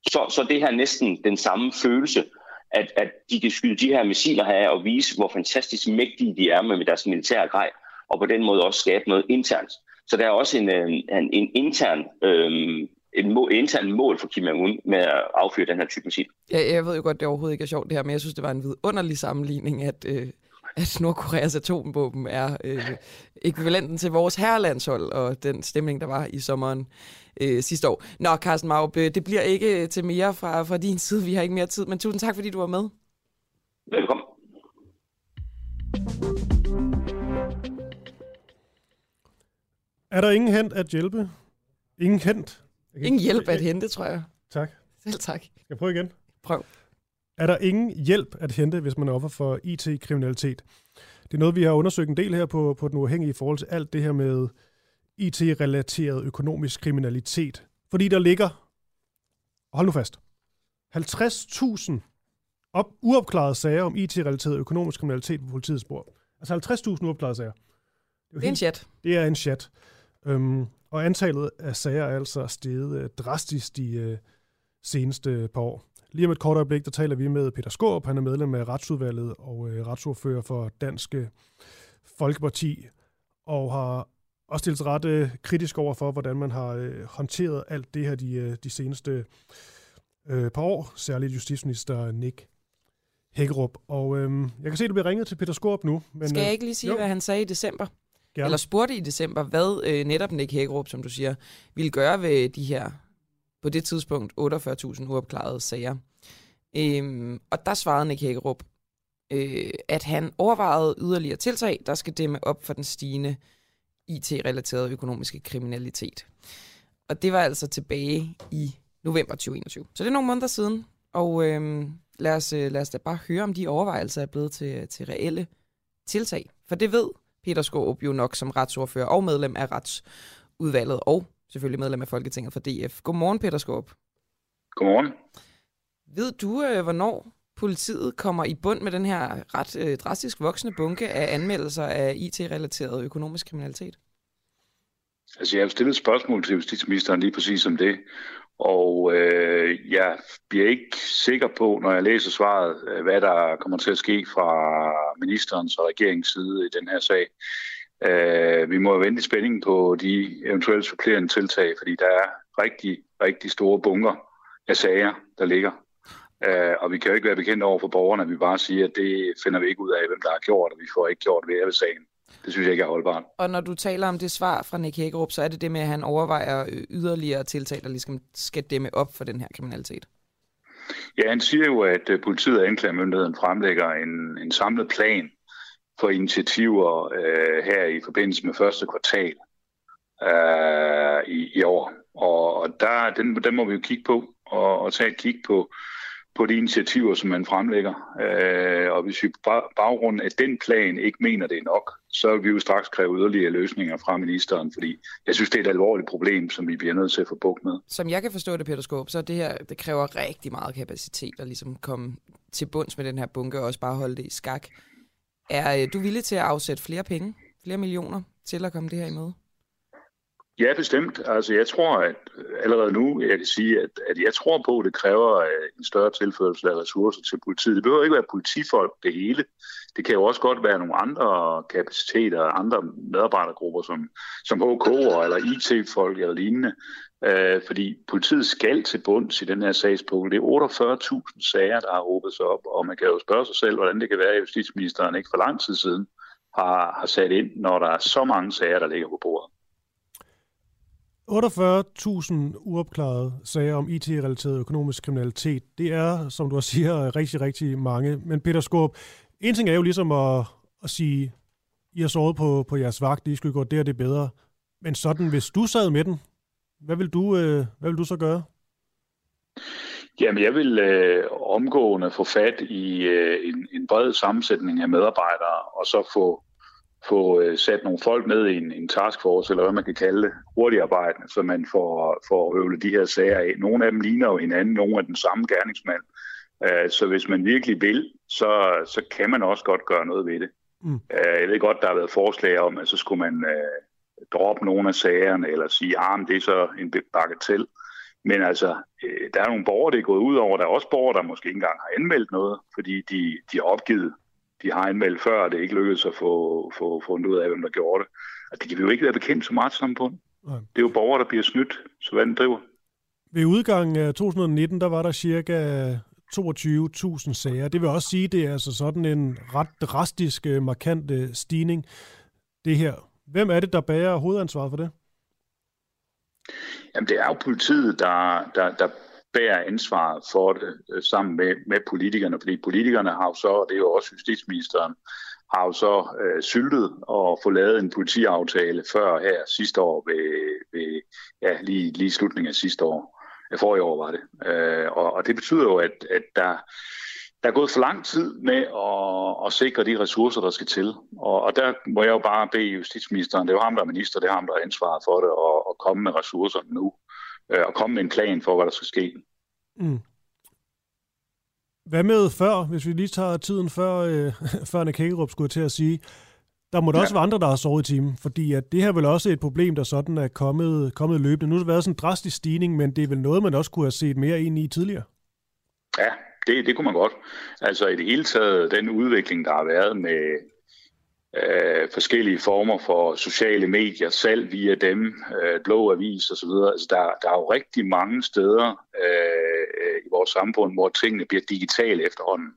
Så, så det her næsten den samme følelse, at, at de kan skyde de her missiler her og vise, hvor fantastisk mægtige de er med deres militære grej, og på den måde også skabe noget internt. Så der er også en, øh, en, en intern, øh, en mål, intern mål for Kim Jong-un med at affyre den her type missil. Ja, jeg ved jo godt, det overhovedet ikke er sjovt det her, men jeg synes, det var en vidunderlig sammenligning, at, øh, at Nordkoreas atomvåben er øh, ekvivalenten til vores herrelandshold og den stemning, der var i sommeren øh, sidste år. Nå, Carsten Maup, det bliver ikke til mere fra, fra din side. Vi har ikke mere tid, men tusind tak, fordi du var med. Velkommen. Er der ingen hent at hjælpe? Ingen hent? Ingen hjælp at hente, tror jeg. Tak. Selv tak. Skal jeg prøve igen? Prøv. Er der ingen hjælp at hente, hvis man er offer for IT-kriminalitet? Det er noget, vi har undersøgt en del her på, på Den Uafhængige i forhold til alt det her med IT-relateret økonomisk kriminalitet. Fordi der ligger, hold nu fast, 50.000 op, uopklarede sager om IT-relateret økonomisk kriminalitet på politiets spor. Altså 50.000 uopklarede sager. Det er, det er en chat. Det er en chat. Øhm, og antallet af sager er altså steget øh, drastisk de øh, seneste par år. Lige om et kort øjeblik, der taler vi med Peter Skåb. Han er medlem af retsudvalget og øh, retsordfører for Danske Folkeparti, og har også stillet ret øh, kritisk over for, hvordan man har øh, håndteret alt det her de, øh, de seneste øh, par år, særligt justitsminister Nick Hækkerup. Og øh, jeg kan se, at du bliver ringet til Peter Skåb nu. Men, Skal jeg ikke lige sige, jo. hvad han sagde i december? Gerne. Eller spurgte i december, hvad øh, netop Nick Hækkerup, som du siger, ville gøre ved de her, på det tidspunkt, 48.000 uopklarede sager. Øhm, og der svarede Nick Hækkerup, øh, at han overvejede yderligere tiltag, der skal dæmme op for den stigende IT-relaterede økonomiske kriminalitet. Og det var altså tilbage i november 2021. Så det er nogle måneder siden, og øh, lad, os, øh, lad os da bare høre, om de overvejelser er blevet til, til reelle tiltag. For det ved Peter Skåb jo nok som retsordfører og medlem af retsudvalget, og selvfølgelig medlem af Folketinget for DF. Godmorgen, Peter Skåb. Godmorgen. Ved du, øh, hvornår politiet kommer i bund med den her ret øh, drastisk voksende bunke af anmeldelser af IT-relateret økonomisk kriminalitet? Altså, jeg har stillet et spørgsmål til justitsministeren lige præcis om det, og øh, jeg bliver ikke sikker på, når jeg læser svaret, øh, hvad der kommer til at ske fra ministerens og regeringens side i den her sag. Øh, vi må jo vente i spænding på de eventuelle supplerende tiltag, fordi der er rigtig, rigtig store bunker af sager, der ligger. Øh, og vi kan jo ikke være bekendt over for borgerne, at vi bare siger, at det finder vi ikke ud af, hvem der har gjort, og vi får ikke gjort ved sagen. Det synes jeg ikke er holdbart. Og når du taler om det svar fra Nick Hækkerup, så er det det med, at han overvejer yderligere tiltag, der ligesom skal dæmme op for den her kriminalitet. Ja, han siger jo, at øh, politiet og anklagemyndigheden fremlægger en, en samlet plan for initiativer øh, her i forbindelse med første kvartal øh, i, i år. Og, og der, den, den må vi jo kigge på og, og tage et kig på, på de initiativer, som man fremlægger. Øh, og hvis vi på baggrund af den plan ikke mener, det er nok, så vil vi jo straks kræve yderligere løsninger fra ministeren, fordi jeg synes, det er et alvorligt problem, som vi bliver nødt til at få bukt med. Som jeg kan forstå det, Peter Skåb, så det her det kræver rigtig meget kapacitet at ligesom komme til bunds med den her bunke og også bare holde det i skak. Er øh, du villig til at afsætte flere penge, flere millioner, til at komme det her i? Ja, bestemt. Altså, jeg tror, at øh, allerede nu, jeg kan sige, at, at jeg tror på, at det kræver øh, en større tilførsel af ressourcer til politiet. Det behøver ikke være politifolk, det hele. Det kan jo også godt være nogle andre kapaciteter, andre medarbejdergrupper, som, som HK'er eller IT-folk eller lignende. Øh, fordi politiet skal til bunds i den her sagspunkt. Det er 48.000 sager, der har åbnet sig op, og man kan jo spørge sig selv, hvordan det kan være, at justitsministeren ikke for lang tid siden har, har sat ind, når der er så mange sager, der ligger på bordet. 48.000 uopklarede sager om IT-relateret økonomisk kriminalitet, det er, som du siger, rigtig, rigtig mange. Men Peter Skorp, en ting er jo ligesom at, at sige, I har sovet på, på jeres vagt, I skulle gå der, det er bedre. Men sådan, hvis du sad med den, hvad vil du, øh, hvad vil du så gøre? Jamen, jeg vil øh, omgående få fat i øh, en, en bred sammensætning af medarbejdere, og så få få øh, sat nogle folk med i en, en taskforce, eller hvad man kan kalde det, arbejde, så man får, får høvlet de her sager af. Nogle af dem ligner jo hinanden, nogle af den samme gerningsmand. Uh, så hvis man virkelig vil, så, så kan man også godt gøre noget ved det. Mm. Uh, jeg ved godt, der har været forslag om, at så skulle man uh, droppe nogle af sagerne, eller sige, at ah, det er så en bagatell. Men altså, uh, der er nogle borgere, det er gået ud over. Der er også borgere, der måske ikke engang har anmeldt noget, fordi de, de har opgivet de har anmeldt før, og det ikke lykkedes at få, få fundet ud af, hvem der gjorde det. Altså, det kan vi jo ikke være bekendt som retssamfund. Nej. Det er jo borgere, der bliver snydt, så hvad den driver. Ved udgangen af 2019, der var der cirka 22.000 sager. Det vil også sige, at det er altså sådan en ret drastisk, øh, markant øh, stigning, det her. Hvem er det, der bærer hovedansvaret for det? Jamen, det er jo politiet, der, der, der bærer ansvaret for det øh, sammen med, med politikerne, fordi politikerne har jo så, og det er jo også justitsministeren, har jo så øh, syltet og få lavet en politiaftale før her sidste år, ved, ved ja, lige, lige slutningen af sidste år. For i år var det. Øh, og, og det betyder jo, at, at der, der er gået for lang tid med at, at sikre de ressourcer, der skal til. Og, og der må jeg jo bare bede justitsministeren, det er jo ham, der er minister, det er ham, der er ansvaret for det, og, og komme med ressourcerne nu øh, og komme med en plan for, hvad der skal ske. Mm. Hvad med før, hvis vi lige tager tiden før, øh, [laughs] før Nick Hagerup skulle til at sige, der må der ja. også være andre, der har sovet i timen, fordi at det her er vel også et problem, der sådan er kommet, kommet løbende. Nu har det været sådan en drastisk stigning, men det er vel noget, man også kunne have set mere ind i tidligere? Ja, det, det kunne man godt. Altså i det hele taget, den udvikling, der har været med, øh, forskellige former for sociale medier, salg via dem, øh, blå avis osv. Altså, der, der er jo rigtig mange steder øh, i vores samfund, hvor tingene bliver digitale efterhånden.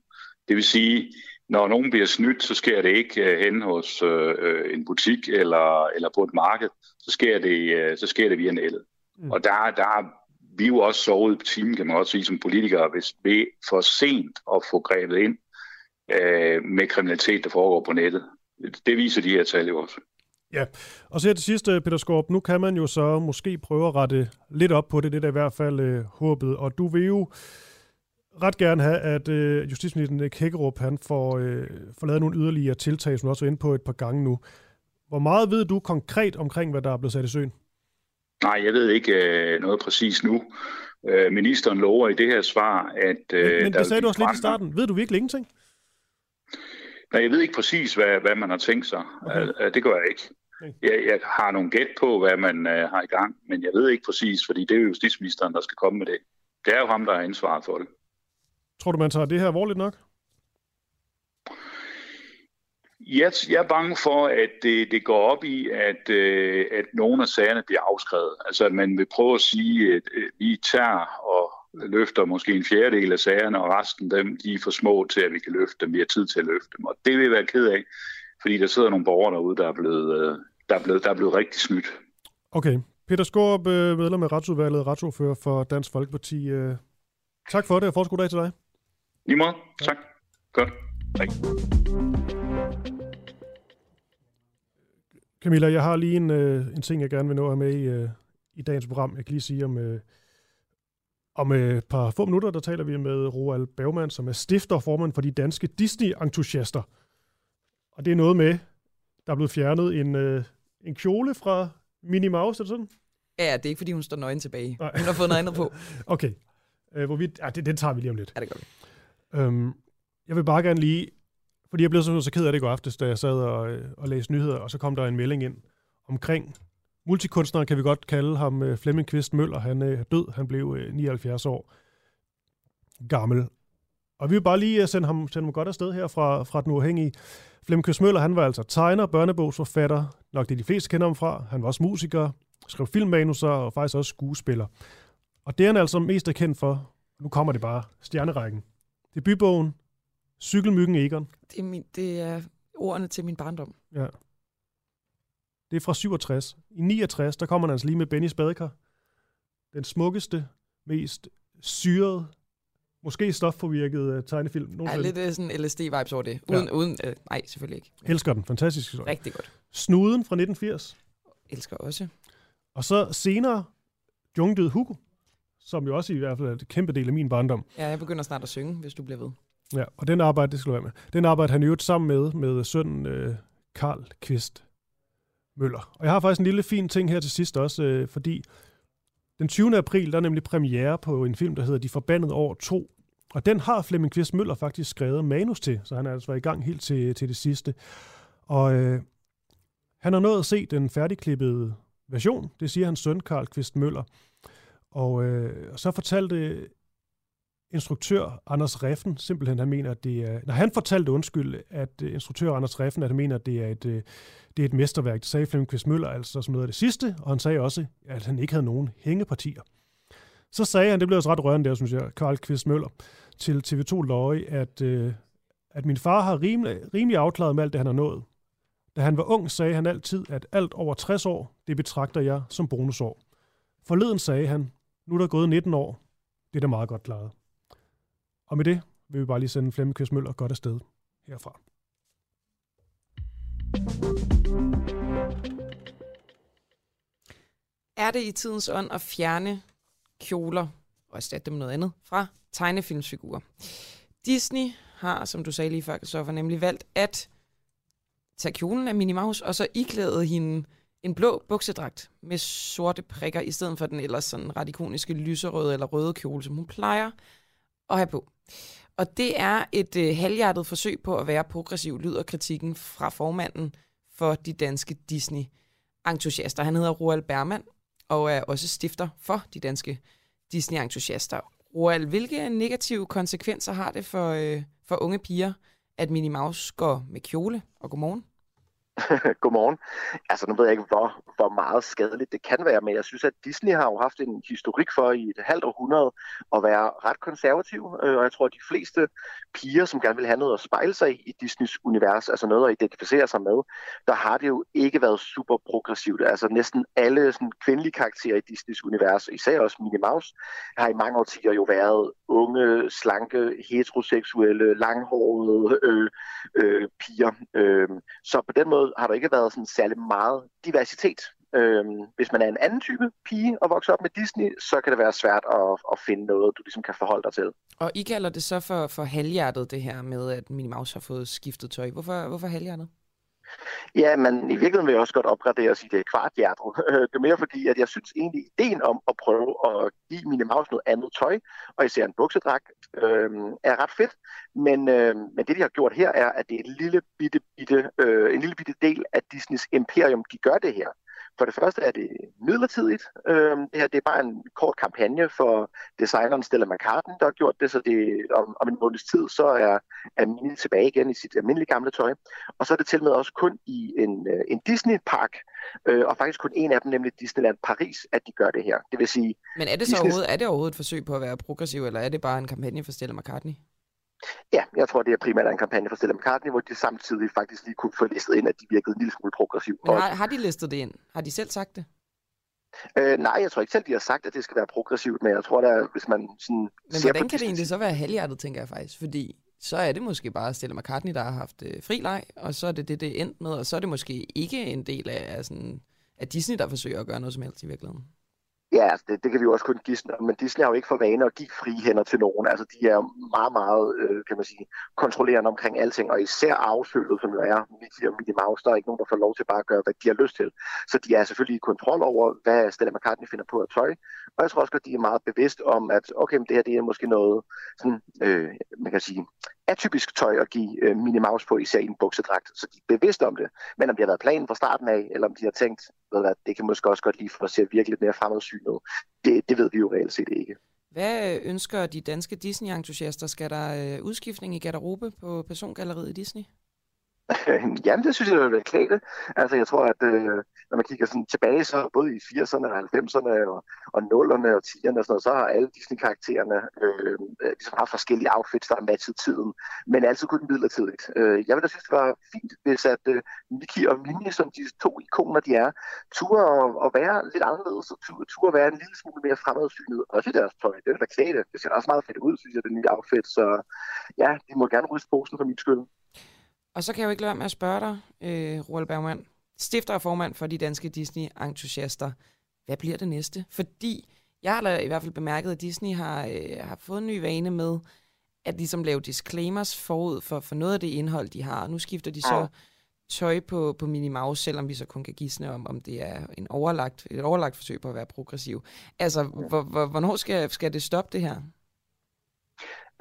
Det vil sige, når nogen bliver snydt, så sker det ikke øh, hen hos øh, en butik eller, eller på et marked, så sker det, øh, så sker det via nettet. Mm. Og der, der er vi jo også sovet på timen, kan man også sige, som politikere, hvis vi for sent at få grebet ind øh, med kriminalitet, der foregår på nettet det viser de her tal jo også. Ja, og så her til sidst, øh, Peter Skorp, nu kan man jo så måske prøve at rette lidt op på det, det er i hvert fald øh, håbet, og du vil jo ret gerne have, at øh, justitsministeren Hækkerup, han får, øh, får lavet nogle yderligere tiltag, som du også er inde på et par gange nu. Hvor meget ved du konkret omkring, hvad der er blevet sat i søen? Nej, jeg ved ikke øh, noget præcis nu. Øh, ministeren lover i det her svar, at... Øh, men, men det sagde du også lidt i starten. Ved du virkelig ingenting? Nej, jeg ved ikke præcis, hvad, hvad man har tænkt sig. Okay. Uh, det gør jeg ikke. Jeg, jeg har nogle gæt på, hvad man uh, har i gang, men jeg ved ikke præcis, fordi det er jo justitsministeren, der skal komme med det. Det er jo ham, der er ansvaret for det. Tror du, man tager det her alvorligt nok? Jeg, jeg er bange for, at det, det går op i, at, øh, at nogle af sagerne bliver afskrevet. Altså, at man vil prøve at sige, at øh, vi tager og løfter måske en fjerdedel af sagerne, og resten dem, de er for små til, at vi kan løfte dem. Vi har tid til at løfte dem. Og det vil jeg være ked af, fordi der sidder nogle borgere derude, der er blevet, øh, der er blevet, der er blevet rigtig snydt. Okay. Peter Skorp, øh, medlem af retsudvalget, retsordfører for Dansk Folkeparti. Øh, tak for det, og fortsat god dag til dig. Lige måde. Tak. Godt. Tak. Camilla, jeg har lige en, en ting, jeg gerne vil nå at have med i, i dagens program. Jeg kan lige sige om om et par få minutter, der taler vi med Roald Bergman, som er stifter og formand for de danske Disney-entusiaster. Og det er noget med, der er blevet fjernet en, øh, en kjole fra Minnie Mouse, er det sådan? Ja, det er ikke, fordi hun står nøgen tilbage. Nej. Hun har fået noget andet på. [laughs] okay. Øh, hvor vi, ja, det, den tager vi lige om lidt. Ja, det gør vi. Øhm, jeg vil bare gerne lige, fordi jeg blev så, så ked af det i går aftes, da jeg sad og, øh, og læste nyheder, og så kom der en melding ind omkring multikunstner kan vi godt kalde ham øh, Flemming Kvist Møller. Han er død. Han blev 79 år gammel. Og vi vil bare lige sende ham, sende ham godt afsted her fra, fra den uafhængige. Flemming Kvist Møller, han var altså tegner, børnebogsforfatter, nok det de fleste kender ham fra. Han var også musiker, skrev filmmanuser og faktisk også skuespiller. Og det er han altså mest er kendt for, nu kommer det bare, stjernerækken. Debutbogen, Cykelmyggen Egon. Det er, min, det er ordene til min barndom. Ja. Det er fra 67. I 69, der kommer han altså lige med Benny Spadekar. Den smukkeste, mest syrede, måske stofpåvirket uh, tegnefilm. Ja, lidt uh, sådan LSD-vibes over det. Uden, ja. uden, uh, nej, selvfølgelig ikke. Elsker den. Fantastisk historie. Rigtig godt. Snuden fra 1980. Elsker også. Og så senere, Jungdød Hugo, som jo også i hvert fald er et kæmpe del af min barndom. Ja, jeg begynder snart at synge, hvis du bliver ved. Ja, og den arbejde, det skal du være med. Den arbejde han øvrigt sammen med, med sønnen øh, Karl Kvist Møller. Og jeg har faktisk en lille fin ting her til sidst også, øh, fordi den 20. april, der er nemlig premiere på en film, der hedder De Forbandede År 2. Og den har Flemming Kvist Møller faktisk skrevet manus til, så han er altså i gang helt til, til det sidste. Og øh, han har nået at se den færdigklippede version, det siger hans søn Karl Kvist Møller. Og øh, så fortalte instruktør Anders Reffen simpelthen, han mener, at det er... Når han fortalte undskyld, at øh, instruktør Anders Reffen, at han mener, at det er et, øh, det er et mesterværk. Det sagde Flemming Kvist Møller altså som noget af det sidste, og han sagde også, at han ikke havde nogen hængepartier. Så sagde han, det blev også ret rørende der, synes jeg, Karl Kvist Møller, til TV2 Løje, at, øh, at min far har rimelig, rimelig afklaret med alt det, han har nået. Da han var ung, sagde han altid, at alt over 60 år, det betragter jeg som bonusår. Forleden sagde han, nu er der gået 19 år, det er da meget godt klaret. Og med det vil vi bare lige sende Flemming Kvist Møller godt afsted herfra. Er det i tidens ånd at fjerne kjoler og erstatte dem med noget andet fra tegnefilmsfigurer? Disney har, som du sagde lige før, Christoffer, nemlig valgt at tage kjolen af Minnie Mouse, og så iklæde hende en blå buksedragt med sorte prikker, i stedet for den ellers sådan ret ikoniske lyserøde eller røde kjole, som hun plejer at have på. Og det er et øh, halvhjertet forsøg på at være progressiv, lyder kritikken fra formanden for de danske Disney-entusiaster. Han hedder Roald Bermann og er også stifter for de danske Disney-entusiaster. Roald, hvilke negative konsekvenser har det for, øh, for unge piger, at Minnie Mouse går med kjole? Og godmorgen. [laughs] Godmorgen. Altså, nu ved jeg ikke, hvor, hvor meget skadeligt det kan være, men jeg synes, at Disney har jo haft en historik for i et halvt århundrede at være ret konservativ, øh, og jeg tror, at de fleste piger, som gerne vil have noget at spejle sig i Disneys univers, altså noget at identificere sig med, der har det jo ikke været super progressivt. Altså næsten alle sådan, kvindelige karakterer i Disneys univers, især også Minnie Mouse, har i mange årtier jo været unge, slanke, heteroseksuelle, langhårede øh, øh, piger. Øh, så på den måde har der ikke været sådan særlig meget diversitet. Øhm, hvis man er en anden type pige og vokser op med Disney, så kan det være svært at, at finde noget, du ligesom kan forholde dig til. Og I kalder det så for, for halvhjertet, det her med, at Minnie Mouse har fået skiftet tøj. Hvorfor, hvorfor halvhjertet? Ja, men i virkeligheden vil jeg også godt opgradere og sige, det er kvarthjertet. Øh, det er mere fordi, at jeg synes egentlig, ideen om at prøve at give mine Mouse noget andet tøj, og især en buksedragt, øh, er ret fedt. Men, øh, men det, de har gjort her, er, at det er en lille bitte, bitte, øh, en lille bitte del af Disneys imperium, de gør det her. For det første er det midlertidigt. Øh, det her det er bare en kort kampagne for designeren Stella McCartney, der har gjort det, så det, om, om en måneds tid, så er, er Minnie tilbage igen i sit almindelige gamle tøj. Og så er det til med også kun i en, øh, en Disney-park, øh, og faktisk kun en af dem, nemlig Disneyland Paris, at de gør det her. Det vil sige... Men er det så overhovedet, er det overhovedet et forsøg på at være progressiv, eller er det bare en kampagne for Stella McCartney? Ja, jeg tror, det er primært en kampagne for Stella McCartney, hvor de samtidig faktisk lige kunne få listet ind, at de virkede en lille smule progressiv. Men har, har de listet det ind? Har de selv sagt det? Øh, nej, jeg tror ikke selv, de har sagt, at det skal være progressivt, men jeg tror da, hvis man sådan Men hvordan kan det egentlig så være halvhjertet, tænker jeg faktisk? Fordi så er det måske bare Stella McCartney, der har haft øh, fri leg, og så er det det, det er endt med, og så er det måske ikke en del af, af, sådan, af Disney, der forsøger at gøre noget som helst i virkeligheden. Ja, altså det, det kan vi jo også kun gisne men Disney har jo ikke for vane at give frie hænder til nogen. Altså de er meget, meget, øh, kan man sige, kontrollerende omkring alting, og især affølget, som jo er Mickey og Minnie Mouse, der er ikke nogen, der får lov til bare at gøre, hvad de har lyst til. Så de er selvfølgelig i kontrol over, hvad Stella McCartney finder på at tøj, og jeg tror også at de er meget bevidst om, at okay, det her det er måske noget, sådan, øh, man kan sige, atypisk tøj at give øh, Minnie Mouse på, især i en buksedragt. Så de er bevidste om det. Men om de har været planen fra starten af, eller om de har tænkt, ved hvad, det kan måske også godt lige få at se virkelig lidt mere fremadsynet, det, det ved vi jo reelt set ikke. Hvad øh, ønsker de danske Disney-entusiaster? Skal der øh, udskiftning i garderobe på persongalleriet i Disney? [laughs] Jamen, det synes jeg vil være klæde. Altså, jeg tror, at øh, når man kigger sådan tilbage, så både i 80'erne, 90'erne og, og 0'erne og 10'erne og sådan noget, så har alle Disney-karaktererne øh, øh, ligesom haft forskellige outfits, der har matchet tiden, men altid kun midlertidigt. Øh, jeg vil da synes, det var fint, hvis at øh, Mickey og Minnie, som de to ikoner, de er, turde at, at være lidt anderledes, og turde at være en lille smule mere fremadsynet, også i deres tøj. Det er da klæde. Det ser også meget fedt ud, synes jeg, det nye outfit, så ja, de må gerne ryste posen for min skyld. Og så kan jeg jo ikke lade være med at spørge dig, øh, Roald Bergman, stifter og formand for de danske Disney-entusiaster. Hvad bliver det næste? Fordi jeg har i hvert fald bemærket, at Disney har, øh, har fået en ny vane med at ligesom lave disclaimers forud for, for noget af det indhold, de har. Nu skifter de så tøj på, på Minnie Mouse, selvom vi så kun kan gisne om, om det er en overlagt, et overlagt forsøg på at være progressiv. Altså, hvornår skal, skal det stoppe det her?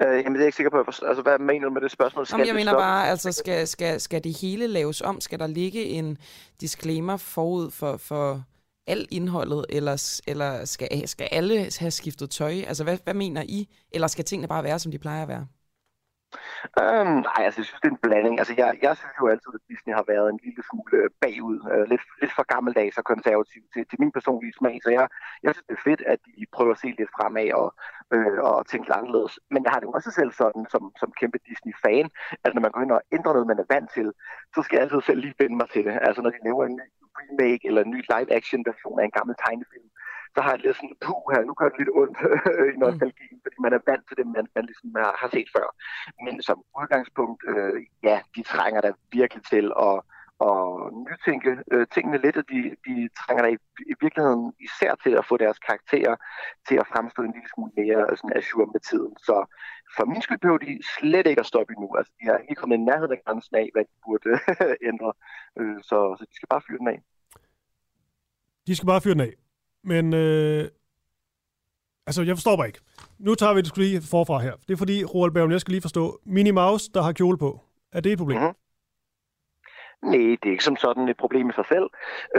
Øh, jamen, det er jeg ikke sikker på. Altså, hvad mener du med det spørgsmål? Skal Jamen, jeg mener bare, altså, skal, skal, skal det hele laves om? Skal der ligge en disclaimer forud for, for alt indholdet, eller, eller skal, skal alle have skiftet tøj? Altså, hvad, hvad mener I? Eller skal tingene bare være, som de plejer at være? Øhm, nej, altså jeg synes, det er en blanding. Altså jeg, jeg synes jo altid, at Disney har været en lille smule bagud. Øh, lidt, lidt for gammeldags og konservativ til, til min personlige smag. Så jeg, jeg synes, det er fedt, at de prøver at se lidt fremad og, øh, og tænke anderledes. Men jeg har det jo også selv sådan, som, som kæmpe Disney-fan, at når man går ind og ændrer noget, man er vant til, så skal jeg altid selv lige vende mig til det. Altså når de laver en ny remake eller en ny live-action version af en gammel tegnefilm, så har jeg lidt sådan, puh her, nu gør det lidt ondt [laughs] i nostalgien, mm. fordi man er vant til det, man, man ligesom har, har set før. Men som udgangspunkt, øh, ja, de trænger da virkelig til at, at nytænke øh, tingene lidt, og de, de trænger da i, i virkeligheden især til at få deres karakterer til at fremstå en lille smule mere sådan assur med tiden. Så for min skyld behøver de slet ikke at stoppe endnu. Altså, de har ikke kommet i nærheden af grænsen af, hvad de burde [laughs] ændre. Øh, så, så de skal bare fyre den af. De skal bare fyre den af. Men øh, altså, jeg forstår bare ikke. Nu tager vi det lige forfra her. Det er fordi, Roald Bergen, jeg skal lige forstå. Minnie Mouse, der har kjole på. Er det et problem? Mm-hmm. Nej, det er ikke som sådan et problem i sig selv,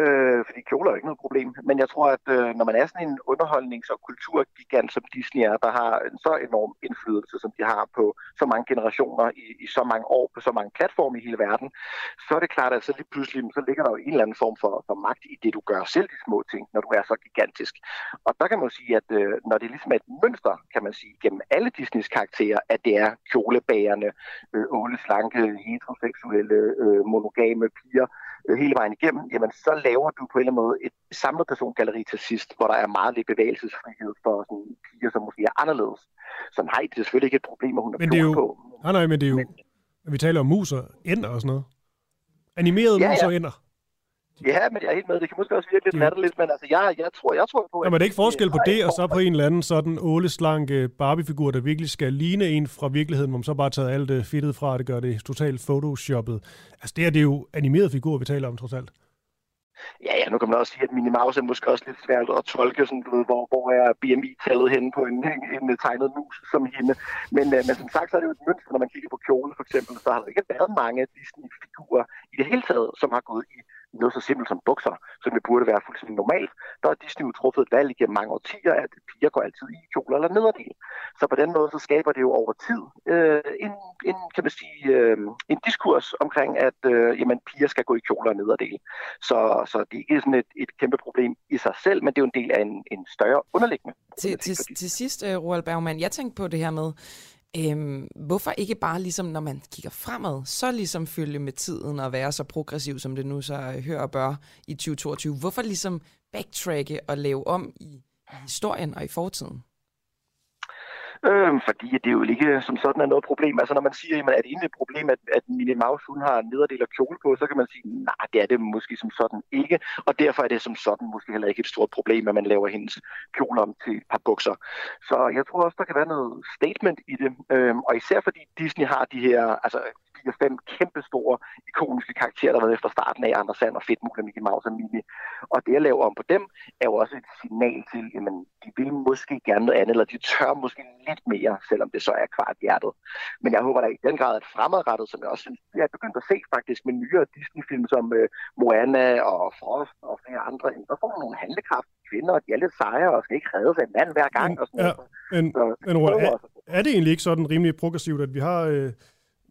øh, fordi kjoler er ikke noget problem. Men jeg tror, at øh, når man er sådan en underholdnings- og kulturgigant som Disney er, der har en så enorm indflydelse, som de har på så mange generationer i, i så mange år, på så mange platforme i hele verden, så er det klart, at så lige pludselig så ligger der jo en eller anden form for, for magt i det, du gør selv de små ting, når du er så gigantisk. Og der kan man jo sige, at øh, når det ligesom er et mønster, kan man sige, gennem alle Disneys karakterer, at det er kjolebærende, øh, åleslanke, heteroseksuelle, øh, monogame, med piger øh, hele vejen igennem, jamen så laver du på en eller anden måde et samlet persongalleri til sidst, hvor der er meget lidt bevægelsesfrihed for sådan, piger, som måske er anderledes. Så nej, det er selvfølgelig ikke et problem, at hun er men det er jo, på. Nej, nej, men det er jo, men, vi taler om mus og ender og sådan noget. Animerede ja, mus og ender. Ja, men jeg er helt med. Det kan måske også virke lidt latterligt, men altså, jeg, jeg, tror, jeg tror på... Jamen, er det ikke forskel på det, og så på en eller anden sådan åleslanke Barbie-figur, der virkelig skal ligne en fra virkeligheden, hvor man så bare taget alt det fedtet fra, det gør det totalt photoshoppet. Altså, det er det jo animeret figur, vi taler om, trods alt. Ja, ja, nu kan man også sige, at Minnie Mouse er måske også lidt svært at tolke, sådan, du ved, hvor, hvor er BMI-tallet henne på en, en, en tegnet mus som hende. Men, uh, men som sagt, så er det jo et mønster, når man kigger på kjole for eksempel, så har der ikke været mange Disney-figurer i det hele taget, som har gået i noget så simpelt som bukser, som det burde være fuldstændig normalt. Der har Disney jo truffet et valg igennem mange årtier, at piger går altid i kjoler eller nederdel. Så på den måde, så skaber det jo over tid øh, en, en, kan man sige, øh, en diskurs omkring, at øh, jamen, piger skal gå i kjoler og nederdel. Så, så det er ikke sådan et, et kæmpe problem i sig selv, men det er jo en del af en, en større underliggende. Til, til, til sidst, uh, Roald Bergman, jeg tænkte på det her med, Øhm, hvorfor ikke bare ligesom, når man kigger fremad, så ligesom følge med tiden og være så progressiv, som det nu så øh, hører og bør i 2022? Hvorfor ligesom backtracke og lave om i, i historien og i fortiden? Øhm, fordi det er jo ikke som sådan er noget problem. Altså når man siger, jamen, er det egentlig et problem, at, at Minnie Mouse hun har en nederdel af kjole på, så kan man sige, nej, det er det måske som sådan ikke. Og derfor er det som sådan måske heller ikke et stort problem, at man laver hendes kjole om til et par bukser. Så jeg tror også, der kan være noget statement i det. Øh, og især fordi Disney har de her, altså fire-fem kæmpe store ikoniske karakterer, der har været efter starten af Anders Sand og Fedtmul og Mickey Mouse og Minnie. Og det at lave om på dem, er jo også et signal til, at de vil måske gerne noget andet, eller de tør måske lidt mere, selvom det så er kvart hjertet. Men jeg håber da i den grad, at fremadrettet, som jeg også synes, jeg er begyndt at se faktisk med nyere Disney-film som uh, Moana og Frost og flere andre, der får nogle handlekraft kvinder, og de er lidt sejre og skal ikke redde sig en mand hver gang. Og sådan ja, noget. men, så, men er, er det egentlig ikke sådan rimelig progressivt, at vi har øh,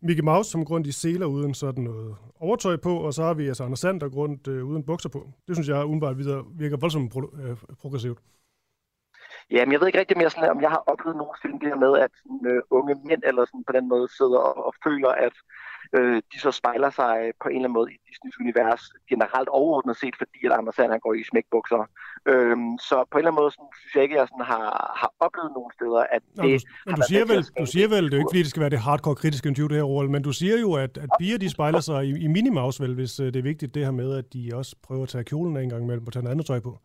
Mickey Mouse som grund i seler uden sådan noget overtøj på, og så har vi altså Anders Sand, der grund øh, uden bukser på. Det synes jeg umiddelbart videre virker voldsomt pro, øh, progressivt. Ja, men jeg ved ikke rigtig mere sådan, om jeg har oplevet nogensinde det her med, at sådan, øh, unge mænd eller sådan på den måde sidder og, og føler, at øh, de så spejler sig på en eller anden måde i Disneys univers generelt overordnet set, fordi at Anders Sand går i smækbukser. Øhm, så på en eller anden måde sådan, synes jeg ikke, at jeg sådan har, har oplevet nogen steder, at Nå, det... du, men du siger, vel, du siger vel, det er jo ikke fordi, det skal være det hardcore kritiske interview, det her, Roald, men du siger jo, at, at piger de spejler sig i, i Minnie Mouse, vel, hvis uh, det er vigtigt det her med, at de også prøver at tage kjolen af en gang imellem og tage noget andet tøj på.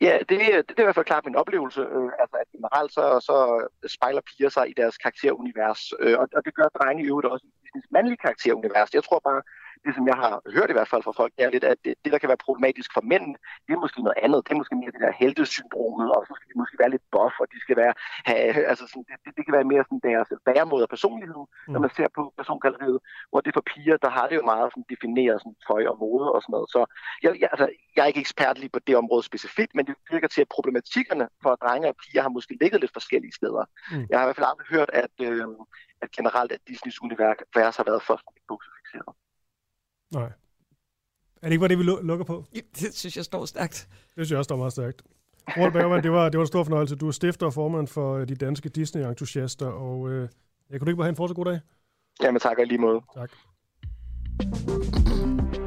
Ja, det, det, det er i hvert fald klart min oplevelse. Øh, altså, at generelt så, så spejler piger sig i deres karakterunivers, øh, og, og det gør drenge i øvrigt også i Disneys mandlige karakterunivers. Jeg tror bare, det som jeg har hørt i hvert fald fra folk, det er lidt, at det, det der kan være problematisk for mænd, det er måske noget andet. Det er måske mere det der heltesyndromet, og så skal de måske være lidt buff, og de skal være, have, altså sådan, det, det, kan være mere sådan deres væremåde af personlighed, mm. når man ser på persongalleriet, hvor det for piger, der har det jo meget sådan, defineret sådan, tøj og mode og sådan noget. Så jeg, jeg, altså, jeg er ikke ekspert lige på det område specifikt, men det virker til, at problematikkerne for drenge og piger har måske ligget lidt forskellige steder. Mm. Jeg har i hvert fald aldrig hørt, at, øh, at generelt at Disneys univers har været for buksefixeret. Nej. Er det ikke, hvad det vi lukker på? Det synes jeg står stærkt. Det synes jeg også står meget stærkt. Roald Bergman, det var, det var en stor fornøjelse. Du er stifter og formand for de danske Disney-entusiaster, og øh, jeg kunne ikke bare have en fortsat god dag? Jamen tak, og lige måde. Tak.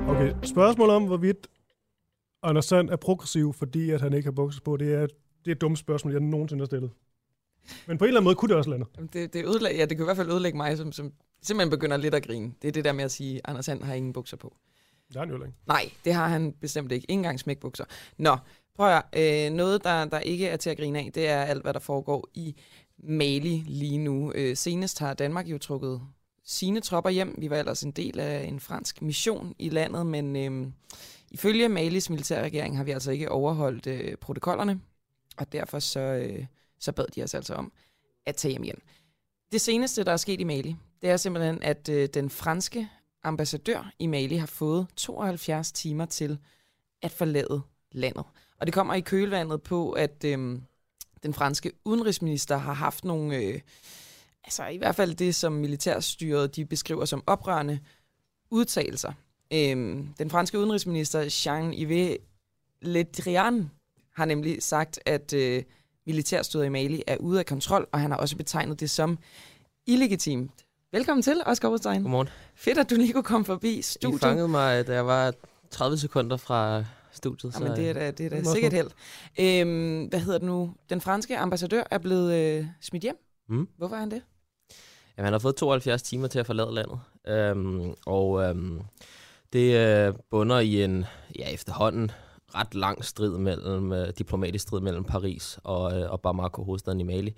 Okay, spørgsmål om, hvorvidt Anders Sand er progressiv, fordi at han ikke har bukser på, det er, det er et dumt spørgsmål, jeg nogensinde har stillet. Men på en eller anden måde kunne det også lande. Det, det, ødelæg, ja, det kan i hvert fald ødelægge mig, som, som simpelthen begynder lidt at grine. Det er det der med at sige, at Anders Sand har ingen bukser på. Det har han jo ikke. Nej, det har han bestemt ikke. Ingen engang smækbukser. Nå, prøv at øh, Noget, der, der ikke er til at grine af, det er alt, hvad der foregår i Mali lige nu. Øh, senest har Danmark jo trukket sine tropper hjem. Vi var ellers en del af en fransk mission i landet, men øh, ifølge Malis militærregering har vi altså ikke overholdt øh, protokollerne, og derfor så, øh, så bad de os altså om at tage hjem igen. Det seneste, der er sket i Mali, det er simpelthen, at øh, den franske ambassadør i Mali har fået 72 timer til at forlade landet. Og det kommer i kølvandet på, at øh, den franske udenrigsminister har haft nogle, øh, altså i hvert fald det, som militærstyret de beskriver som oprørende udtalelser. Øh, den franske udenrigsminister Jean-Yves Le Drian har nemlig sagt, at øh, militærstyret i Mali er ude af kontrol, og han har også betegnet det som illegitimt. Velkommen til, Oscar Oberstein. Godmorgen. Fedt, at du lige kunne komme forbi studiet. I fangede mig, da jeg var 30 sekunder fra studiet. Så, Jamen, det er da, det er da sikkert held. Øhm, hvad hedder det nu? Den franske ambassadør er blevet øh, smidt hjem. Mm. Hvorfor er han det? Jamen, han har fået 72 timer til at forlade landet. Øhm, og øhm, det øh, bunder i en, ja, efterhånden ret lang strid mellem, øh, diplomatisk strid mellem Paris og, øh, og Bamako, hovedstaden i Mali.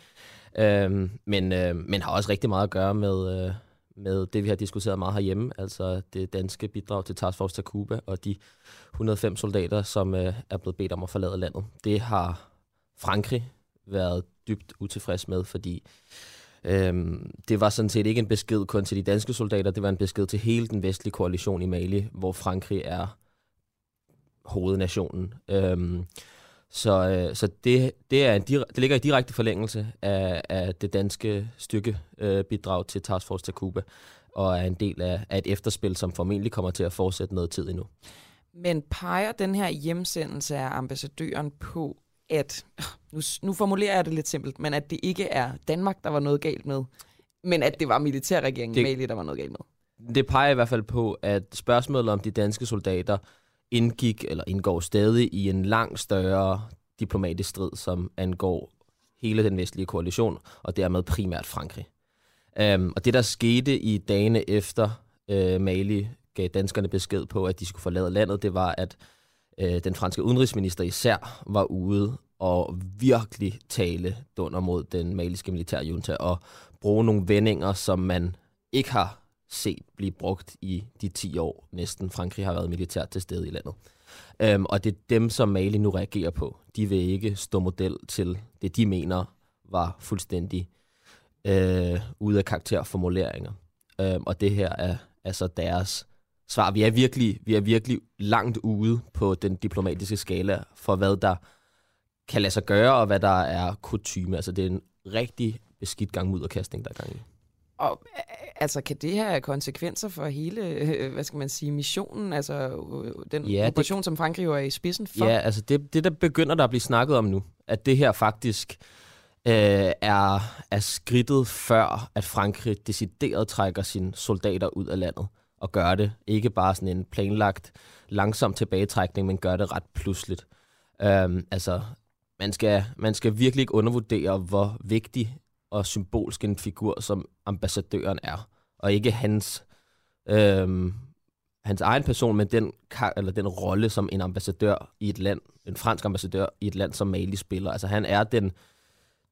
Øhm, men, øh, men har også rigtig meget at gøre med, øh, med det, vi har diskuteret meget herhjemme, altså det danske bidrag til Task Force Takuba og de 105 soldater, som øh, er blevet bedt om at forlade landet. Det har Frankrig været dybt utilfreds med, fordi Øhm, det var sådan set ikke en besked kun til de danske soldater, det var en besked til hele den vestlige koalition i Mali, hvor Frankrig er hovednationen. Øhm, så øh, så det, det, er en, det ligger i direkte forlængelse af, af det danske styrkebidrag øh, til Task Force Takuba, og er en del af, af et efterspil, som formentlig kommer til at fortsætte noget tid endnu. Men peger den her hjemsendelse af ambassadøren på, at, nu, nu formulerer jeg det lidt simpelt, men at det ikke er Danmark, der var noget galt med, men at det var militærregeringen det, Mali, der var noget galt med? Det peger i hvert fald på, at spørgsmålet om de danske soldater indgik eller indgår stadig i en langt større diplomatisk strid, som angår hele den vestlige koalition, og dermed primært Frankrig. Um, og det, der skete i dagene efter uh, Mali gav danskerne besked på, at de skulle forlade landet, det var, at uh, den franske udenrigsminister især var ude og virkelig tale dunder mod den maliske militærjunta og bruge nogle vendinger, som man ikke har set blive brugt i de 10 år næsten Frankrig har været militært til stede i landet. Um, og det er dem, som Mali nu reagerer på. De vil ikke stå model til det, de mener var fuldstændig uh, ude af karakterformuleringer. Um, øhm, og det her er altså deres svar. Vi er, virkelig, vi er virkelig langt ude på den diplomatiske skala for, hvad der kan lade sig gøre, og hvad der er kutume. Altså, det er en rigtig beskidt gang mudderkastning, der er gang i. Og altså, kan det have konsekvenser for hele, øh, hvad skal man sige, missionen, altså øh, den ja, operation, det, som Frankrig jo er i spidsen for? Ja, altså det, det der begynder der at blive snakket om nu, at det her faktisk øh, er, er skridtet før, at Frankrig decideret trækker sine soldater ud af landet og gør det. Ikke bare sådan en planlagt, langsom tilbagetrækning, men gør det ret pludseligt. Øhm, altså, man skal, man skal virkelig ikke undervurdere, hvor vigtig og symbolsk en figur, som ambassadøren er. Og ikke hans, øhm, hans egen person, men den, eller den rolle, som en ambassadør i et land, en fransk ambassadør i et land som Mali spiller. Altså han er den,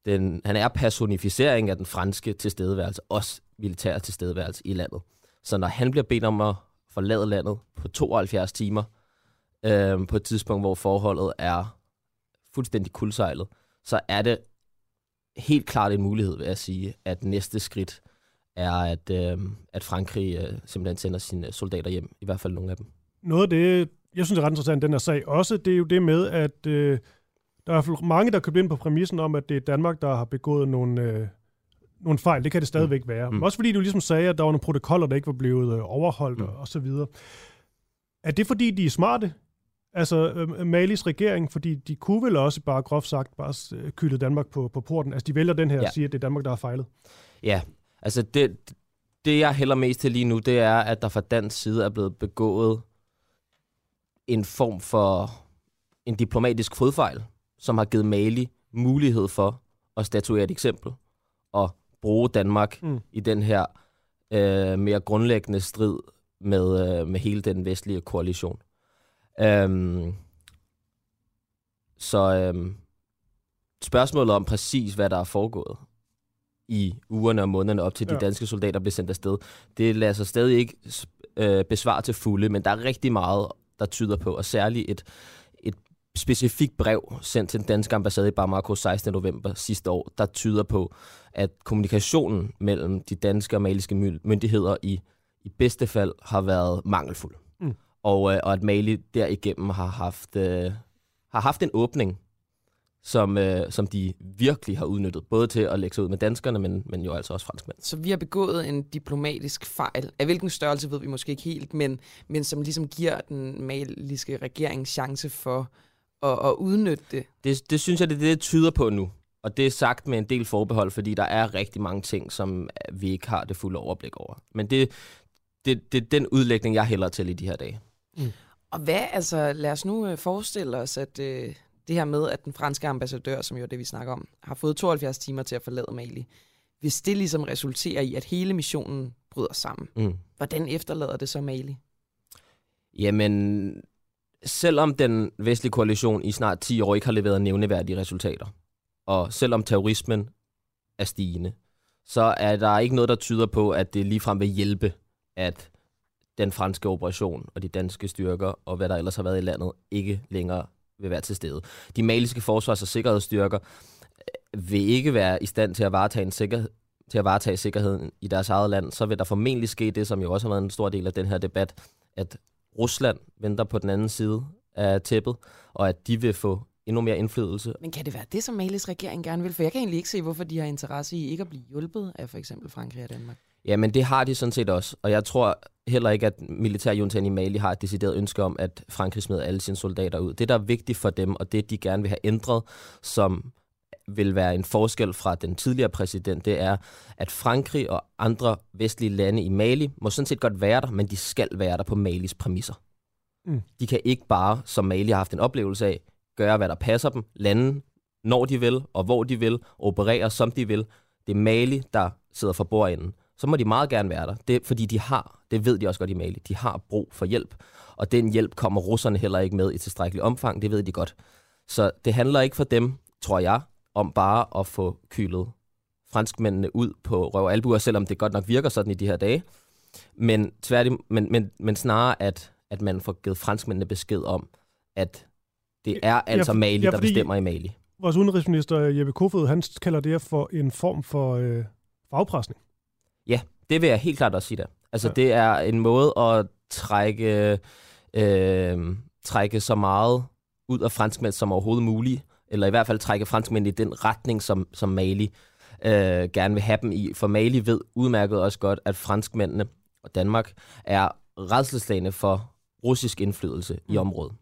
den, han er personificering af den franske tilstedeværelse, også militær tilstedeværelse i landet. Så når han bliver bedt om at forlade landet på 72 timer, øhm, på et tidspunkt, hvor forholdet er fuldstændig kuldsejlet, så er det helt klart en mulighed, vil jeg sige, at næste skridt er, at, øh, at Frankrig øh, simpelthen sender sine soldater hjem, i hvert fald nogle af dem. Noget af det, jeg synes er ret interessant, den her sag også, det er jo det med, at øh, der er mange, der køber ind på præmissen om, at det er Danmark, der har begået nogle, øh, nogle fejl. Det kan det stadigvæk mm. være. Mm. Men også fordi du ligesom sagde, at der var nogle protokoller, der ikke var blevet øh, overholdt mm. og så videre. Er det fordi, de er smarte? Altså øh, Malis regering, fordi de kunne vel også bare groft sagt bare øh, kylde Danmark på, på porten. Altså de vælger den her ja. og siger, at det er Danmark, der har fejlet. Ja, altså det, det jeg hælder mest til lige nu, det er, at der fra dansk side er blevet begået en form for en diplomatisk fodfejl, som har givet Mali mulighed for at statuere et eksempel og bruge Danmark mm. i den her øh, mere grundlæggende strid med, øh, med hele den vestlige koalition. Øhm, så øhm, spørgsmålet om præcis, hvad der er foregået i ugerne og månederne op til ja. de danske soldater blev sendt afsted, det lader sig stadig ikke øh, besvare til fulde, men der er rigtig meget, der tyder på, og særligt et, et specifikt brev sendt til den danske ambassade i Bamako 16. november sidste år, der tyder på, at kommunikationen mellem de danske og maliske myndigheder i, i bedste fald har været mangelfuld og, øh, og at Mali derigennem har haft, øh, har haft en åbning, som, øh, som de virkelig har udnyttet, både til at lægge sig ud med danskerne, men, men jo altså også franskmænd. Så vi har begået en diplomatisk fejl, af hvilken størrelse ved vi måske ikke helt, men, men som ligesom giver den maliske regering chance for at, at udnytte det. det. Det synes jeg, det er det, det tyder på nu. Og det er sagt med en del forbehold, fordi der er rigtig mange ting, som vi ikke har det fulde overblik over. Men det, det, det er den udlægning, jeg hælder til i de her dage. Mm. Og hvad, altså lad os nu øh, forestille os, at øh, det her med, at den franske ambassadør, som jo er det, vi snakker om, har fået 72 timer til at forlade Mali. Hvis det ligesom resulterer i, at hele missionen bryder sammen, mm. hvordan efterlader det så Mali? Jamen, selvom den vestlige koalition i snart 10 år ikke har leveret nævneværdige resultater, og selvom terrorismen er stigende, så er der ikke noget, der tyder på, at det ligefrem vil hjælpe, at den franske operation og de danske styrker og hvad der ellers har været i landet ikke længere vil være til stede. De maliske forsvars- og sikkerhedsstyrker øh, vil ikke være i stand til at varetage en sikkerhed, til at varetage sikkerheden i deres eget land, så vil der formentlig ske det, som jo også har været en stor del af den her debat, at Rusland venter på den anden side af tæppet, og at de vil få endnu mere indflydelse. Men kan det være det, som Malis regering gerne vil? For jeg kan egentlig ikke se, hvorfor de har interesse i ikke at blive hjulpet af for eksempel Frankrig og Danmark. Ja, men det har de sådan set også. Og jeg tror heller ikke, at militærjuntaen i Mali har et decideret ønske om, at Frankrig smider alle sine soldater ud. Det, der er vigtigt for dem, og det de gerne vil have ændret, som vil være en forskel fra den tidligere præsident, det er, at Frankrig og andre vestlige lande i Mali må sådan set godt være der, men de skal være der på Malis præmisser. Mm. De kan ikke bare, som Mali har haft en oplevelse af, gøre, hvad der passer dem, lande når de vil, og hvor de vil, operere som de vil. Det er Mali, der sidder for bordenden. Så må de meget gerne være der. Det fordi de har, det ved de også godt i Mali, de har brug for hjælp. Og den hjælp kommer russerne heller ikke med i tilstrækkelig omfang, det ved de godt. Så det handler ikke for dem, tror jeg, om bare at få kylet franskmændene ud på røv og albuer, selvom det godt nok virker sådan i de her dage. Men, tværtim, men, men, men snarere, at, at man får givet franskmændene besked om, at det er altså ja, Mali, ja, der bestemmer i Mali. Vores udenrigsminister Jeppe Kofod, han kalder det for en form for, øh, for afpresning. Ja, det vil jeg helt klart også sige der. Altså, Ja. det er en måde at trække, øh, trække så meget ud af franskmænd som overhovedet muligt, eller i hvert fald trække franskmænd i den retning, som, som Mali øh, gerne vil have dem i. For Mali ved udmærket også godt, at franskmændene og Danmark er redselslagende for russisk indflydelse i området.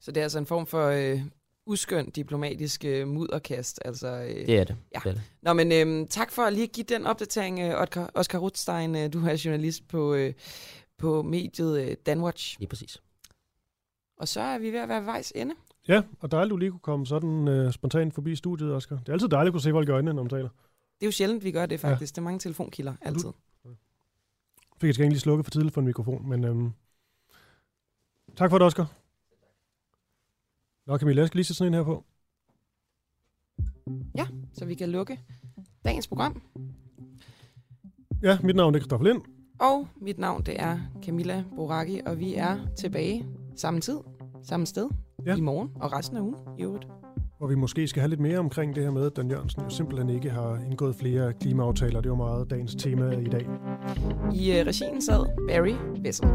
Så det er altså en form for øh, uskøn diplomatisk øh, mudderkast. Altså, øh, Det er det. Ja. det, er det. Nå, men øh, tak for at lige give den opdatering, øh, Oscar, Oscar Rutstein. Øh, du er journalist på, øh, på mediet øh, Danwatch. Lige præcis. Og så er vi ved at være ved vejs ende. Ja, og dejligt, du lige kunne komme sådan øh, spontant forbi studiet, Oscar. Det er altid dejligt at kunne se folk i øjnene, når man taler. Det er jo sjældent, vi gør det faktisk. Ja. Det er mange telefonkilder, altid. Fik jeg skal egentlig slukke for tidligt for en mikrofon, men øhm, tak for det, Oscar. Nå, Camilla, jeg skal lige sætte sådan en her på. Ja, så vi kan lukke dagens program. Ja, mit navn er Christoffer Lind. Og mit navn, det er Camilla Boraki, og vi er tilbage samme tid, samme sted, ja. i morgen og resten af ugen i øvrigt. hvor vi måske skal have lidt mere omkring det her med, at Dan Jørgensen jo simpelthen ikke har indgået flere klimaaftaler. Det var meget dagens tema i dag. I øh, regien sad Barry Vessel.